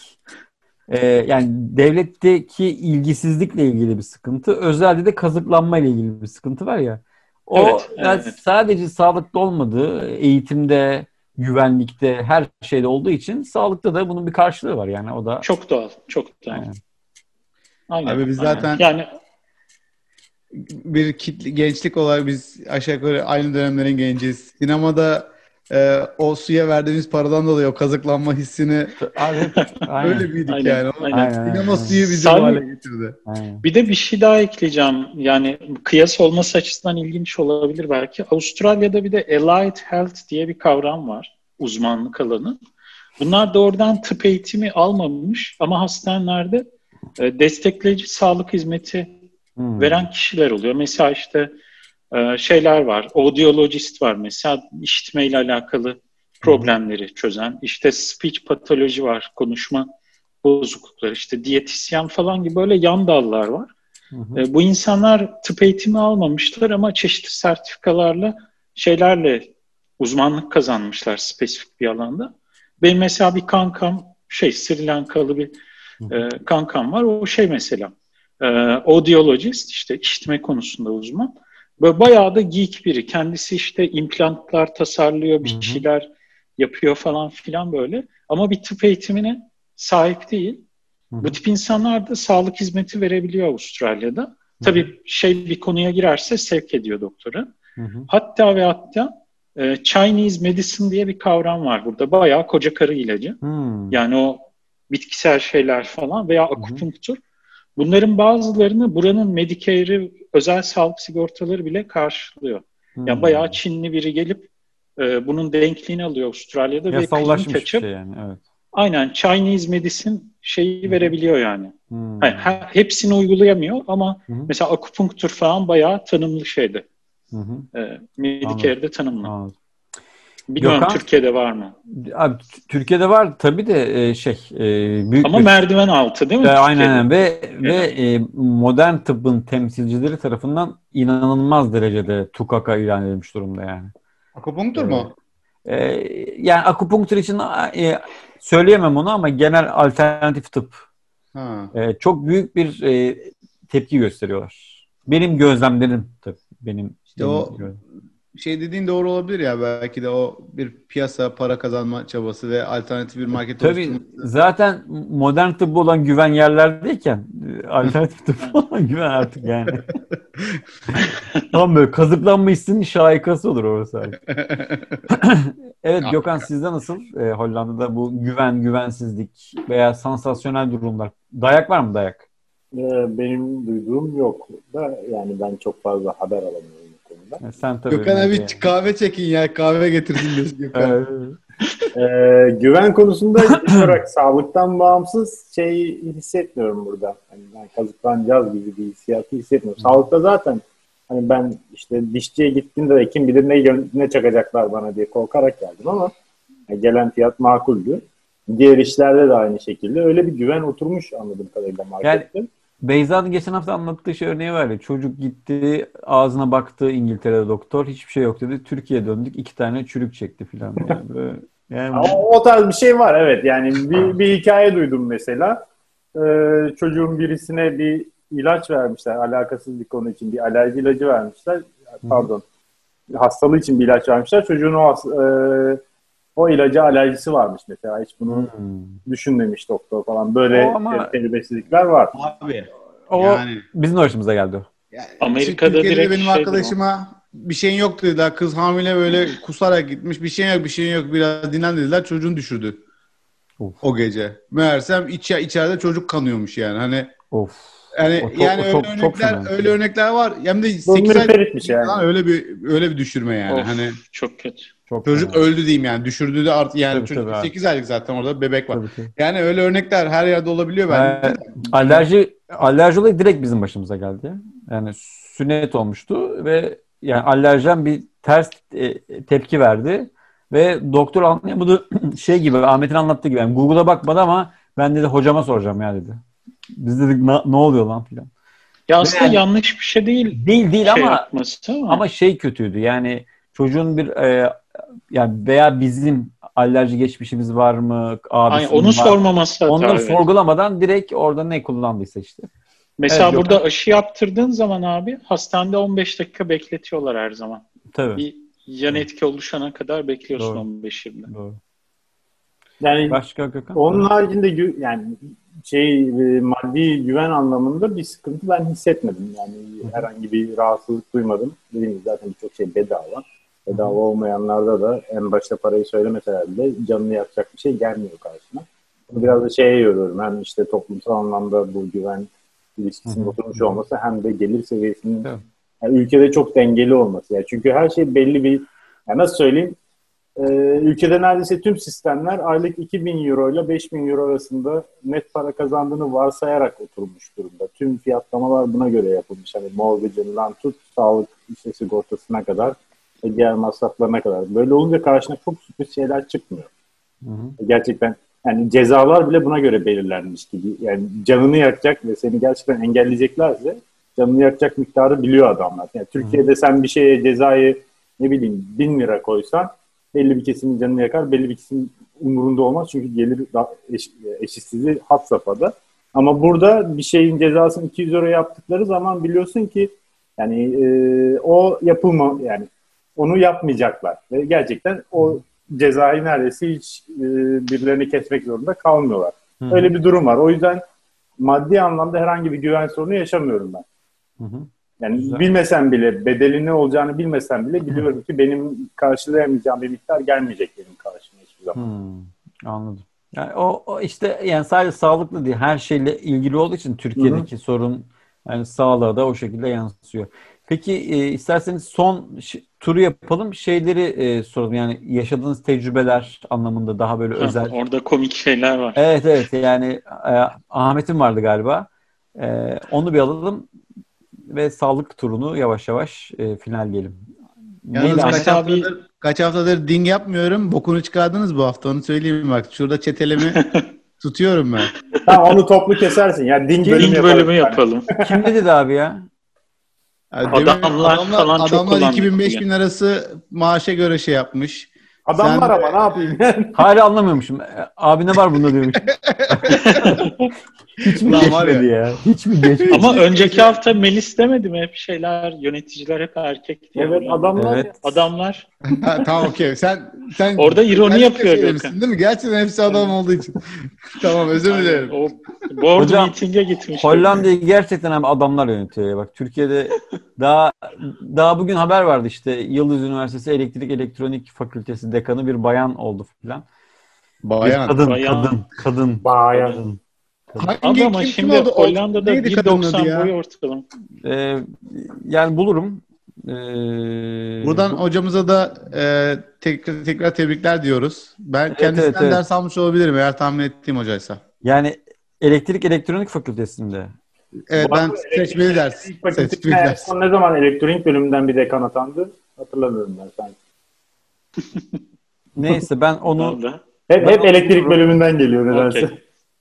e, yani devletteki ilgisizlikle ilgili bir sıkıntı. Özelde de kazıklanma ile ilgili bir sıkıntı var ya. O evet, yani evet. sadece sağlıkta olmadığı, eğitimde, güvenlikte, her şeyde olduğu için sağlıkta da bunun bir karşılığı var yani o da. Çok doğal, çok doğal. Aynen. Aynen. Abi biz zaten yani bir kitle, gençlik olarak biz aşağı yukarı aynı dönemlerin genciyiz. Sinemada e, o suya verdiğimiz paradan dolayı o kazıklanma hissini [LAUGHS] Abi, öyle büyüdük aynen, yani. Aynen, aynen, Sinema suyu bizi bu hale getirdi. Aynen. Bir de bir şey daha ekleyeceğim. Yani kıyas olması açısından ilginç olabilir belki. Avustralya'da bir de Allied Health diye bir kavram var. Uzmanlık alanı. Bunlar doğrudan tıp eğitimi almamış ama hastanelerde e, destekleyici sağlık hizmeti hmm. veren kişiler oluyor. Mesela işte e, şeyler var, audiologist var mesela işitmeyle alakalı problemleri çözen. İşte speech patoloji var, konuşma bozuklukları, işte diyetisyen falan gibi böyle yan dallar var. Hı hı. E, bu insanlar tıp eğitimi almamışlar ama çeşitli sertifikalarla şeylerle uzmanlık kazanmışlar spesifik bir alanda. Benim mesela bir kankam şey Sri Lankalı bir e, kankam var. O şey mesela e, audiologist işte işitme konusunda uzman. Böyle bayağı da geek biri. Kendisi işte implantlar tasarlıyor, bir şeyler yapıyor falan filan böyle. Ama bir tıp eğitimine sahip değil. Hı-hı. Bu tip insanlar da sağlık hizmeti verebiliyor Avustralya'da. Hı-hı. Tabii şey bir konuya girerse sevk ediyor doktora. Hı-hı. Hatta ve hatta e, Chinese medicine diye bir kavram var burada. Bayağı koca karı ilacı. Hı-hı. Yani o bitkisel şeyler falan veya akupunktur. Bunların bazılarını buranın Medicare'i özel sağlık sigortaları bile karşılıyor. Hmm. Yani bayağı Çinli biri gelip e, bunun denkliğini alıyor Avustralya'da ve klinik açıp şey yani, evet. aynen Chinese medicine şeyi hmm. verebiliyor yani. Hmm. yani he, hepsini uygulayamıyor ama hmm. mesela akupunktur falan bayağı tanımlı şeydi. Hmm. E, Medicare'de tanımlı. Anladım. Bilmiyorum Gökhan, Türkiye'de var mı? Abi Türkiye'de var tabii de e, şey e, büyük Ama bir, merdiven altı değil mi? E, aynen ve evet. ve e, modern tıbbın temsilcileri tarafından inanılmaz derecede tukaka ilan edilmiş durumda yani. Akupunktur e, mu? E, yani akupunktur için e, söyleyemem onu ama genel alternatif tıp. Ha. E, çok büyük bir e, tepki gösteriyorlar. Benim gözlemlerim tabii benim. İşte benim o gözlemlerim şey dediğin doğru olabilir ya belki de o bir piyasa para kazanma çabası ve alternatif bir market Tabii zaten modern tıbbı olan güven yerlerdeyken alternatif tıbbı [LAUGHS] olan güven artık yani. [LAUGHS] Tam böyle kazıklanma hissinin şahikası olur orası artık. [LAUGHS] evet Gökhan sizde nasıl e, Hollanda'da bu güven, güvensizlik veya sansasyonel durumlar? Dayak var mı dayak? Ee, benim duyduğum yok da yani ben çok fazla haber alamıyorum. Sen tabii Gökhan abi yani. kahve çekin ya kahve diyorsun [LAUGHS] Gökhan. ee, güven konusunda olarak [CLEARS THROAT] sağlıktan bağımsız şey hissetmiyorum burada. Hani ben kazıklanacağız gibi bir hissiyatı hissetmiyorum. Sağlıkta zaten hani ben işte dişçiye gittiğimde de kim bilir ne, ne çakacaklar bana diye korkarak geldim ama gelen fiyat makuldü. Diğer işlerde de aynı şekilde. Öyle bir güven oturmuş anladığım kadarıyla markette. Yani Beyza'nın geçen hafta anlattığı şey örneği var ya. Çocuk gitti ağzına baktı İngiltere'de doktor. Hiçbir şey yok dedi. Türkiye'ye döndük. iki tane çürük çekti falan. [LAUGHS] Yani yani... o, o tarz bir şey var evet. Yani bir, bir hikaye duydum mesela. Ee, çocuğun birisine bir ilaç vermişler. Alakasız bir konu için bir alerji ilacı vermişler. Pardon. Hastalığı için bir ilaç vermişler. Çocuğun o e, o ilaca alerjisi varmış mesela. Hiç bunu hmm. düşünmemiş doktor falan. Böyle ama... tecrübesizlikler var. Abi o yani... bizim başımıza geldi o. Yani, Amerika'da direkt benim arkadaşıma bir şeyin yok dediler. Kız hamile böyle kusarak gitmiş. Bir şey yok bir şey yok. Biraz dinlen dediler. Çocuğunu düşürdü. Of. O gece. Meğersem iç, içeride çocuk kanıyormuş yani. Hani Of. Yani çok, yani öyle çok, örnekler çok öyle örnekler var. Hem de 8 ay yani. öyle bir öyle bir düşürme yani. Of, hani çok kötü. Çok çocuk fena. öldü diyeyim yani. Düşürdü de artık yani tabii, çocuk tabii 8 aylık zaten orada bebek var. Tabii, Yani öyle örnekler her yerde olabiliyor bence. Ee, alerji alerji olayı direkt bizim başımıza geldi. Yani sünnet olmuştu ve yani alerjen bir ters e, tepki verdi ve doktor anlayamadı [CLEARS THROAT] şey gibi Ahmet'in anlattığı gibi yani Google'a bakmadı ama ben dedi hocama soracağım ya dedi. Biz dedik ne oluyor lan filan. Ya aslında yani, yanlış bir şey değil. Değil değil şey ama ama. ama şey kötüydü. Yani çocuğun bir e, yani veya bizim alerji geçmişimiz var mı? Aynen, onu var. sormaması Onları sorgulamadan direkt orada ne kullandıysa işte. Mesela evet, burada yok. aşı yaptırdığın zaman abi hastanede 15 dakika bekletiyorlar her zaman. Tabii. Bir yan etki oluşana kadar bekliyorsun 15-20. Doğru. Yani Başka Gökhan? Onun haricinde yani şey e, maddi güven anlamında bir sıkıntı ben hissetmedim. Yani herhangi bir rahatsızlık duymadım. Dediğim gibi zaten birçok şey bedava. Bedava olmayanlarda da en başta parayı söylemeseler bile canını yakacak bir şey gelmiyor karşına. Biraz da şeye yoruyorum. Hem işte toplumsal anlamda bu güven ilişkisinin oturmuş olması hem de gelir seviyesinin yani ülkede çok dengeli olması. Yani çünkü her şey belli bir yani nasıl söyleyeyim ee, ülkede neredeyse tüm sistemler aylık 2000 euro ile 5000 euro arasında net para kazandığını varsayarak oturmuş durumda. Tüm fiyatlamalar buna göre yapılmış. Hani mortgage'ından tut, sağlık işte sigortasına kadar ve diğer masraflarına kadar. Böyle olunca karşına çok sürpriz şeyler çıkmıyor. Hı hı. Gerçekten yani cezalar bile buna göre belirlenmiş gibi. Yani canını yakacak ve seni gerçekten engelleyeceklerse canını yakacak miktarı biliyor adamlar. Yani Türkiye'de hı. sen bir şeye cezayı ne bileyim bin lira koysan belli bir kesimin canını yakar, belli bir kesimin umurunda olmaz. Çünkü gelir eş, eşitsizliği hat safhada. Ama burada bir şeyin cezasını 200 euro yaptıkları zaman biliyorsun ki yani e, o yapılma yani onu yapmayacaklar. Ve gerçekten o cezayı neredeyse hiç e, birilerini kesmek zorunda kalmıyorlar. Hı-hı. Öyle bir durum var. O yüzden maddi anlamda herhangi bir güven sorunu yaşamıyorum ben. Hı-hı. Yani Güzel. bilmesem bile, bedeli ne olacağını bilmesem bile biliyorum ki benim karşılayamayacağım bir miktar gelmeyecek benim karşıma hiçbir zaman. Hmm, anladım. Yani o, o işte yani sadece sağlıklı değil, her şeyle ilgili olduğu için Türkiye'deki Hı-hı. sorun yani sağlığa da o şekilde yansıyor. Peki e, isterseniz son turu yapalım. Şeyleri e, soralım. Yani yaşadığınız tecrübeler anlamında daha böyle özel. Orada komik şeyler var. Evet evet. Yani e, Ahmet'in vardı galiba. E, onu bir alalım ve sağlık turunu yavaş yavaş e, final gelim. Yalnız kaç haftadır, kaç haftadır ding yapmıyorum. Bokunu çıkardınız bu hafta onu söyleyeyim bak. Şurada çetelemi [LAUGHS] tutuyorum ben. Tamam onu toplu kesersin. Ya ding, ding bölümü, bölümü yapalım. Kim dedi abi ya? Yani adamlar, adamlar falan adamlar çok 2000-5000 arası maaşa göre şey yapmış. Adamlar Sen... ama ne yapayım? [LAUGHS] Hala anlamıyormuşum. Abi ne var bunda diyormuş. [LAUGHS] Hiç mi geçmedi ya? ya? Hiç mi geçmedi? Ama önceki hafta Melis demedi mi? Hep şeyler, yöneticiler hep erkek diye. Evet, adamlar. Evet. Adamlar. ha, tamam okey. Sen sen Orada ironi yapıyor Gökhan. Değil mi? Gerçekten hepsi adam olduğu için. [LAUGHS] tamam özür dilerim. O board Hocam, meeting'e gitmiş. Hollanda'yı gerçekten hem adamlar yönetiyor. Bak Türkiye'de daha daha bugün haber vardı işte Yıldız Üniversitesi Elektrik Elektronik Fakültesi dekanı bir bayan oldu filan. Bayan. Bir kadın, bayan. kadın, kadın. Bayan. Kadın. Hangi, Ama kim, şimdi kim Hollanda'da 1.90 boy ortalama. Ee, yani bulurum. Ee, Buradan hocamıza da e, tekrar, tekrar tebrikler diyoruz. Ben evet, kendisinden evet, evet. ders almış olabilirim eğer tahmin ettiğim hocaysa. Yani elektrik elektronik fakültesinde. Evet ben seçmeli ders. Seçmeli ders. Ne zaman elektronik bölümünden bir dekan atandı? Hatırlamıyorum ben sanki. [LAUGHS] Neyse ben onu... hep, hep elektrik bölümünden geliyor nedense. Okay.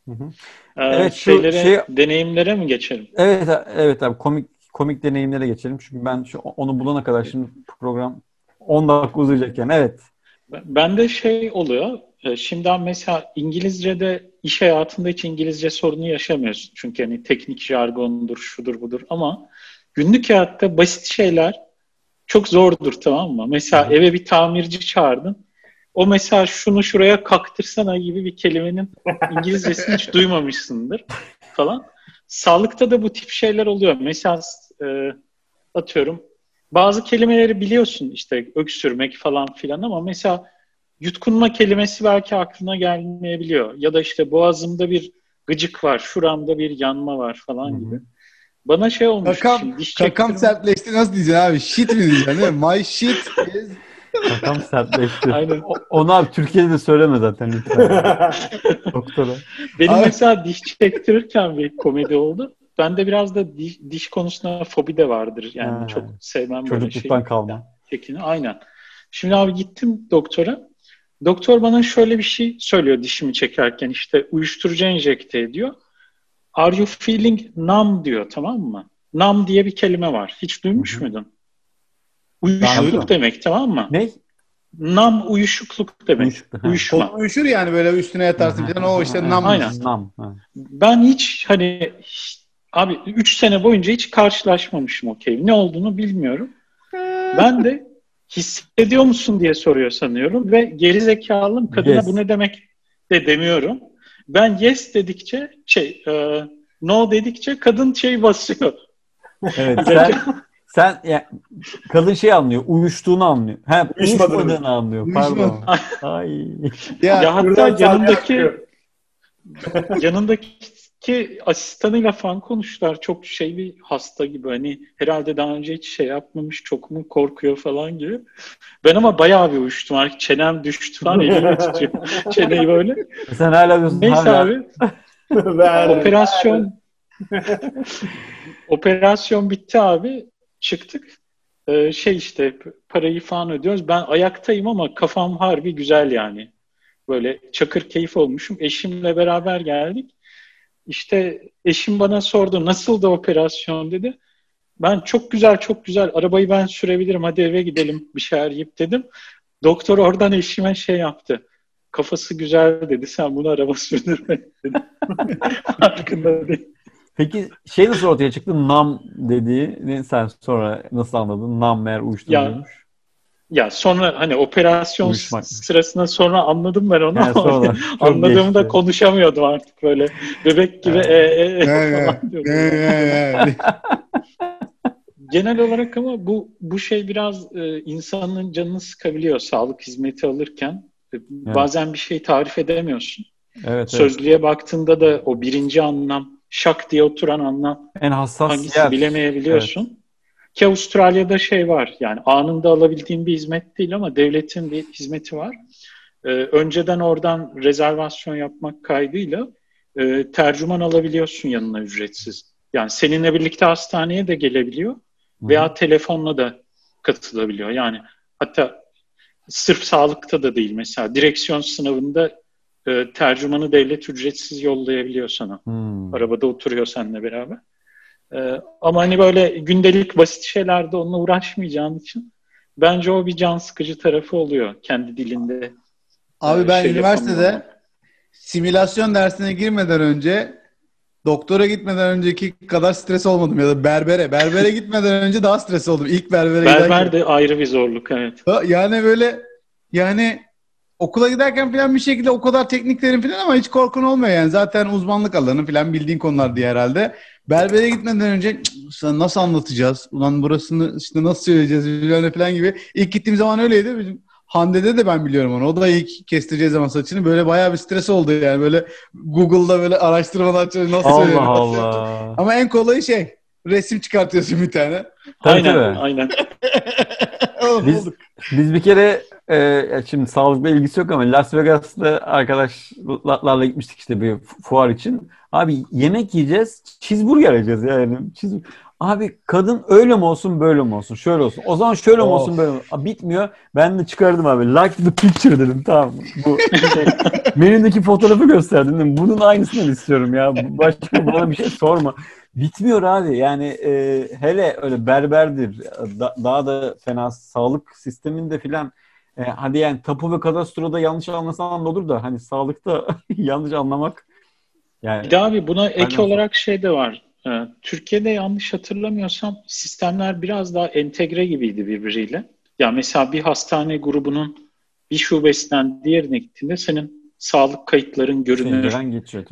Hı hı. Ee, evet, şeylere, şey, deneyimlere mi geçelim? Evet, evet abi komik komik deneyimlere geçelim. Çünkü ben şu, onu bulana kadar şimdi program 10 dakika uzayacak yani. Evet. Ben de şey oluyor. E, şimdi mesela İngilizce'de iş hayatında hiç İngilizce sorunu yaşamıyorsun. Çünkü hani teknik jargondur, şudur budur ama günlük hayatta basit şeyler çok zordur tamam mı? Mesela eve bir tamirci çağırdın o mesela şunu şuraya kaktırsana gibi bir kelimenin İngilizcesini hiç [LAUGHS] duymamışsındır falan. Sağlıkta da bu tip şeyler oluyor. Mesela e, atıyorum bazı kelimeleri biliyorsun işte öksürmek falan filan ama mesela yutkunma kelimesi belki aklına gelmeyebiliyor. Ya da işte boğazımda bir gıcık var, şuramda bir yanma var falan gibi. Bana şey olmuş. Kakam, şimdi, diş kakam sertleşti nasıl diyeceksin abi? Shit mi diyeceksin değil mi? My shit is Kakam sertleşti. Aynen. O, onu abi Türkiye'de de söyleme zaten lütfen. [LAUGHS] Doktora. Benim abi. mesela diş çektirirken bir komedi oldu. Bende biraz da diş, diş konusunda fobi de vardır. Yani ha. çok sevmem böyle şey. kalma. Tekini. Aynen. Şimdi abi gittim doktora. Doktor bana şöyle bir şey söylüyor dişimi çekerken işte uyuşturucu enjekte ediyor. Are you feeling numb diyor tamam mı? Numb diye bir kelime var. Hiç duymuş Hı-hı. muydun? Uyuşukluk demek tamam mı? Ne? nam uyuşukluk demek. Uyuşukluk, Uyuşma. uyuşur yani böyle üstüne yatarsın falan o işte nam. Aynen. Nam. Ben hiç hani abi 3 sene boyunca hiç karşılaşmamışım okey. Ne olduğunu bilmiyorum. [LAUGHS] Ben de hissediyor musun diye soruyor sanıyorum ve geri zekalım kadına yes. bu ne demek de demiyorum. Ben yes dedikçe şey e, no dedikçe kadın şey basıyor. Evet [LAUGHS] sen, sen yani, kadın şey anlıyor, uyuştuğunu anlıyor. He, uyuşmadığını anlıyor. Pardon. Ay. Ya, ya hatta yanındaki yanındaki ki asistanıyla falan konuştular. Çok şey bir hasta gibi. Hani herhalde daha önce hiç şey yapmamış. Çok mu korkuyor falan gibi. Ben ama bayağı bir uyuştum. Artık çenem düştü falan. Elimi [LAUGHS] tutuyor. Çeneyi böyle. Sen hala diyorsun. Neyse hala. abi. [LAUGHS] operasyon [LAUGHS] operasyon bitti abi. Çıktık. Ee, şey işte parayı falan ödüyoruz. Ben ayaktayım ama kafam harbi güzel yani. Böyle çakır keyif olmuşum. Eşimle beraber geldik. İşte eşim bana sordu nasıl da operasyon dedi. Ben çok güzel çok güzel arabayı ben sürebilirim hadi eve gidelim bir şeyler yiyip dedim. Doktor oradan eşime şey yaptı. Kafası güzel dedi sen bunu araba [LAUGHS] sürdürme dedi. [LAUGHS] Farkında değil. Peki şey nasıl ortaya çıktı? Nam dediğini sen sonra nasıl anladın? Nam mer uyuşturucuymuş. Ya sonra hani operasyon Uyuşmak. sırasında sonra anladım ben onu yani ama [LAUGHS] anladığımda geçti. konuşamıyordum artık böyle bebek gibi e, e, e, falan [LAUGHS] Genel olarak ama bu bu şey biraz e, insanın canını sıkabiliyor sağlık hizmeti alırken. E, evet. Bazen bir şey tarif edemiyorsun. Evet, Sözlüğe evet. baktığında da o birinci anlam şak diye oturan anlam en hassas hangisi yer. bilemeyebiliyorsun. Evet. Ki Avustralya'da şey var yani anında alabildiğin bir hizmet değil ama devletin bir hizmeti var. Ee, önceden oradan rezervasyon yapmak kaydıyla e, tercüman alabiliyorsun yanına ücretsiz. Yani seninle birlikte hastaneye de gelebiliyor veya Hı. telefonla da katılabiliyor. Yani hatta sırf sağlıkta da değil mesela direksiyon sınavında e, tercümanı devlet ücretsiz yollayabiliyor sana. Hmm. Arabada oturuyor seninle beraber. Ee, ama hani böyle gündelik basit şeylerde onunla uğraşmayacağın için bence o bir can sıkıcı tarafı oluyor kendi dilinde. Abi e, ben şey üniversitede simülasyon dersine girmeden önce doktora gitmeden önceki kadar stres olmadım ya da berbere. Berbere [LAUGHS] gitmeden önce daha stres oldum. İlk berbere Berber giderken. de ayrı bir zorluk evet. Yani böyle yani okula giderken falan bir şekilde o kadar tekniklerin falan ama hiç korkun olmuyor yani. Zaten uzmanlık alanı falan bildiğin konular diye herhalde. Berbere gitmeden önce sana nasıl anlatacağız? Ulan burasını işte nasıl söyleyeceğiz falan, falan gibi. İlk gittiğim zaman öyleydi. Bizim Hande'de de ben biliyorum onu. O da ilk kestireceği zaman saçını böyle bayağı bir stres oldu yani. Böyle Google'da böyle araştırmalar nasıl Allah söyleyeyim, Allah. Ama en kolayı şey resim çıkartıyorsun bir tane. Aynen, aynen. [LAUGHS] biz, biz bir kere e, şimdi sağlıkla ilgisi yok ama Las Vegas'ta arkadaşlarla gitmiştik işte bir fuar için. Abi yemek yiyeceğiz, cheeseburger yiyeceğiz yani. Cheese... Abi kadın öyle mi olsun böyle mi olsun şöyle olsun. O zaman şöyle mi olsun böyle mi? Abi, bitmiyor. Ben de çıkardım abi. Like the picture dedim tamam Bu şey, [LAUGHS] menüdeki fotoğrafı gösterdim. Dedim. Bunun aynısını istiyorum ya. Başka bana bir şey sorma. Bitmiyor abi. Yani e, hele öyle berberdir. Da, daha da fena sağlık sisteminde filan e, hadi yani tapu ve kadastroda yanlış anlasan da olur da hani sağlıkta [LAUGHS] yanlış anlamak yani, bir de abi buna ek aynen. olarak şey de var. Ee, Türkiye'de yanlış hatırlamıyorsam sistemler biraz daha entegre gibiydi birbiriyle. Ya mesela bir hastane grubunun bir şubesinden diğerine gittiğinde senin sağlık kayıtların görünür.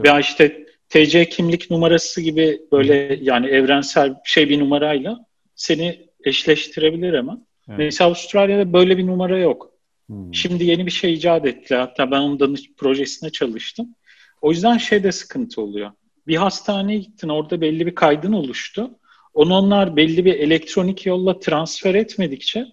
Veya işte TC kimlik numarası gibi böyle yani evrensel şey bir numarayla seni eşleştirebilir ama. Evet. Mesela Avustralya'da böyle bir numara yok. Hmm. Şimdi yeni bir şey icat ettiler. Hatta ben onun projesine çalıştım. O yüzden şey de sıkıntı oluyor. Bir hastaneye gittin orada belli bir kaydın oluştu. Onu onlar belli bir elektronik yolla transfer etmedikçe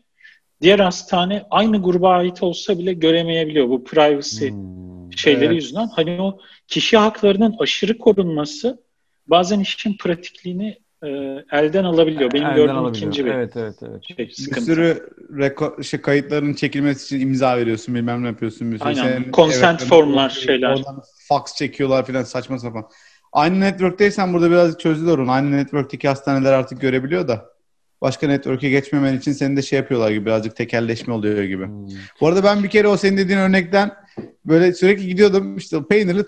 diğer hastane aynı gruba ait olsa bile göremeyebiliyor bu privacy hmm, şeyleri evet. yüzünden. Hani o kişi haklarının aşırı korunması bazen işin pratikliğini e, elden alabiliyor. Benim elden gördüğüm alabiliyor. ikinci bir evet, evet, evet. Şey, sıkıntı. Bir sürü reko- şey, kayıtların çekilmesi için imza veriyorsun bilmem ne yapıyorsun. Bir Aynen. Senin, Consent evet, formlar şeyler. Oradan fax çekiyorlar filan saçma sapan. Aynı network'teysen burada biraz çözdüler onu. Aynı network'teki hastaneler artık görebiliyor da. başka network'e geçmemen için seni de şey yapıyorlar gibi birazcık tekelleşme oluyor gibi. Hmm. Bu arada ben bir kere o senin dediğin örnekten böyle sürekli gidiyordum işte peynirli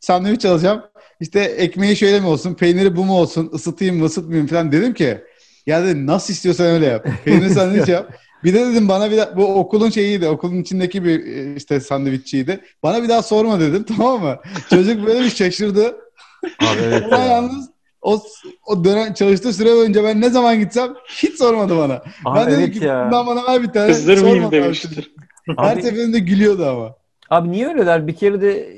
sandviç alacağım. İşte ekmeği şöyle mi olsun, peyniri bu mu olsun, ısıtayım mı, ısıtmayayım falan dedim ki ya dedim nasıl istiyorsan öyle yap. Peynir sandviç yap. [LAUGHS] Bir de dedim bana bir daha, bu okulun şeyiydi, okulun içindeki bir işte sandviççiydi. Bana bir daha sorma dedim [LAUGHS] tamam mı? Çocuk böyle bir şaşırdı. Abi evet Ama yalnız o, o dönem çalıştığı süre boyunca ben ne zaman gitsem hiç sormadı bana. Abi ben dedim evet ki ya. bundan bana ver bir tane. Kızdırmayayım demiştir. Her seferinde gülüyordu ama. Abi niye öyle der? Bir kere de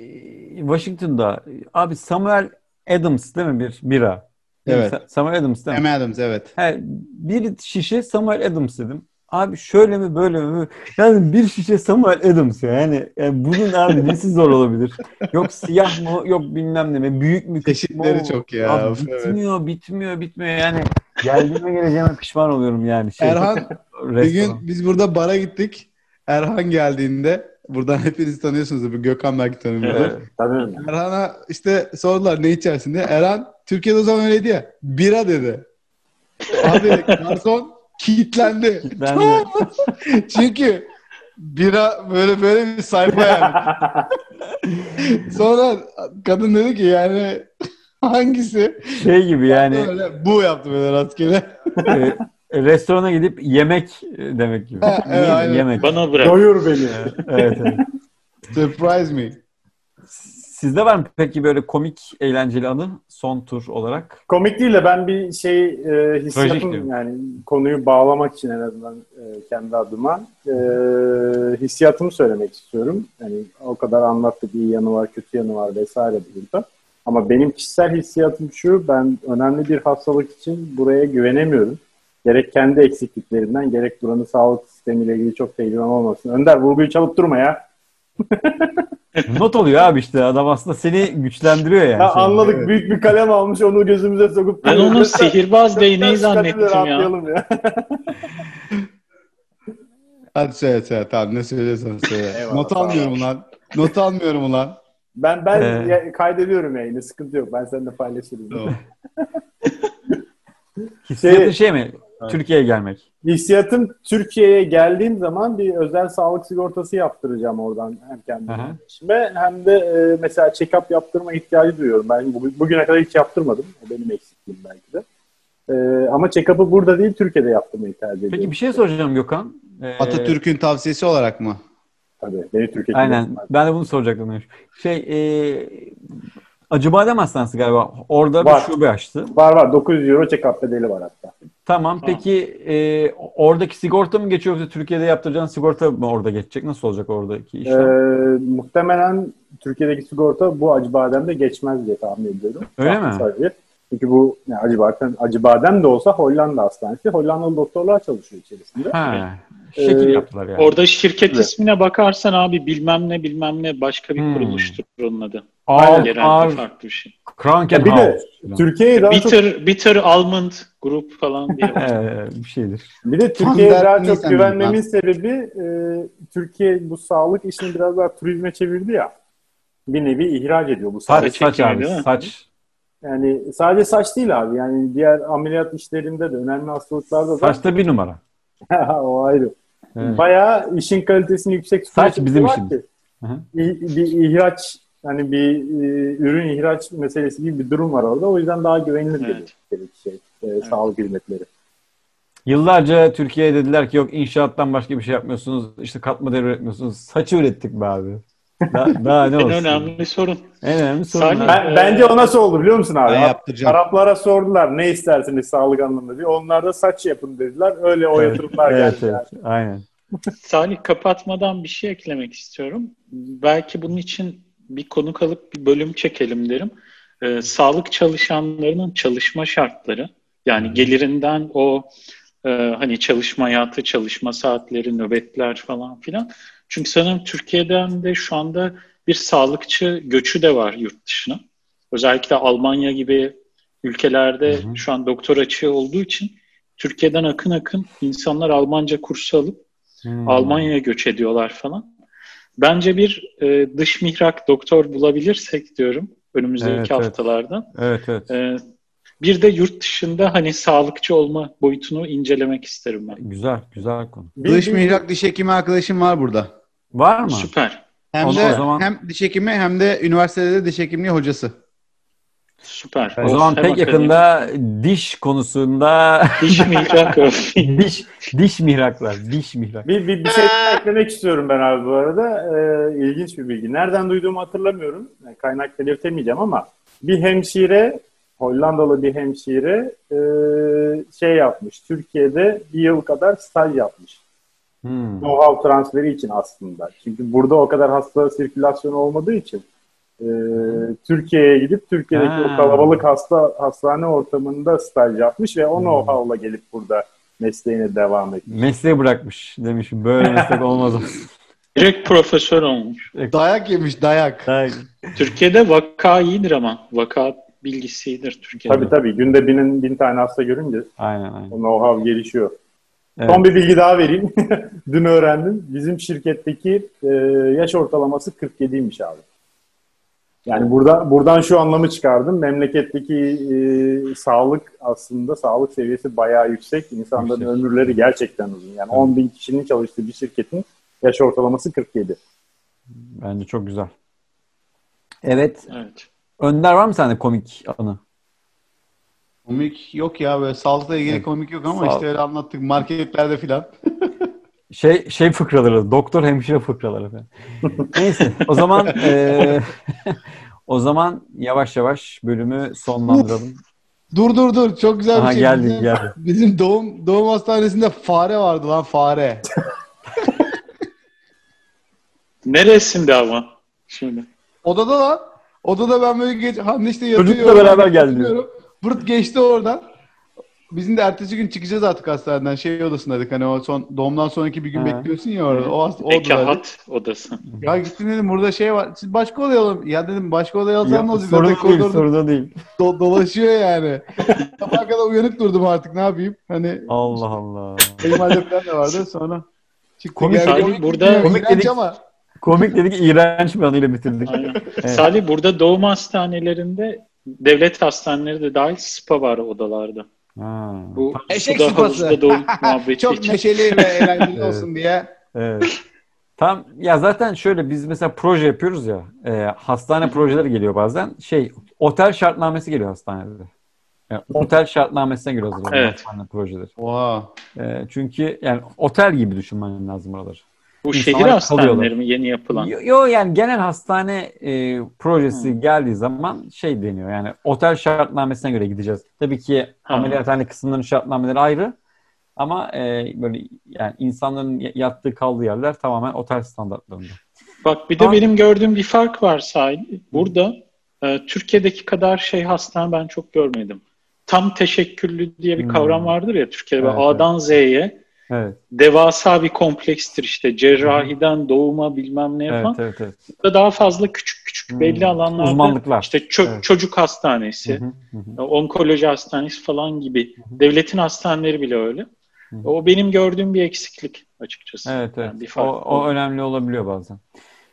Washington'da abi Samuel Adams değil mi bir bira? Evet. Samuel Adams değil mi? Samuel Adams evet. He, bir şişe Samuel Adams dedim. Abi şöyle mi böyle mi? Yani bir şişe Samuel Adams ya. Yani, yani bunun abi nesi zor olabilir? Yok siyah mı? Yok bilmem ne mi? Büyük mü? Çeşitleri çok ya. Abi, bitmiyor, evet. bitmiyor, bitmiyor. Yani geldiğime geleceğime pişman oluyorum yani. Şey, Erhan [LAUGHS] bir gün biz burada bara gittik. Erhan geldiğinde buradan [LAUGHS] hepiniz tanıyorsunuz. Bu Gökhan belki tanımıyordur. Evet, tanıyorum. Erhan'a işte sordular ne içersin diye. Erhan Türkiye'de o zaman öyleydi ya. Bira dedi. Abi [LAUGHS] garson kilitlendi. Kilitlendi. [LAUGHS] Çünkü bira böyle böyle bir sayfa yani. Sonra kadın dedi ki yani hangisi? Şey gibi yani. Böyle, bu yaptı böyle rastgele. E, restorana gidip yemek demek gibi. Ha, evet, yemek. Bana bırak. Doyur beni. [LAUGHS] evet, evet. Surprise me. Sizde var mı peki böyle komik, eğlenceli anı son tur olarak? Komik değil de ben bir şey e, hissiyatım yani konuyu bağlamak için en azından e, kendi adıma e, hissiyatımı söylemek istiyorum. Yani o kadar anlattık iyi yanı var, kötü yanı var vesaire burada. Ama benim kişisel hissiyatım şu, ben önemli bir hastalık için buraya güvenemiyorum. Gerek kendi eksikliklerimden, gerek buranın sağlık sistemiyle ilgili çok tecrübem olmasın. Önder vurguyu çalıp durma ya. [LAUGHS] Not oluyor abi işte adam aslında seni güçlendiriyor yani. Ya anladık evet. büyük bir kalem almış onu gözümüze sokup. Ben onu sihirbaz [LAUGHS] değneği zannettim ya. ya. [LAUGHS] Hadi söyle söyle tamam ne söylüyorsan söyle. Eyvallah, Not almıyorum ulan. Not almıyorum ulan. Ben ben ee... kaydediyorum yayını sıkıntı yok. Ben seninle paylaşırım. Tamam. Hissiyatın şey, şey mi? Evet. Türkiye'ye gelmek. Hissiyatım Türkiye'ye geldiğim zaman bir özel sağlık sigortası yaptıracağım oradan hem kendime hem de e, mesela check-up yaptırma ihtiyacı duyuyorum. Ben bugüne kadar hiç yaptırmadım. O benim eksikliğim belki de. E, ama check-up'ı burada değil Türkiye'de yaptırmayı tercih ediyorum. Peki bir şey soracağım Gökhan. Ee, Atatürk'ün tavsiyesi olarak mı? Tabii. Beni Türkiye'de Aynen. Ben de bunu soracaktım. Şey, e, Acıbadem Hastanesi galiba. Orada var. bir şube açtı. Var var. 900 euro check-up bedeli var hatta. Tamam. Peki e, oradaki sigorta mı geçiyor yoksa Türkiye'de yaptıracağın sigorta mı orada geçecek? Nasıl olacak oradaki işlem? Ee, muhtemelen Türkiye'deki sigorta bu Acıbadem'de geçmez diye tahmin ediyorum. Öyle mi? Sadece. Çünkü bu yani Acıbadem, Acıbadem de olsa Hollanda hastanesi. Hollandalı doktorlar çalışıyor içerisinde. Ha, şekil ee, yaptılar yani. Orada şirket evet. ismine bakarsan abi bilmem ne bilmem ne başka bir hmm. kuruluştur onun adı. Ağır, ağır, farklı bir şey. Krankenhaus. Bir de Türkiye'yi daha bitter, çok... Bitter Almond Group falan diye [LAUGHS] bir şeydir. Bir de Türkiye'ye daha çok güvenmemin sebebi e, Türkiye bu sağlık işini biraz daha turizme çevirdi ya. Bir nevi ihraç ediyor bu saç. Saç abi, saç. Yani sadece saç değil abi. Yani diğer ameliyat işlerinde de önemli hastalıklarda da. Saçta bir numara. [LAUGHS] o ayrı. Evet. Bayağı işin kalitesini yüksek Saç bizim işimiz. Bir ihraç hani bir e, ürün ihraç meselesi gibi bir durum var orada. O yüzden daha güvenilir evet. geliyor şey, e, evet. sağlık hizmetleri. Yıllarca Türkiye'ye dediler ki yok inşaattan başka bir şey yapmıyorsunuz. İşte katma değer üretmiyorsunuz. Saçı ürettik be abi. Daha, daha ne olsun? en önemli sorun. En önemli sorun. Ben, bence o nasıl oldu biliyor musun abi? Ben yaptıracağım. Araplara sordular ne istersiniz sağlık anlamında diye. Onlar da saç yapın dediler. Öyle o yatırımlar evet, geldi. Evet, yani. Aynen. Salih kapatmadan bir şey eklemek istiyorum. Belki bunun için bir konu kalıp bir bölüm çekelim derim. Ee, sağlık çalışanlarının çalışma şartları yani gelirinden o e, hani çalışma hayatı, çalışma saatleri, nöbetler falan filan. Çünkü sanırım Türkiye'den de şu anda bir sağlıkçı göçü de var yurt dışına. Özellikle Almanya gibi ülkelerde hı hı. şu an doktor açığı olduğu için Türkiye'den akın akın insanlar Almanca kursu alıp hmm. Almanya'ya göç ediyorlar falan. Bence bir e, dış mihrak doktor bulabilirsek diyorum önümüzdeki evet, haftalarda. Evet, evet. E, Bir de yurt dışında hani sağlıkçı olma boyutunu incelemek isterim ben. Güzel, güzel konu. Dış mihrak diş hekimi arkadaşım var burada. Var mı? Süper. Hem O de zaman- hem diş hekimi hem de üniversitede de diş hekimliği hocası. Süper. O zaman Hem pek yakında diş konusunda [LAUGHS] diş mihrak [LAUGHS] diş diş mihraklar, diş mihrak. Bir, bir, bir şey eklemek istiyorum ben abi bu arada. Ee, ilginç bir bilgi. Nereden duyduğumu hatırlamıyorum. Yani kaynak belirtemeyeceğim ama bir hemşire, Hollandalı bir hemşire e, şey yapmış. Türkiye'de bir yıl kadar staj yapmış. Hmm. Know-how transferi için aslında. Çünkü burada o kadar hasta sirkülasyon olmadığı için e, Türkiye'ye gidip Türkiye'deki Ha. o kalabalık hasta hastane ortamında staj yapmış ve o Hmm. know-how'la gelip burada mesleğine devam etmiş. Mesleği bırakmış demiş. Böyle meslek olmaz. [LAUGHS] Direkt profesör olmuş. Dayak yemiş dayak. Türkiye'de vaka iyidir ama. Vaka bilgisi iyidir Türkiye'de. Tabii tabii. Günde binin, bin tane hasta görünce aynen aynen. o know-how gelişiyor. Evet. Son bir bilgi daha vereyim. [LAUGHS] Dün öğrendim. Bizim şirketteki e, yaş ortalaması 47'ymiş abi. Yani burada buradan şu anlamı çıkardım. Memleketteki e, sağlık aslında sağlık seviyesi bayağı yüksek. İnsanların Yüksek. ömürleri gerçekten uzun. Yani 10 bin kişinin çalıştığı bir şirketin yaş ortalaması 47. Bence çok güzel. Evet. Evet. Önder var mı sende komik anı? Komik yok ya böyle sağlıkla ilgili Evet. komik yok ama Sağ- işte öyle anlattık marketlerde filan. [LAUGHS] Şey şey fıkraları, doktor hemşire fıkraları falan. Neyse, o zaman eee, [LAUGHS] [LAUGHS] o zaman yavaş yavaş bölümü sonlandıralım. Dur dur dur çok güzel bir Aha şey. geldi bizim, geldi. bizim doğum doğum hastanesinde fare vardı lan fare. Neresinde ama? Şimdi. Odada lan. Odada ben böyle geç Hande işte yatıyor. Çocukla beraber geldi. Vırt geçti oradan. Bizim de ertesi gün çıkacağız artık hastaneden. Şey odasındaydık hani o son doğumdan sonraki bir gün Ha. bekliyorsun ya orada. O, hast- o. Ekahat odası. Ya gittim dedim burada şey var. Siz başka odaya alın. Ya dedim başka odaya alsam ne olacak? sorun değil, koridorda sorun değil. do- dolaşıyor yani. [LAUGHS] Sabaha kadar uyanık durdum artık ne yapayım? Hani Allah Allah. kayınvalide falan da vardı sonra çıktı Komik- geldi. Salih, Komik burada- Komik dedik. ama Komik dedik, iğrenç bir anıyla bitirdik. Aynen. Evet. Salih burada doğum hastanelerinde devlet hastaneleri de dahil spa var odalarda. Ha. Bu Eşek suda sıpası. havuzda doğum [LAUGHS] muhabbeti çok için. neşeli ve [LAUGHS] eğlenceli Evet. olsun diye. Evet. Tam ya zaten şöyle biz mesela proje yapıyoruz ya. e, hastane projeleri geliyor bazen. Şey otel şartnamesi geliyor hastanede. Yani otel şartnamesine göre hazırlanıyor Evet. hastane projeleri. Oha. E, çünkü yani otel gibi düşünmen lazım oraları. Bu şehir hastaneleri mi yeni yapılan? Yo, yo, yani genel hastane e, projesi geldiği zaman şey deniyor yani otel şartnamesine göre gideceğiz. Tabii ki Ha. ameliyathane kısımlarının şartnameleri ayrı ama e, böyle yani insanların yattığı kaldığı yerler tamamen otel standartlarında. Bak bir de Tamam. benim gördüğüm bir fark var Salih. Burada e, Türkiye'deki kadar şey hastane ben çok görmedim. Tam teşekküllü diye bir Hmm. kavram vardır ya Türkiye'de. Evet, A'dan Z'ye Evet. devasa bir komplekstir işte. Cerrahiden doğuma bilmem ne Evet, falan. evet, evet. Burada daha fazla küçük küçük Hmm. belli alanlarda Uzmanlıklar. işte ço- Evet. çocuk hastanesi, Hı hı, hı hı. onkoloji hastanesi falan gibi. Devletin hastaneleri bile öyle. Hı hı. O benim gördüğüm bir eksiklik açıkçası. Evet, evet. Yani bir o, fark. o önemli olabiliyor bazen.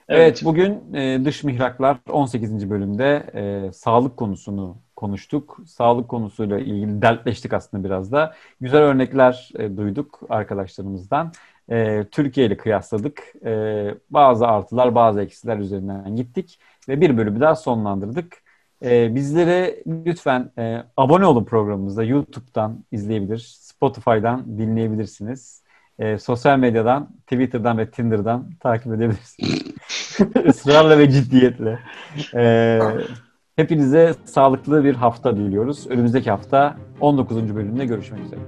Evet, bugün e, Dış Mihraklar 18. bölümde e, sağlık konusunu konuştuk. Sağlık konusuyla ilgili dertleştik aslında biraz da. Güzel örnekler e, duyduk arkadaşlarımızdan. E, Türkiye ile kıyasladık. E, bazı artılar, bazı eksiler üzerinden gittik ve bir bölümü daha sonlandırdık. E, bizlere lütfen e, abone olun programımıza. YouTube'dan izleyebilir, Spotify'dan dinleyebilirsiniz. E, sosyal medyadan, Twitter'dan ve Tinder'dan takip edebilirsiniz. [LAUGHS] Israrla ve ciddiyetle. E, hepinize sağlıklı bir hafta diliyoruz. Önümüzdeki hafta 19. bölümde görüşmek üzere.